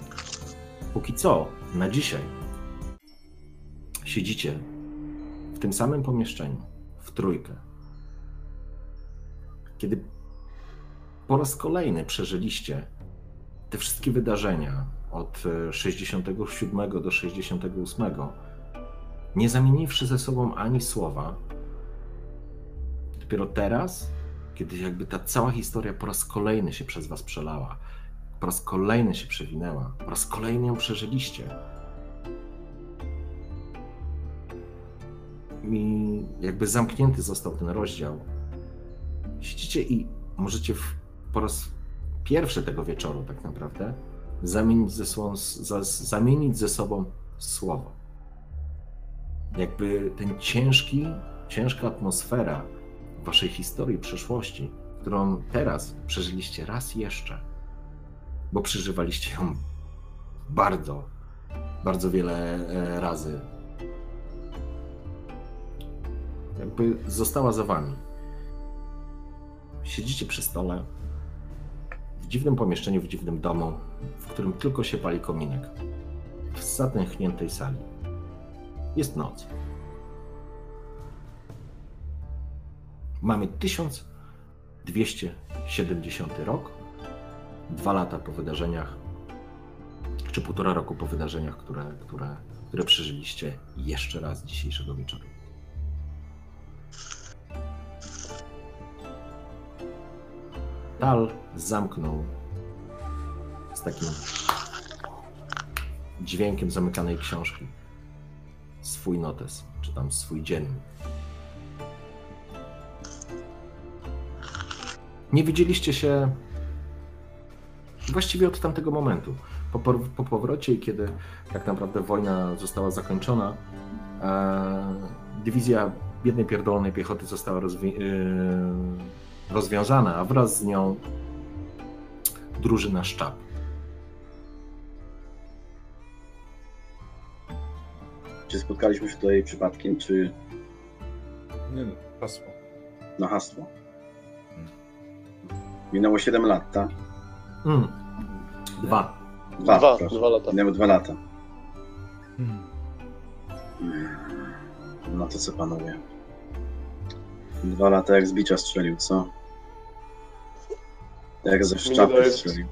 [SPEAKER 1] Póki co, na dzisiaj, siedzicie w tym samym pomieszczeniu, w trójkę. Kiedy po raz kolejny przeżyliście te wszystkie wydarzenia od e, 67 do 68, nie zamieniwszy ze sobą ani słowa, dopiero teraz, kiedy jakby ta cała historia po raz kolejny się przez was przelała, po raz kolejny się przewinęła, po raz kolejny ją przeżyliście, i jakby zamknięty został ten rozdział. Siedzicie i możecie w, po raz pierwszy tego wieczoru tak naprawdę zamienić ze sobą, za, zamienić ze sobą słowo. Jakby ten ciężki, ciężka atmosfera waszej historii przeszłości, którą teraz przeżyliście raz jeszcze, bo przeżywaliście ją bardzo, bardzo wiele e, razy jakby została za wami. Siedzicie przy stole, w dziwnym pomieszczeniu, w dziwnym domu, w którym tylko się pali kominek. W zatęchniętej sali. Jest noc. Mamy 1270 rok, dwa lata po wydarzeniach, czy półtora roku po wydarzeniach, które, które, które przeżyliście jeszcze raz dzisiejszego wieczoru. Tal zamknął z takim dźwiękiem zamykanej książki swój notes, czy tam swój dziennik. Nie widzieliście się właściwie od tamtego momentu. Po, por- po powrocie, kiedy tak naprawdę wojna została zakończona, e, dywizja biednej pierdolonej piechoty została rozwi- e, rozwiązana, a wraz z nią drużyna sztab.
[SPEAKER 3] Czy spotkaliśmy się tutaj przypadkiem, czy
[SPEAKER 2] Nie no, hasło.
[SPEAKER 3] na hasło? Minęło 7 lat, tak?
[SPEAKER 1] Mm. Dwa.
[SPEAKER 3] Dwa,
[SPEAKER 4] Dwa,
[SPEAKER 3] proszę.
[SPEAKER 4] dwa lata.
[SPEAKER 3] Minęły dwa lata.
[SPEAKER 2] Hmm.
[SPEAKER 3] No to co panowie? Dwa lata jak z bicia strzelił, co? Jak ze szczapy
[SPEAKER 4] daje-
[SPEAKER 3] strzelił.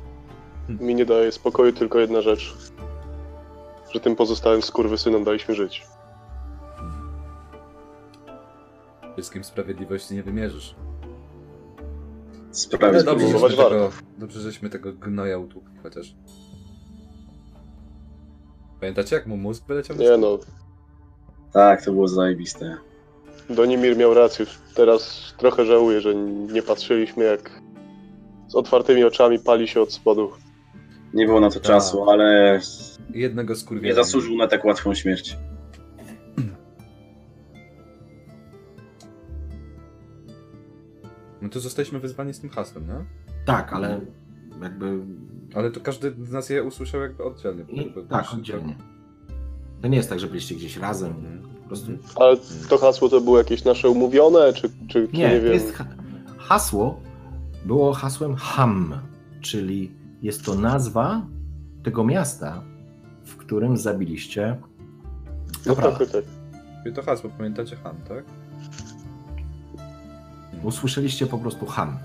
[SPEAKER 4] Mi nie daje spokoju tylko jedna rzecz. Że tym pozostałym skurwysynom daliśmy żyć.
[SPEAKER 2] Wszystkim sprawiedliwości nie wymierzysz.
[SPEAKER 3] Sprawie
[SPEAKER 2] Ale dobrze, żeśmy
[SPEAKER 4] warto.
[SPEAKER 2] tego, dobrze, żeśmy tego gnoja utłukli chociaż. Pamiętacie jak mu mózg wyleciał?
[SPEAKER 4] Nie no,
[SPEAKER 3] Tak, to było zajebiste.
[SPEAKER 4] Donimir miał rację. Teraz trochę żałuję, że nie patrzyliśmy jak z otwartymi oczami pali się od spodu.
[SPEAKER 3] Nie było na to
[SPEAKER 2] Tak.
[SPEAKER 3] czasu, ale
[SPEAKER 2] Jednego
[SPEAKER 3] nie
[SPEAKER 2] skurwiela.
[SPEAKER 3] zasłużył na tak łatwą śmierć.
[SPEAKER 2] No to zostaliśmy wyzwani z tym hasłem, no?
[SPEAKER 1] Tak, ale jakby.
[SPEAKER 2] Ale to każdy z nas je usłyszał jakby oddzielnie.
[SPEAKER 1] I, tak, oddzielnie. To nie jest tak, że byliście gdzieś razem.
[SPEAKER 2] Mhm.
[SPEAKER 1] Po prostu.
[SPEAKER 4] Ale to hasło to było jakieś nasze umówione, czy, czy, czy nie,
[SPEAKER 1] Nie, to
[SPEAKER 4] wiem.
[SPEAKER 1] jest ha- hasło było hasłem Ham, czyli jest to nazwa tego miasta, w którym zabiliście
[SPEAKER 4] No tak, tak.
[SPEAKER 2] Czyli to hasło, pamiętacie Han, tak?
[SPEAKER 1] Usłyszeliście po prostu Ham.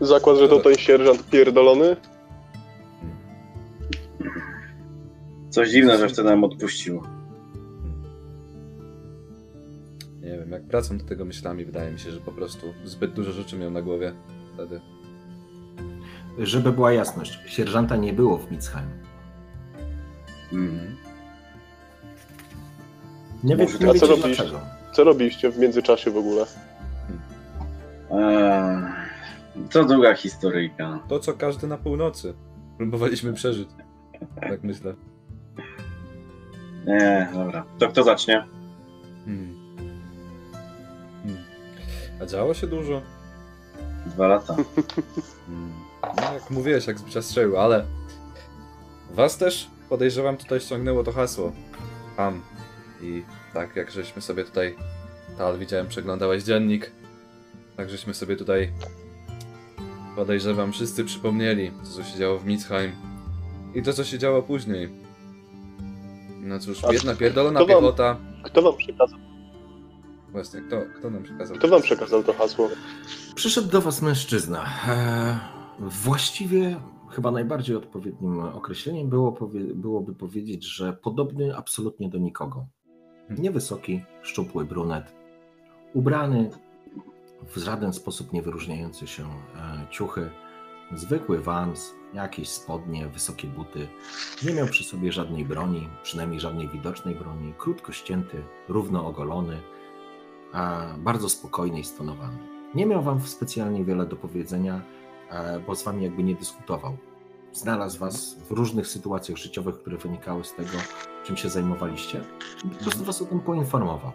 [SPEAKER 4] Zakład, że to ten sierżant pierdolony?
[SPEAKER 3] Coś dziwne, że wtedy nam odpuścił.
[SPEAKER 2] Nie wiem, jak wracam do tego myślami, wydaje mi się, że po prostu zbyt dużo rzeczy miał na głowie wtedy.
[SPEAKER 1] Żeby była jasność, sierżanta nie było w Mitzheim.
[SPEAKER 3] Mm.
[SPEAKER 1] Nie, wie,
[SPEAKER 3] Może
[SPEAKER 1] nie
[SPEAKER 4] a co
[SPEAKER 1] dlaczego.
[SPEAKER 4] Co robiliście w międzyczasie w ogóle?
[SPEAKER 3] Eee, to długa historyjka.
[SPEAKER 2] To, co każdy na północy próbowaliśmy przeżyć. Tak myślę.
[SPEAKER 3] Nie, dobra. To kto zacznie?
[SPEAKER 2] Hmm. Hmm. A działo się dużo.
[SPEAKER 3] Dwa lata.
[SPEAKER 2] Hmm. No, jak mówiłeś, jak z strzelił, ale was też podejrzewam tutaj ściągnęło to hasło. Ham. I tak jak żeśmy sobie tutaj, Tal, widziałem, przeglądałeś dziennik, tak żeśmy sobie tutaj podejrzewam wszyscy przypomnieli to, co się działo w Mitzheim i to, co się działo później. No cóż,
[SPEAKER 4] A
[SPEAKER 2] jedna pierdolona
[SPEAKER 4] kto wam-
[SPEAKER 2] piechota.
[SPEAKER 4] Kto wam przekazał,
[SPEAKER 2] Właśnie, kto, kto nam przekazał?
[SPEAKER 4] kto wam przekazał to hasło?
[SPEAKER 1] Przyszedł do was mężczyzna. Eee, właściwie chyba najbardziej odpowiednim określeniem było, powie- byłoby powiedzieć, że podobny absolutnie do nikogo. Niewysoki, szczupły brunet, ubrany w żaden sposób nie wyróżniający się e, ciuchy, zwykły wams, jakieś spodnie, wysokie buty. Nie miał przy sobie żadnej broni, przynajmniej żadnej widocznej broni, krótko ścięty, równo ogolony, a bardzo spokojny i stonowany. Nie miał wam specjalnie wiele do powiedzenia, e, bo z wami jakby nie dyskutował. Znalazł was w różnych sytuacjach życiowych, które wynikały z tego, czym się zajmowaliście. Po prostu was o tym poinformował.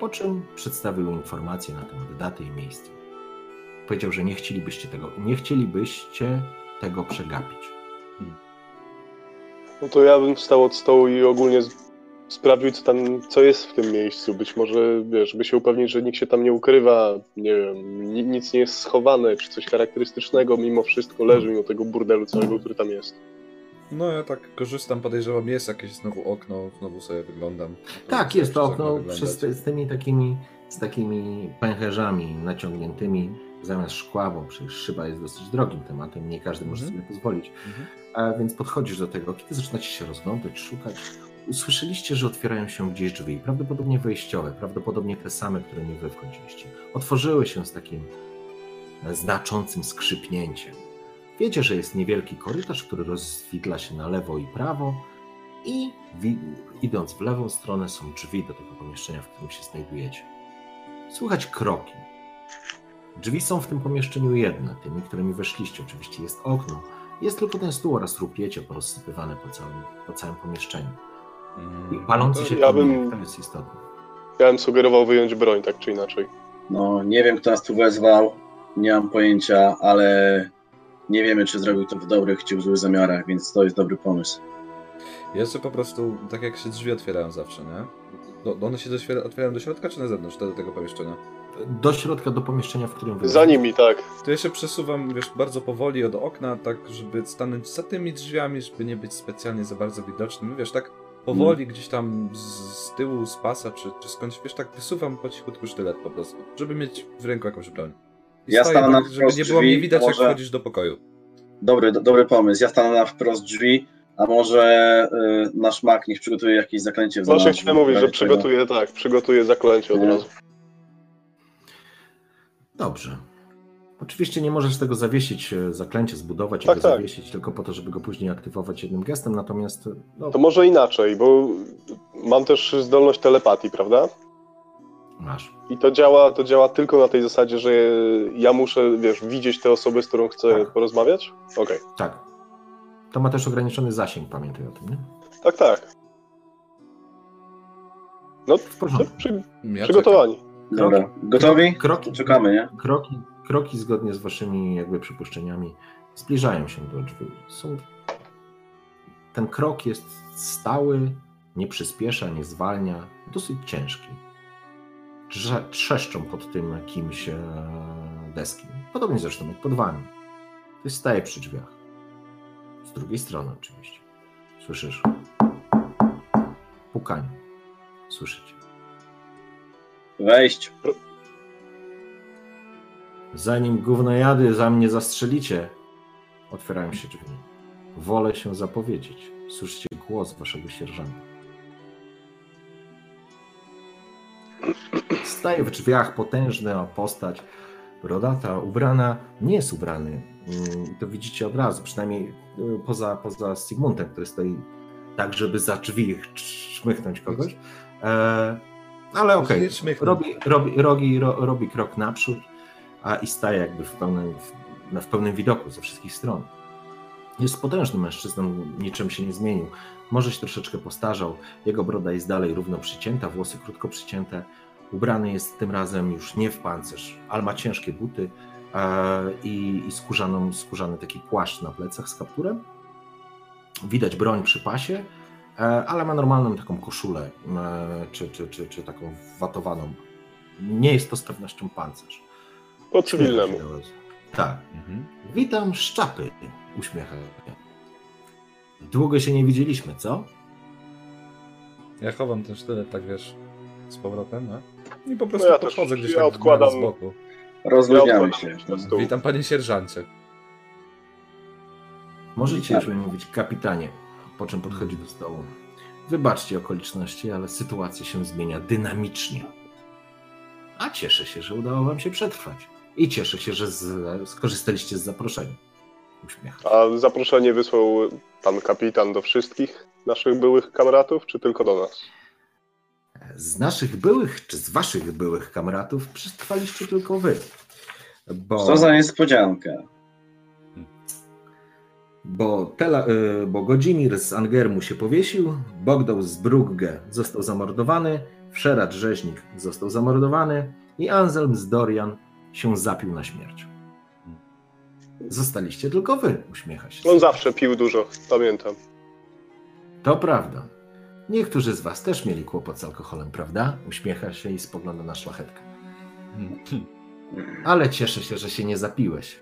[SPEAKER 1] Po czym przedstawił informacje na temat daty i miejsca. Powiedział, że nie chcielibyście tego, nie chcielibyście tego przegapić.
[SPEAKER 4] No to ja bym wstał od stołu i ogólnie sprawdził, co tam, co jest w tym miejscu. Być może, wiesz, żeby się upewnić, że nikt się tam nie ukrywa, nie wiem, ni- nic nie jest schowane, czy coś charakterystycznego mimo wszystko leży, mimo tego burdelu całego, który tam jest.
[SPEAKER 2] No ja tak korzystam, podejrzewam, jest jakieś znowu okno, znowu sobie wyglądam.
[SPEAKER 1] Tak, jest to okno przez, z tymi takimi, z takimi pęcherzami naciągniętymi zamiast szkła, bo przecież szyba jest dosyć drogim tematem, nie każdy może
[SPEAKER 2] Mhm.
[SPEAKER 1] sobie pozwolić.
[SPEAKER 2] Mhm.
[SPEAKER 1] A więc podchodzisz do tego, kiedy zaczynacie się rozglądać, szukać. Usłyszeliście, że otwierają się gdzieś drzwi, prawdopodobnie wejściowe, prawdopodobnie te same, które nie wy wchodziliście. Otworzyły się z takim znaczącym skrzypnięciem. Wiecie, że jest niewielki korytarz, który rozwidla się na lewo i prawo i idąc w lewą stronę są drzwi do tego pomieszczenia, w którym się znajdujecie. Słychać kroki. Drzwi są w tym pomieszczeniu jedne, tymi, którymi weszliście. Oczywiście jest okno. Jest tylko ten stół oraz rupiecie porozsypywane po całym, po całym pomieszczeniu.
[SPEAKER 2] Mm,
[SPEAKER 1] I palący
[SPEAKER 4] To
[SPEAKER 1] się
[SPEAKER 4] ja bym-
[SPEAKER 1] to jest istotne.
[SPEAKER 4] Ja bym sugerował wyjąć broń, tak czy inaczej.
[SPEAKER 3] No, nie wiem, kto nas tu wezwał, nie mam pojęcia, ale nie wiemy, czy zrobił to w dobrych czy w złych zamiarach, więc to jest dobry pomysł.
[SPEAKER 2] Jeszcze po prostu, tak jak się drzwi otwierają zawsze, nie? Do, one się otwierają do środka czy na zewnątrz, do tego pomieszczenia?
[SPEAKER 1] Do środka, do pomieszczenia, w którym wy
[SPEAKER 4] Za nimi, tak.
[SPEAKER 2] To ja się przesuwam, wiesz, bardzo powoli od okna, tak, żeby stanąć za tymi drzwiami, żeby nie być specjalnie za bardzo widocznym. Wiesz, tak powoli gdzieś tam z, z tyłu, z pasa, czy, czy skądś, wiesz, tak wysuwam po cichutku sztylet po prostu, żeby mieć w ręku jakąś broń. I
[SPEAKER 3] Ja
[SPEAKER 2] stoję
[SPEAKER 3] stanę na
[SPEAKER 2] tak, żeby
[SPEAKER 3] wprost
[SPEAKER 2] nie było mnie
[SPEAKER 3] drzwi,
[SPEAKER 2] widać, jak
[SPEAKER 3] może-
[SPEAKER 2] wchodzisz do pokoju.
[SPEAKER 3] Dobry, do, dobry pomysł. Ja stanę na wprost drzwi, a może y, nasz mak niech przygotuje jakieś zaklęcie w
[SPEAKER 4] Właśnie chciałem mówić, że przygotuję, tak, przygotuję zaklęcie od
[SPEAKER 3] Nie.
[SPEAKER 4] razu.
[SPEAKER 1] Dobrze. Oczywiście nie możesz tego zawiesić, e, zaklęcie zbudować i
[SPEAKER 4] Tak,
[SPEAKER 1] go
[SPEAKER 4] tak.
[SPEAKER 1] zawiesić tylko po to, żeby go później aktywować jednym gestem, natomiast no,
[SPEAKER 4] To może inaczej, bo mam też zdolność telepatii, prawda?
[SPEAKER 1] Masz.
[SPEAKER 4] I to działa, to działa tylko na tej zasadzie, że ja muszę, wiesz, widzieć tę osobę, z którą chcę
[SPEAKER 1] Tak.
[SPEAKER 4] porozmawiać? Okej.
[SPEAKER 1] Tak. To ma też ograniczony zasięg, pamiętaj o tym, nie?
[SPEAKER 4] Tak, tak. No,
[SPEAKER 1] W porządku.
[SPEAKER 4] przy,
[SPEAKER 2] Ja
[SPEAKER 4] przygotowani.
[SPEAKER 3] Dobra, gotowi?
[SPEAKER 1] Kroki,
[SPEAKER 3] Czekamy, nie?
[SPEAKER 1] kroki, kroki zgodnie z waszymi jakby przypuszczeniami zbliżają się do drzwi. Są... Ten krok jest stały, nie przyspiesza, nie zwalnia, dosyć ciężki. Trzeszczą pod tym kimś e, deski. Podobnie zresztą jak pod wami. Ty staje przy drzwiach. Z drugiej strony oczywiście. Słyszysz pukanie. Słyszycie.
[SPEAKER 3] Wejść.
[SPEAKER 1] Zanim gównojady za mnie zastrzelicie, otwierają się drzwi. Wolę się zapowiedzieć. Słyszycie głos waszego sierżanta. Staje w drzwiach potężna postać, brodata, ubrana, nie jest ubrany. mm, To widzicie od razu, przynajmniej y, poza, poza Sigmundem, który stoi tak, żeby za drzwi szmychnąć kogoś. E, ale okej,
[SPEAKER 2] śmiechnę.
[SPEAKER 1] robi, robi, robi, ro, robi krok naprzód, a i staje jakby w pełnym, w, w pełnym widoku ze wszystkich stron. Jest potężnym mężczyzną, niczym się nie zmienił. Może się troszeczkę postarzał, jego broda jest dalej równo przycięta, włosy krótko przycięte. Ubrany jest tym razem już nie w pancerz, ale ma ciężkie buty e, i, i skórzaną, skórzany taki płaszcz na plecach z kapturem. Widać broń przy pasie, e, ale ma normalną taką koszulę, e, czy, czy, czy, czy taką watowaną. Nie jest to z pewnością pancerz.
[SPEAKER 4] Po cywilnemu.
[SPEAKER 1] Tak.
[SPEAKER 2] Mhm.
[SPEAKER 1] Witam szczapy, uśmiecha się. Długo się nie widzieliśmy, co?
[SPEAKER 2] Ja chowam ten sztylet, tak wiesz, z powrotem, no. I po prostu
[SPEAKER 4] No ja też-
[SPEAKER 2] podchodzę gdzieś
[SPEAKER 4] ja
[SPEAKER 2] tak
[SPEAKER 4] odkładam-
[SPEAKER 2] z boku.
[SPEAKER 3] Rozluźniamy się.
[SPEAKER 4] odkładam na stół.
[SPEAKER 2] Witam panie sierżancie.
[SPEAKER 1] Możecie
[SPEAKER 3] Tak.
[SPEAKER 1] już mi mówić kapitanie, po czym podchodzi do stołu. Wybaczcie okoliczności, ale sytuacja się zmienia dynamicznie. A cieszę się, że udało wam się przetrwać. I cieszę się, że z, skorzystaliście z zaproszenia. Uśmiech.
[SPEAKER 4] A zaproszenie wysłał pan kapitan do wszystkich naszych byłych kamratów, czy tylko do nas?
[SPEAKER 1] Z naszych byłych, czy z waszych byłych kamratów przetrwaliście tylko wy. Bo...
[SPEAKER 3] Co za niespodzianka.
[SPEAKER 1] Bo, Tela, y, bo Godzimir z Angermu się powiesił, Bogdał z Brugge został zamordowany, Wszerat Rzeźnik został zamordowany i Anselm z Dorian się zapił na śmierć. Zostaliście tylko wy, uśmiecha się.
[SPEAKER 4] On zawsze pił dużo, pamiętam.
[SPEAKER 1] To prawda. Niektórzy z was też mieli kłopot z alkoholem, prawda? Uśmiecha się i spogląda na szlachetkę. Ale cieszę się, że się nie zapiłeś.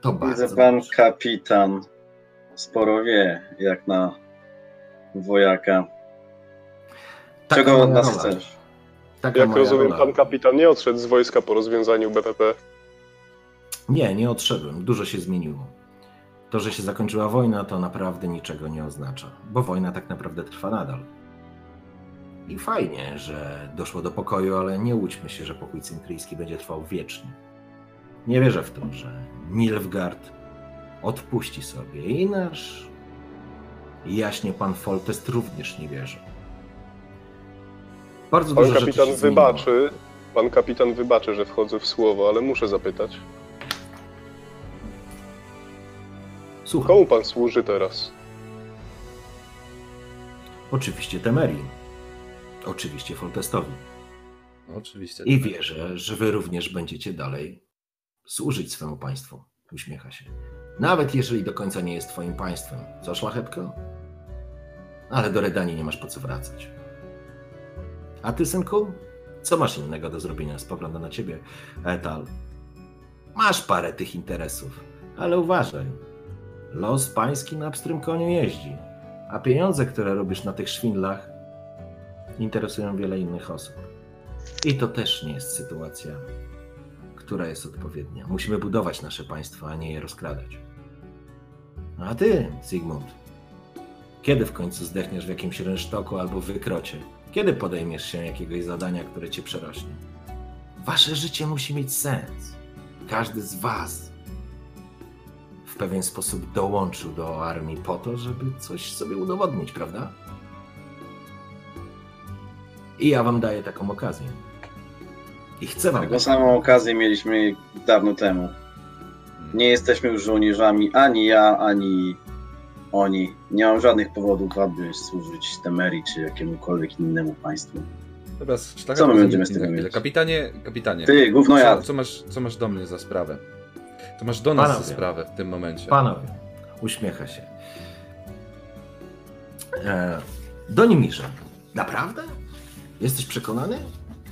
[SPEAKER 1] To bardzo
[SPEAKER 3] Widzę, pan
[SPEAKER 1] dobrze.
[SPEAKER 3] kapitan sporo wie, jak na wojaka.
[SPEAKER 1] Taka
[SPEAKER 3] Czego od nas
[SPEAKER 1] rola.
[SPEAKER 3] chcesz?
[SPEAKER 1] Taka
[SPEAKER 4] Jak rozumiem,
[SPEAKER 1] rola.
[SPEAKER 4] pan kapitan nie odszedł z wojska po rozwiązaniu BPP.
[SPEAKER 1] Nie, nie odszedłem. Dużo się zmieniło. To, że się zakończyła wojna, to naprawdę niczego nie oznacza, bo wojna tak naprawdę trwa nadal. I fajnie, że doszło do pokoju, ale nie łudźmy się, że pokój cyntryjski będzie trwał wiecznie. Nie wierzę w to, że Nilfgaard odpuści sobie i nasz jaśnie pan Foltest również nie wierzy. Bardzo
[SPEAKER 4] Pan
[SPEAKER 1] dużo
[SPEAKER 4] kapitan wybaczy, pan kapitan wybaczy, że wchodzę w słowo, ale muszę zapytać.
[SPEAKER 1] Słucham.
[SPEAKER 4] Komu pan służy teraz?
[SPEAKER 1] Oczywiście Temerii. Oczywiście Foltestowi.
[SPEAKER 2] Oczywiście.
[SPEAKER 1] I wierzę, że wy również będziecie dalej służyć swemu państwu. Uśmiecha się. Nawet jeżeli do końca nie jest twoim państwem. Co, szlachetko? Ale do Redanii nie masz po co wracać. A ty, synku? Co masz innego do zrobienia? Spogląda na ciebie Etal. Masz parę tych interesów, ale uważaj. Los pański na pstrym koniu jeździ, a pieniądze, które robisz na tych szwindlach, interesują wiele innych osób. I to też nie jest sytuacja, która jest odpowiednia. Musimy budować nasze państwo, a nie je rozkradać. A ty, Sigmund, kiedy w końcu zdechniesz w jakimś rynsztoku albo wykrocie? Kiedy podejmiesz się jakiegoś zadania, które cię przerośnie? Wasze życie musi mieć sens. Każdy z was w pewien sposób dołączył do armii po to, żeby coś sobie udowodnić, prawda? I ja wam daję taką okazję. I chcę wam.
[SPEAKER 3] Taką samą okazję mieliśmy dawno temu. Nie jesteśmy już żołnierzami, ani ja, ani oni. Nie mam żadnych powodów, aby służyć Temerii czy jakiemukolwiek innemu państwu.
[SPEAKER 2] Dobra,
[SPEAKER 3] Co my będziemy z
[SPEAKER 2] chwilę.
[SPEAKER 3] mieć?
[SPEAKER 2] Kapitanie, kapitanie.
[SPEAKER 3] Ty, gówno ja.
[SPEAKER 2] co, co, masz, co masz do mnie za sprawę? Co masz do nas
[SPEAKER 1] Panowie.
[SPEAKER 2] sprawę w tym momencie?
[SPEAKER 1] Panowie, uśmiecha się. E, Donimirze, naprawdę? Jesteś przekonany?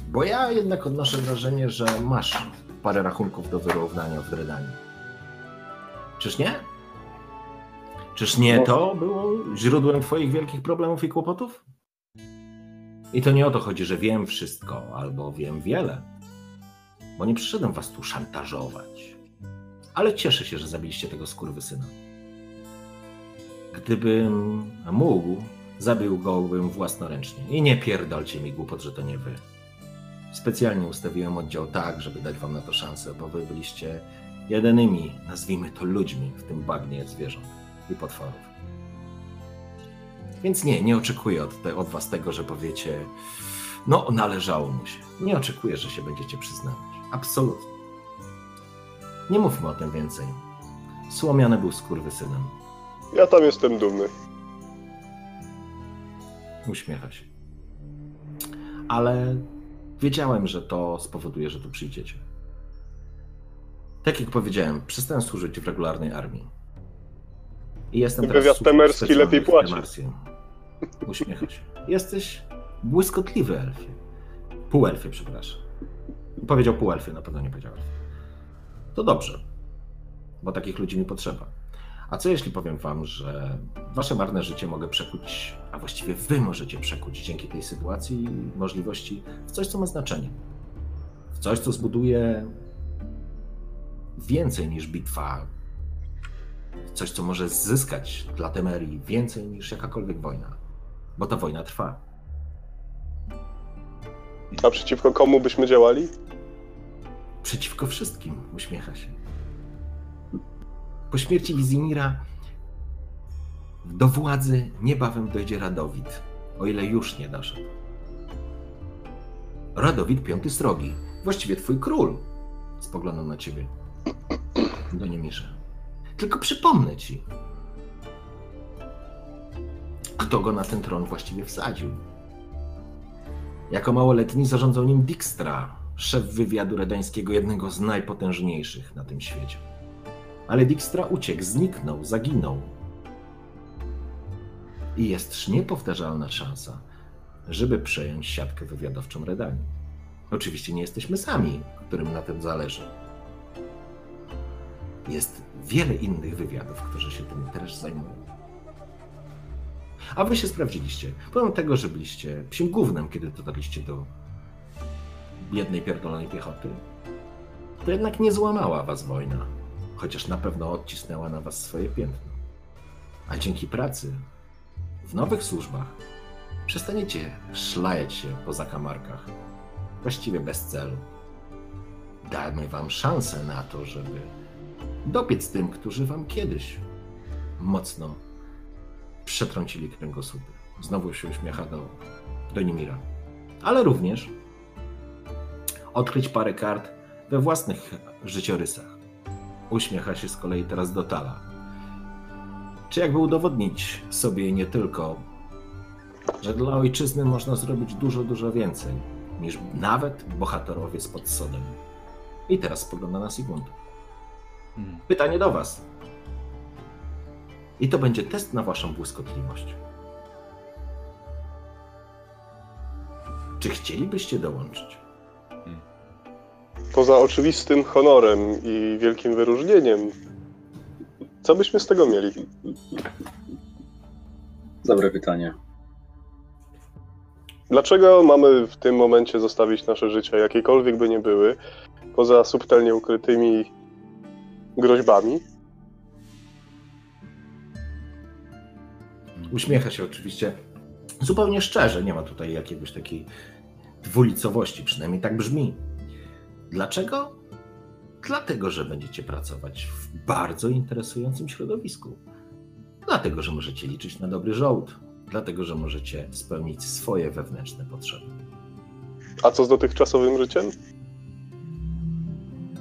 [SPEAKER 1] Bo ja jednak odnoszę wrażenie, że masz parę rachunków do wyrównania w Dredanii. Czyż nie? Czyż nie to było źródłem twoich wielkich problemów i kłopotów? I to nie o to chodzi, że wiem wszystko albo wiem wiele, bo nie przyszedłem was tu szantażować. Ale cieszę się, że zabiliście tego skurwysyna. Gdybym mógł, zabił go bym własnoręcznie. I nie pierdolcie mi głupot, że to nie wy. Specjalnie ustawiłem oddział tak, żeby dać wam na to szansę, bo wy byliście jedynymi, nazwijmy to ludźmi, w tym bagnie zwierząt i potworów. Więc nie, nie oczekuję od, te, od was tego, że powiecie, no należało mu się. Nie oczekuję, że się będziecie przyznawać. Absolutnie. Nie mówmy o tym więcej. Słomiany był skurwysynem.
[SPEAKER 4] Ja tam jestem dumny.
[SPEAKER 1] Uśmiecha się. Ale wiedziałem, że to spowoduje, że tu przyjdziecie. Tak jak powiedziałem, przestałem służyć w regularnej armii. I jestem teraz
[SPEAKER 4] Wywiad
[SPEAKER 1] służbą
[SPEAKER 4] temerski lepiej płaci.
[SPEAKER 1] Uśmiecha się. Jesteś błyskotliwy elfie. Półelfie, przepraszam. Powiedział półelfie, na pewno nie powiedział elfie. To dobrze, bo takich ludzi mi potrzeba. A co jeśli powiem wam, że wasze marne życie mogę przekuć, a właściwie wy możecie przekuć dzięki tej sytuacji i możliwości w coś, co ma znaczenie. W coś, co zbuduje więcej niż bitwa. Coś, co może zyskać dla Temerii więcej niż jakakolwiek wojna. Bo ta wojna trwa.
[SPEAKER 4] A przeciwko komu byśmy działali?
[SPEAKER 1] Przeciwko wszystkim, uśmiecha się. Po śmierci Wizimira do władzy niebawem dojdzie Radowid, o ile już nie doszedł. Radowid V Srogi, właściwie twój król, spoglądam na ciebie. Do Niemirze. Tylko przypomnę ci, kto go na ten tron właściwie wsadził. Jako małoletni zarządzał nim Dijkstra, szef wywiadu redańskiego, jednego z najpotężniejszych na tym świecie. Ale Dijkstra uciekł, zniknął, zaginął. I jest niepowtarzalna szansa, żeby przejąć siatkę wywiadowczą Redanii. Oczywiście nie jesteśmy sami, którym na tym zależy. Jest wiele innych wywiadów, którzy się tym też zajmują. A wy się sprawdziliście. Pomimo tego, że byliście psim gównem, kiedy dotarliście do biednej, pierdolonej piechoty, to jednak nie złamała was wojna, chociaż na pewno odcisnęła na was swoje piętno. A dzięki pracy w nowych służbach przestaniecie szlajać się po zakamarkach, właściwie bez celu. damy wam szansę na to, żeby dopiec tym, którzy wam kiedyś mocno przetrącili kręgosłupy. Znowu się uśmiecha do, do Nimira. Ale również odkryć parę kart we własnych życiorysach. Uśmiecha się z kolei teraz do Tala. Czy jakby udowodnić sobie nie tylko, że dla ojczyzny można zrobić dużo, dużo więcej niż nawet bohaterowie z pod sodem. I teraz spogląda na Sigmund.
[SPEAKER 2] Hmm.
[SPEAKER 1] Pytanie do Was. I to będzie test na Waszą błyskotliwość. Czy chcielibyście dołączyć?
[SPEAKER 4] Poza oczywistym honorem i wielkim wyróżnieniem, co byśmy z tego mieli?
[SPEAKER 3] Dobre pytanie.
[SPEAKER 4] Dlaczego mamy w tym momencie zostawić nasze życia, jakiekolwiek by nie były, poza subtelnie ukrytymi groźbami?
[SPEAKER 1] Uśmiecha się oczywiście zupełnie szczerze, nie ma tutaj jakiegoś takiej dwulicowości, przynajmniej tak brzmi. Dlaczego? Dlatego, że będziecie pracować w bardzo interesującym środowisku. Dlatego, że możecie liczyć na dobry żołd. Dlatego, że możecie spełnić swoje wewnętrzne potrzeby.
[SPEAKER 4] A co z dotychczasowym życiem?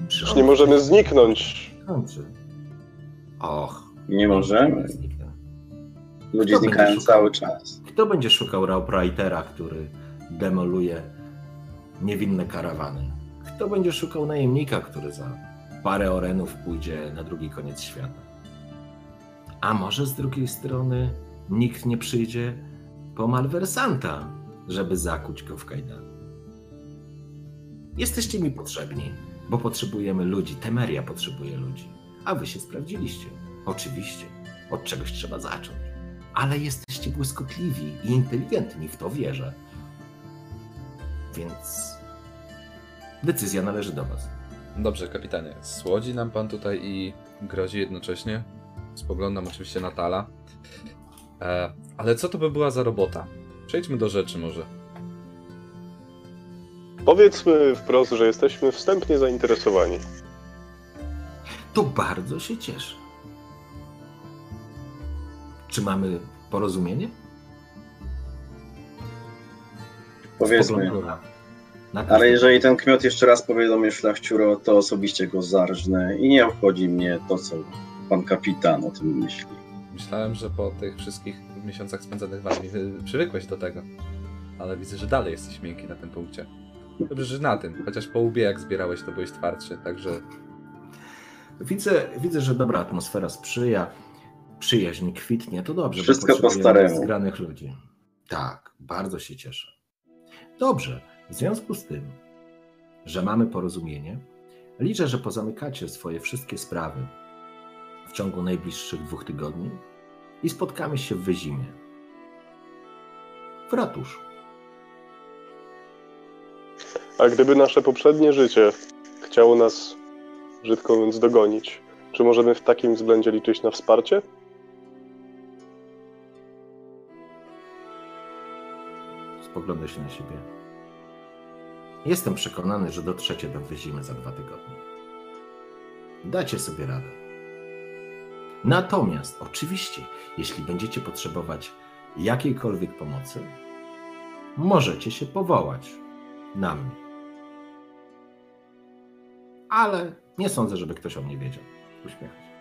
[SPEAKER 1] Czy
[SPEAKER 4] nie możemy zniknąć?
[SPEAKER 1] kończy? Och.
[SPEAKER 3] Nie możemy.
[SPEAKER 1] zniknę.
[SPEAKER 3] Ludzie
[SPEAKER 1] Kto
[SPEAKER 3] znikają
[SPEAKER 1] szukał?
[SPEAKER 3] cały czas.
[SPEAKER 1] Kto będzie szukał Raupreitera, który demoluje niewinne karawany? Kto będzie szukał najemnika, który za parę orenów pójdzie na drugi koniec świata? A może z drugiej strony nikt nie przyjdzie po malwersanta, żeby zakuć go w kajdany? Jesteście mi potrzebni, bo potrzebujemy ludzi. Temeria potrzebuje ludzi. A wy się sprawdziliście. Oczywiście. Od czegoś trzeba zacząć ale jesteście błyskotliwi i inteligentni, w to wierzę. Więc decyzja należy do Was.
[SPEAKER 2] Dobrze, kapitanie. Słodzi nam pan tutaj i grozi jednocześnie. Spoglądam oczywiście na Tala. E, ale co to by była za robota? Przejdźmy do rzeczy może.
[SPEAKER 4] Powiedzmy wprost, że jesteśmy wstępnie zainteresowani.
[SPEAKER 1] To bardzo się cieszę. Czy mamy porozumienie?
[SPEAKER 3] Powiedzmy.
[SPEAKER 1] Spoglądam na-
[SPEAKER 3] Ale jeżeli ten kmiot jeszcze raz powie do mnie szlachciuro, to osobiście go zarżnę i nie obchodzi mnie to, co pan kapitan o tym myśli.
[SPEAKER 2] Myślałem, że po tych wszystkich miesiącach spędzonych w armii wy- przywykłeś do tego. Ale widzę, że dalej jesteś miękki na tym punkcie. Dobrze, że na tym. Chociaż po łbie jak zbierałeś, to byłeś twardszy, także
[SPEAKER 1] Widzę, widzę, że dobra atmosfera sprzyja, przyjaźń kwitnie, to dobrze.
[SPEAKER 3] Wszystko po staremu.
[SPEAKER 1] Zgranych ludzi. Tak, bardzo się cieszę. Dobrze, w związku z tym, że mamy porozumienie, liczę, że pozamykacie swoje wszystkie sprawy w ciągu najbliższych dwóch tygodni i spotkamy się w Wyzimie. W ratuszu.
[SPEAKER 4] A gdyby nasze poprzednie życie chciało nas, brzydko mówiąc, dogonić, czy możemy w takim względzie liczyć na wsparcie?
[SPEAKER 1] Spogląda się na siebie. Jestem przekonany, że dotrzecie do Wyzimy za dwa tygodnie. Dacie sobie radę. Natomiast, oczywiście, jeśli będziecie potrzebować jakiejkolwiek pomocy, możecie się powołać na mnie. Ale nie sądzę, żeby ktoś o mnie wiedział. Uśmiecha się.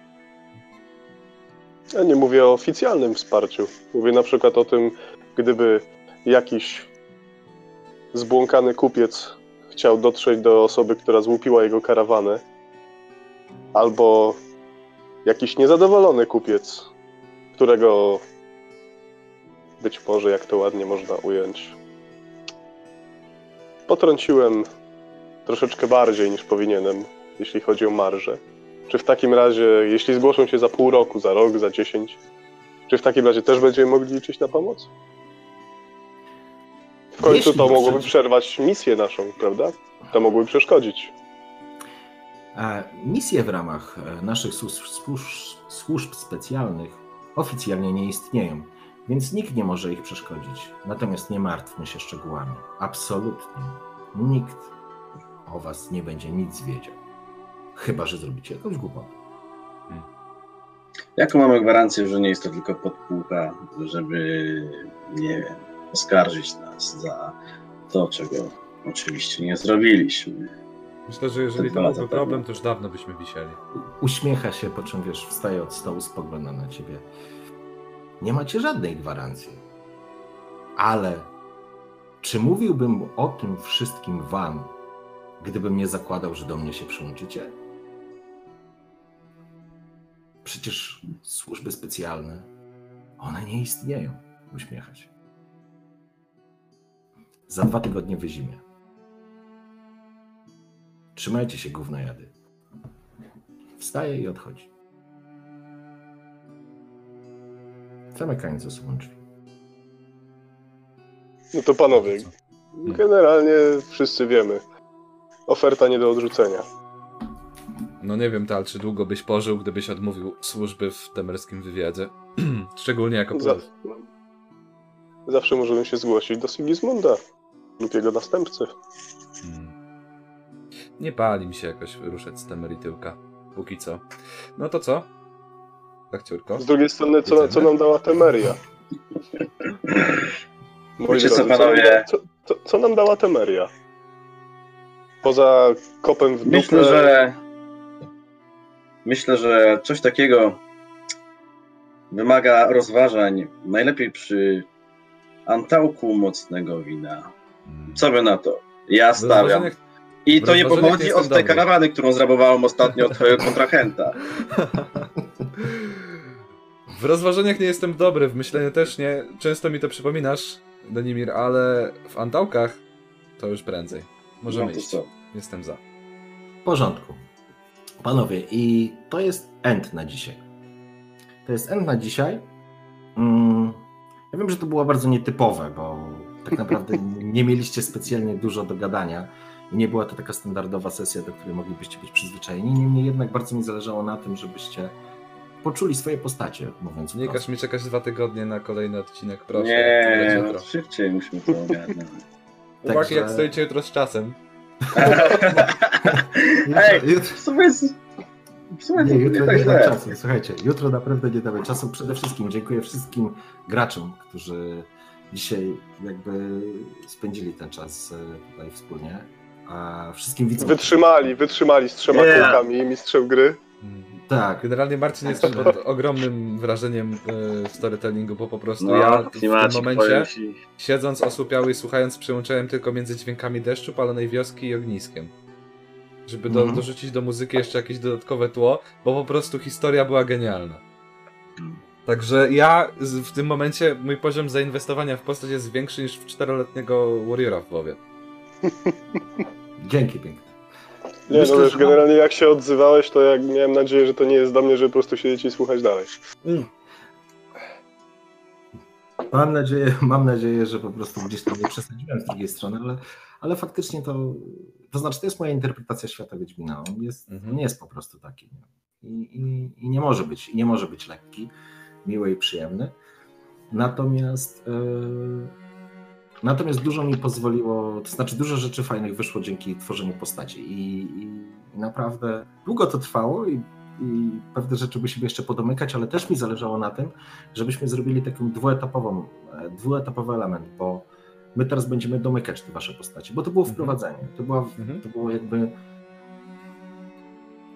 [SPEAKER 4] Ja nie mówię o oficjalnym wsparciu. Mówię na przykład o tym, gdyby jakiś zbłąkany kupiec chciał dotrzeć do osoby, która złupiła jego karawanę, albo jakiś niezadowolony kupiec, którego być może, jak to ładnie można ująć, potrąciłem troszeczkę bardziej niż powinienem, jeśli chodzi o marżę. Czy w takim razie, jeśli zgłoszą się za pół roku, za rok, za dziesięć, czy w takim razie też będziemy mogli liczyć na pomoc? W końcu
[SPEAKER 1] Jeśli
[SPEAKER 4] to mogłoby
[SPEAKER 1] przecież-
[SPEAKER 4] przerwać misję naszą, prawda? To mogłoby przeszkodzić.
[SPEAKER 1] Misje w ramach e, naszych służb, służb, służb specjalnych oficjalnie nie istnieją, więc nikt nie może ich przeszkodzić. Natomiast nie martwmy się szczegółami. Absolutnie nikt o was nie będzie nic wiedział. Chyba, że zrobicie jakąś głupotę.
[SPEAKER 3] Jaką mamy gwarancję, że nie jest to tylko podpucha, żeby, nie wiem, oskarżyć nas za to, czego oczywiście nie zrobiliśmy.
[SPEAKER 2] Myślę, że jeżeli to byłby problem, to już dawno byśmy wisieli.
[SPEAKER 1] Uśmiecha się, po czym wiesz, wstaje od stołu, spogląda na ciebie. Nie macie żadnej gwarancji. Ale czy mówiłbym o tym wszystkim wam, gdybym nie zakładał, że do mnie się przyłączycie? Przecież służby specjalne, one nie istnieją. Uśmiecha się. Za dwa tygodnie wyzimie. Trzymajcie się, gównojady. Wstaje i odchodzi. Zamykając za sobą drzwi.
[SPEAKER 4] No to panowie, generalnie wszyscy wiemy. Oferta nie do odrzucenia.
[SPEAKER 2] No nie wiem, Tal, czy długo byś pożył, gdybyś odmówił służby w temerskim wywiadzie. Szczególnie jako
[SPEAKER 4] Za,
[SPEAKER 2] plus.
[SPEAKER 4] zawsze możemy się zgłosić do Sigismunda lub jego następcy.
[SPEAKER 2] Hmm. Nie pali mi się jakoś ruszać z temery tyłka. Póki co. No to co? Lekciurko?
[SPEAKER 4] Z drugiej strony, co, co nam dała Temeria?
[SPEAKER 3] Wiecie co, panowie?
[SPEAKER 4] Co, co, co nam dała Temeria? Poza kopem w dupę...
[SPEAKER 3] Myślę, że myślę, że coś takiego wymaga rozważań. Najlepiej przy antałku mocnego wina. Co by na to? Ja stawiam. I to nie pochodzi od tej karawany, którą zrabowałem ostatnio od twojego kontrahenta.
[SPEAKER 2] W rozważaniach nie jestem dobry, w myśleniu też nie. Często mi to przypominasz, Danimir, ale w antałkach to już prędzej. Możemy
[SPEAKER 3] No to
[SPEAKER 2] iść.
[SPEAKER 3] co?
[SPEAKER 2] Jestem za.
[SPEAKER 1] W porządku. Panowie, i to jest end na dzisiaj. To jest end na dzisiaj. Mm, ja wiem, że to było bardzo nietypowe, bo tak naprawdę nie mieliście specjalnie dużo do gadania i nie była to taka standardowa sesja, do której moglibyście być przyzwyczajeni. Niemniej jednak bardzo mi zależało na tym, żebyście poczuli swoje postacie, mówiąc
[SPEAKER 2] Nie każ mi czekać dwa tygodnie na kolejny odcinek, proszę.
[SPEAKER 3] Nie, no, szybciej musimy to ogarnąć.
[SPEAKER 2] Chłopaki,
[SPEAKER 1] Także-
[SPEAKER 2] jak stoicie jutro z czasem?
[SPEAKER 3] Ej,
[SPEAKER 1] Jutro-
[SPEAKER 3] w sumie jest...
[SPEAKER 1] Nie,
[SPEAKER 3] nie
[SPEAKER 1] jutro
[SPEAKER 3] tak
[SPEAKER 1] nie da
[SPEAKER 3] źle.
[SPEAKER 1] czasu. Słuchajcie, jutro naprawdę nie damy czasu. Przede wszystkim dziękuję wszystkim graczom, którzy dzisiaj jakby spędzili ten czas e, tutaj wspólnie. A wszystkim widzom.
[SPEAKER 4] Wytrzymali, wytrzymali z trzema
[SPEAKER 3] Nie.
[SPEAKER 4] kulkami mistrzem gry.
[SPEAKER 2] Mm.
[SPEAKER 1] Tak.
[SPEAKER 2] Generalnie Marcin jestem pod ogromnym wrażeniem e, storytellingu, bo po prostu
[SPEAKER 3] No,
[SPEAKER 2] ja w tym momencie, siedząc osłupiały i słuchając, przełączałem tylko między dźwiękami deszczu, palonej wioski i ogniskiem. Żeby do,
[SPEAKER 1] Mhm.
[SPEAKER 2] dorzucić do muzyki jeszcze jakieś dodatkowe tło, bo po prostu historia była genialna. Także ja w tym momencie, mój poziom zainwestowania w postać jest większy niż w czteroletniego Warriora w głowie.
[SPEAKER 1] Dzięki pięknie.
[SPEAKER 4] Nie,
[SPEAKER 1] Myślę,
[SPEAKER 4] no wiesz,
[SPEAKER 1] że-
[SPEAKER 4] generalnie jak się odzywałeś, to jak miałem nadzieję, że to nie jest do mnie, żeby po prostu siedzieć i słuchać dalej.
[SPEAKER 1] Mam nadzieję, mam nadzieję, że po prostu gdzieś tam nie przesadziłem z drugiej strony, ale, ale faktycznie to, to znaczy to jest moja interpretacja świata Wiedźmina. On jest,
[SPEAKER 2] Mhm.
[SPEAKER 1] on jest po prostu taki. nie? I, i, I nie może być, i nie może być lekki, miły i przyjemny. Natomiast e, natomiast dużo mi pozwoliło, to znaczy dużo rzeczy fajnych wyszło dzięki tworzeniu postaci i, i, i naprawdę długo to trwało i, i pewne rzeczy musimy jeszcze podomykać, ale też mi zależało na tym, żebyśmy zrobili taką dwuetapową, e, dwuetapowy element, bo my teraz będziemy domykać te wasze postacie, bo to było
[SPEAKER 2] Mhm.
[SPEAKER 1] wprowadzenie, to, była,
[SPEAKER 2] Mhm.
[SPEAKER 1] to było jakby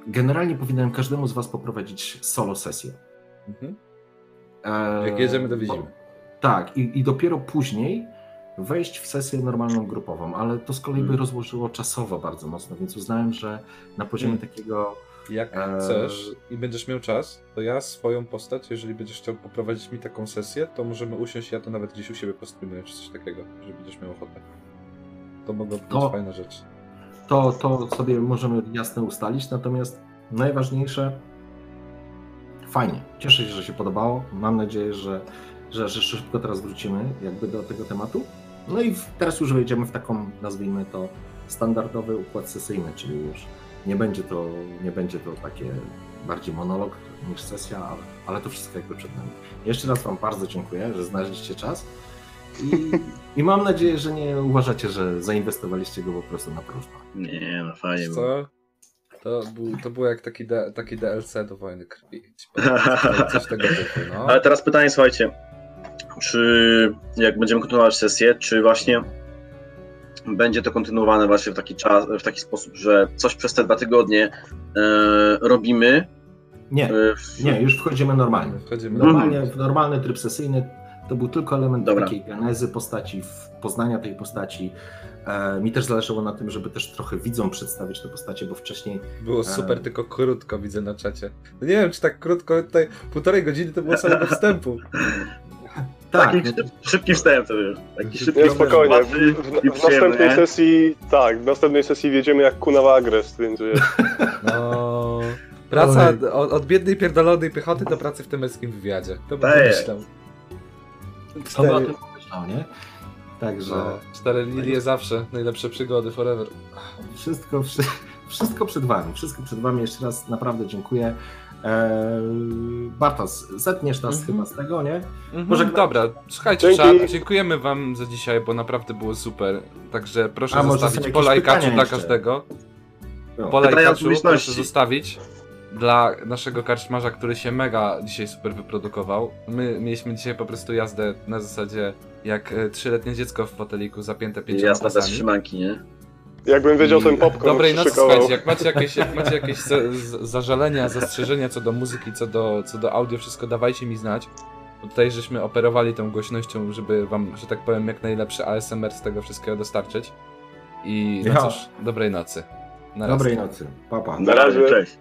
[SPEAKER 1] generalnie powinienem każdemu z was poprowadzić solo sesję.
[SPEAKER 2] Mhm.
[SPEAKER 1] E,
[SPEAKER 2] Jak jedziemy, to widzimy.
[SPEAKER 1] Tak, i, i dopiero później wejść w sesję normalną grupową, ale to z kolei by
[SPEAKER 3] Mhm.
[SPEAKER 1] rozłożyło czasowo bardzo mocno, więc uznałem, że na poziomie
[SPEAKER 2] Mhm.
[SPEAKER 1] takiego
[SPEAKER 2] Jak
[SPEAKER 1] Eee.
[SPEAKER 2] chcesz i będziesz miał czas, to ja swoją postać, jeżeli będziesz chciał poprowadzić mi taką sesję, to możemy usiąść, ja to nawet gdzieś u siebie postreamuję, czy coś takiego, jeżeli będziesz miał ochotę. To mogła być
[SPEAKER 1] To-
[SPEAKER 2] fajna rzecz.
[SPEAKER 1] to, to sobie możemy jasno ustalić, natomiast najważniejsze, fajnie, cieszę się, że się podobało, mam nadzieję, że, że, że szybko teraz wrócimy jakby do tego tematu. No i w, teraz już wejdziemy w taką, nazwijmy to, standardowy układ sesyjny, czyli już nie będzie to, nie będzie to takie bardziej monolog niż sesja, ale, ale to wszystko jakby przed nami. Jeszcze raz Wam bardzo dziękuję, że znaleźliście czas I, I mam nadzieję, że nie uważacie, że zainwestowaliście go po prostu na próżno.
[SPEAKER 3] Nie, no fajnie
[SPEAKER 2] co? To, był, to było jak taki, de, taki DLC do Wojny Krwi. Coś, coś tego typu, no.
[SPEAKER 3] Ale teraz pytanie, słuchajcie, czy jak będziemy kontynuować sesję, czy właśnie będzie to kontynuowane właśnie w taki czas, w taki sposób, że coś przez te dwa tygodnie e, robimy?
[SPEAKER 1] Nie,
[SPEAKER 3] E, w,
[SPEAKER 1] nie, już wchodzimy normalnie.
[SPEAKER 2] Wchodzimy
[SPEAKER 1] Normalnie, w normalny tryb sesyjny to był tylko element
[SPEAKER 3] Dobra.
[SPEAKER 1] takiej genezy postaci, w- poznania tej postaci. E, mi też zależało na tym, żeby też trochę widzom przedstawić te postacie, bo wcześniej
[SPEAKER 2] Było super,
[SPEAKER 1] A.
[SPEAKER 2] tylko krótko widzę na czacie. No nie wiem, czy tak krótko, tutaj półtorej godziny to było samego wstępu.
[SPEAKER 1] tak,
[SPEAKER 3] taki
[SPEAKER 1] no,
[SPEAKER 3] szyb, szybki wstęp, to wiesz, taki szybki
[SPEAKER 4] Nie, spokojnie. W,
[SPEAKER 3] zobaczy
[SPEAKER 4] w,
[SPEAKER 3] i
[SPEAKER 4] w
[SPEAKER 3] przyjemny,
[SPEAKER 4] następnej sesji, tak, w następnej sesji wjedziemy jak kuna agres, więc wiesz.
[SPEAKER 2] No... Praca od, od biednej, pierdolonej piechoty do pracy w temeskim wywiadzie. To bym
[SPEAKER 3] Tak.
[SPEAKER 2] pomyślał.
[SPEAKER 1] kto by o tym pomyślał, nie? Także
[SPEAKER 2] No, cztery lilie zawsze, najlepsze przygody forever.
[SPEAKER 1] wszystko, wszy- wszystko przed wami, wszystko przed wami. Jeszcze raz naprawdę dziękuję. Eee, Bartos, zetniesz nas
[SPEAKER 2] Mhm.
[SPEAKER 1] chyba z tego, nie?
[SPEAKER 5] Mhm,
[SPEAKER 1] Może-
[SPEAKER 5] dobra, słuchajcie, dziękujemy wam za dzisiaj, bo naprawdę było super. Także proszę
[SPEAKER 1] A
[SPEAKER 5] zostawić
[SPEAKER 1] jakieś
[SPEAKER 5] po lajkaczu
[SPEAKER 1] pytania
[SPEAKER 5] dla każdego.
[SPEAKER 1] No.
[SPEAKER 5] Po lajkaczu proszę zostawić dla naszego karczmarza, który się mega dzisiaj super wyprodukował. My mieliśmy dzisiaj po prostu jazdę na zasadzie jak e, trzyletnie dziecko w foteliku zapięte pięcioma
[SPEAKER 3] Jasne, bez trzymanki, nie?
[SPEAKER 4] Jakbym wiedział, ten
[SPEAKER 5] I
[SPEAKER 4] popcorn
[SPEAKER 5] Dobrej nocy, słuchajcie, jak macie jakieś, jak macie jakieś zażalenia, zastrzeżenia co do muzyki, co do, co do audio, wszystko dawajcie mi znać. Bo tutaj żeśmy operowali tą głośnością, żeby wam, że tak powiem, jak najlepszy ASMR z tego wszystkiego dostarczyć. I no cóż, dobrej nocy. Na.
[SPEAKER 1] Dobrej nocy. Pa, pa.
[SPEAKER 4] Na razie.
[SPEAKER 3] Cześć.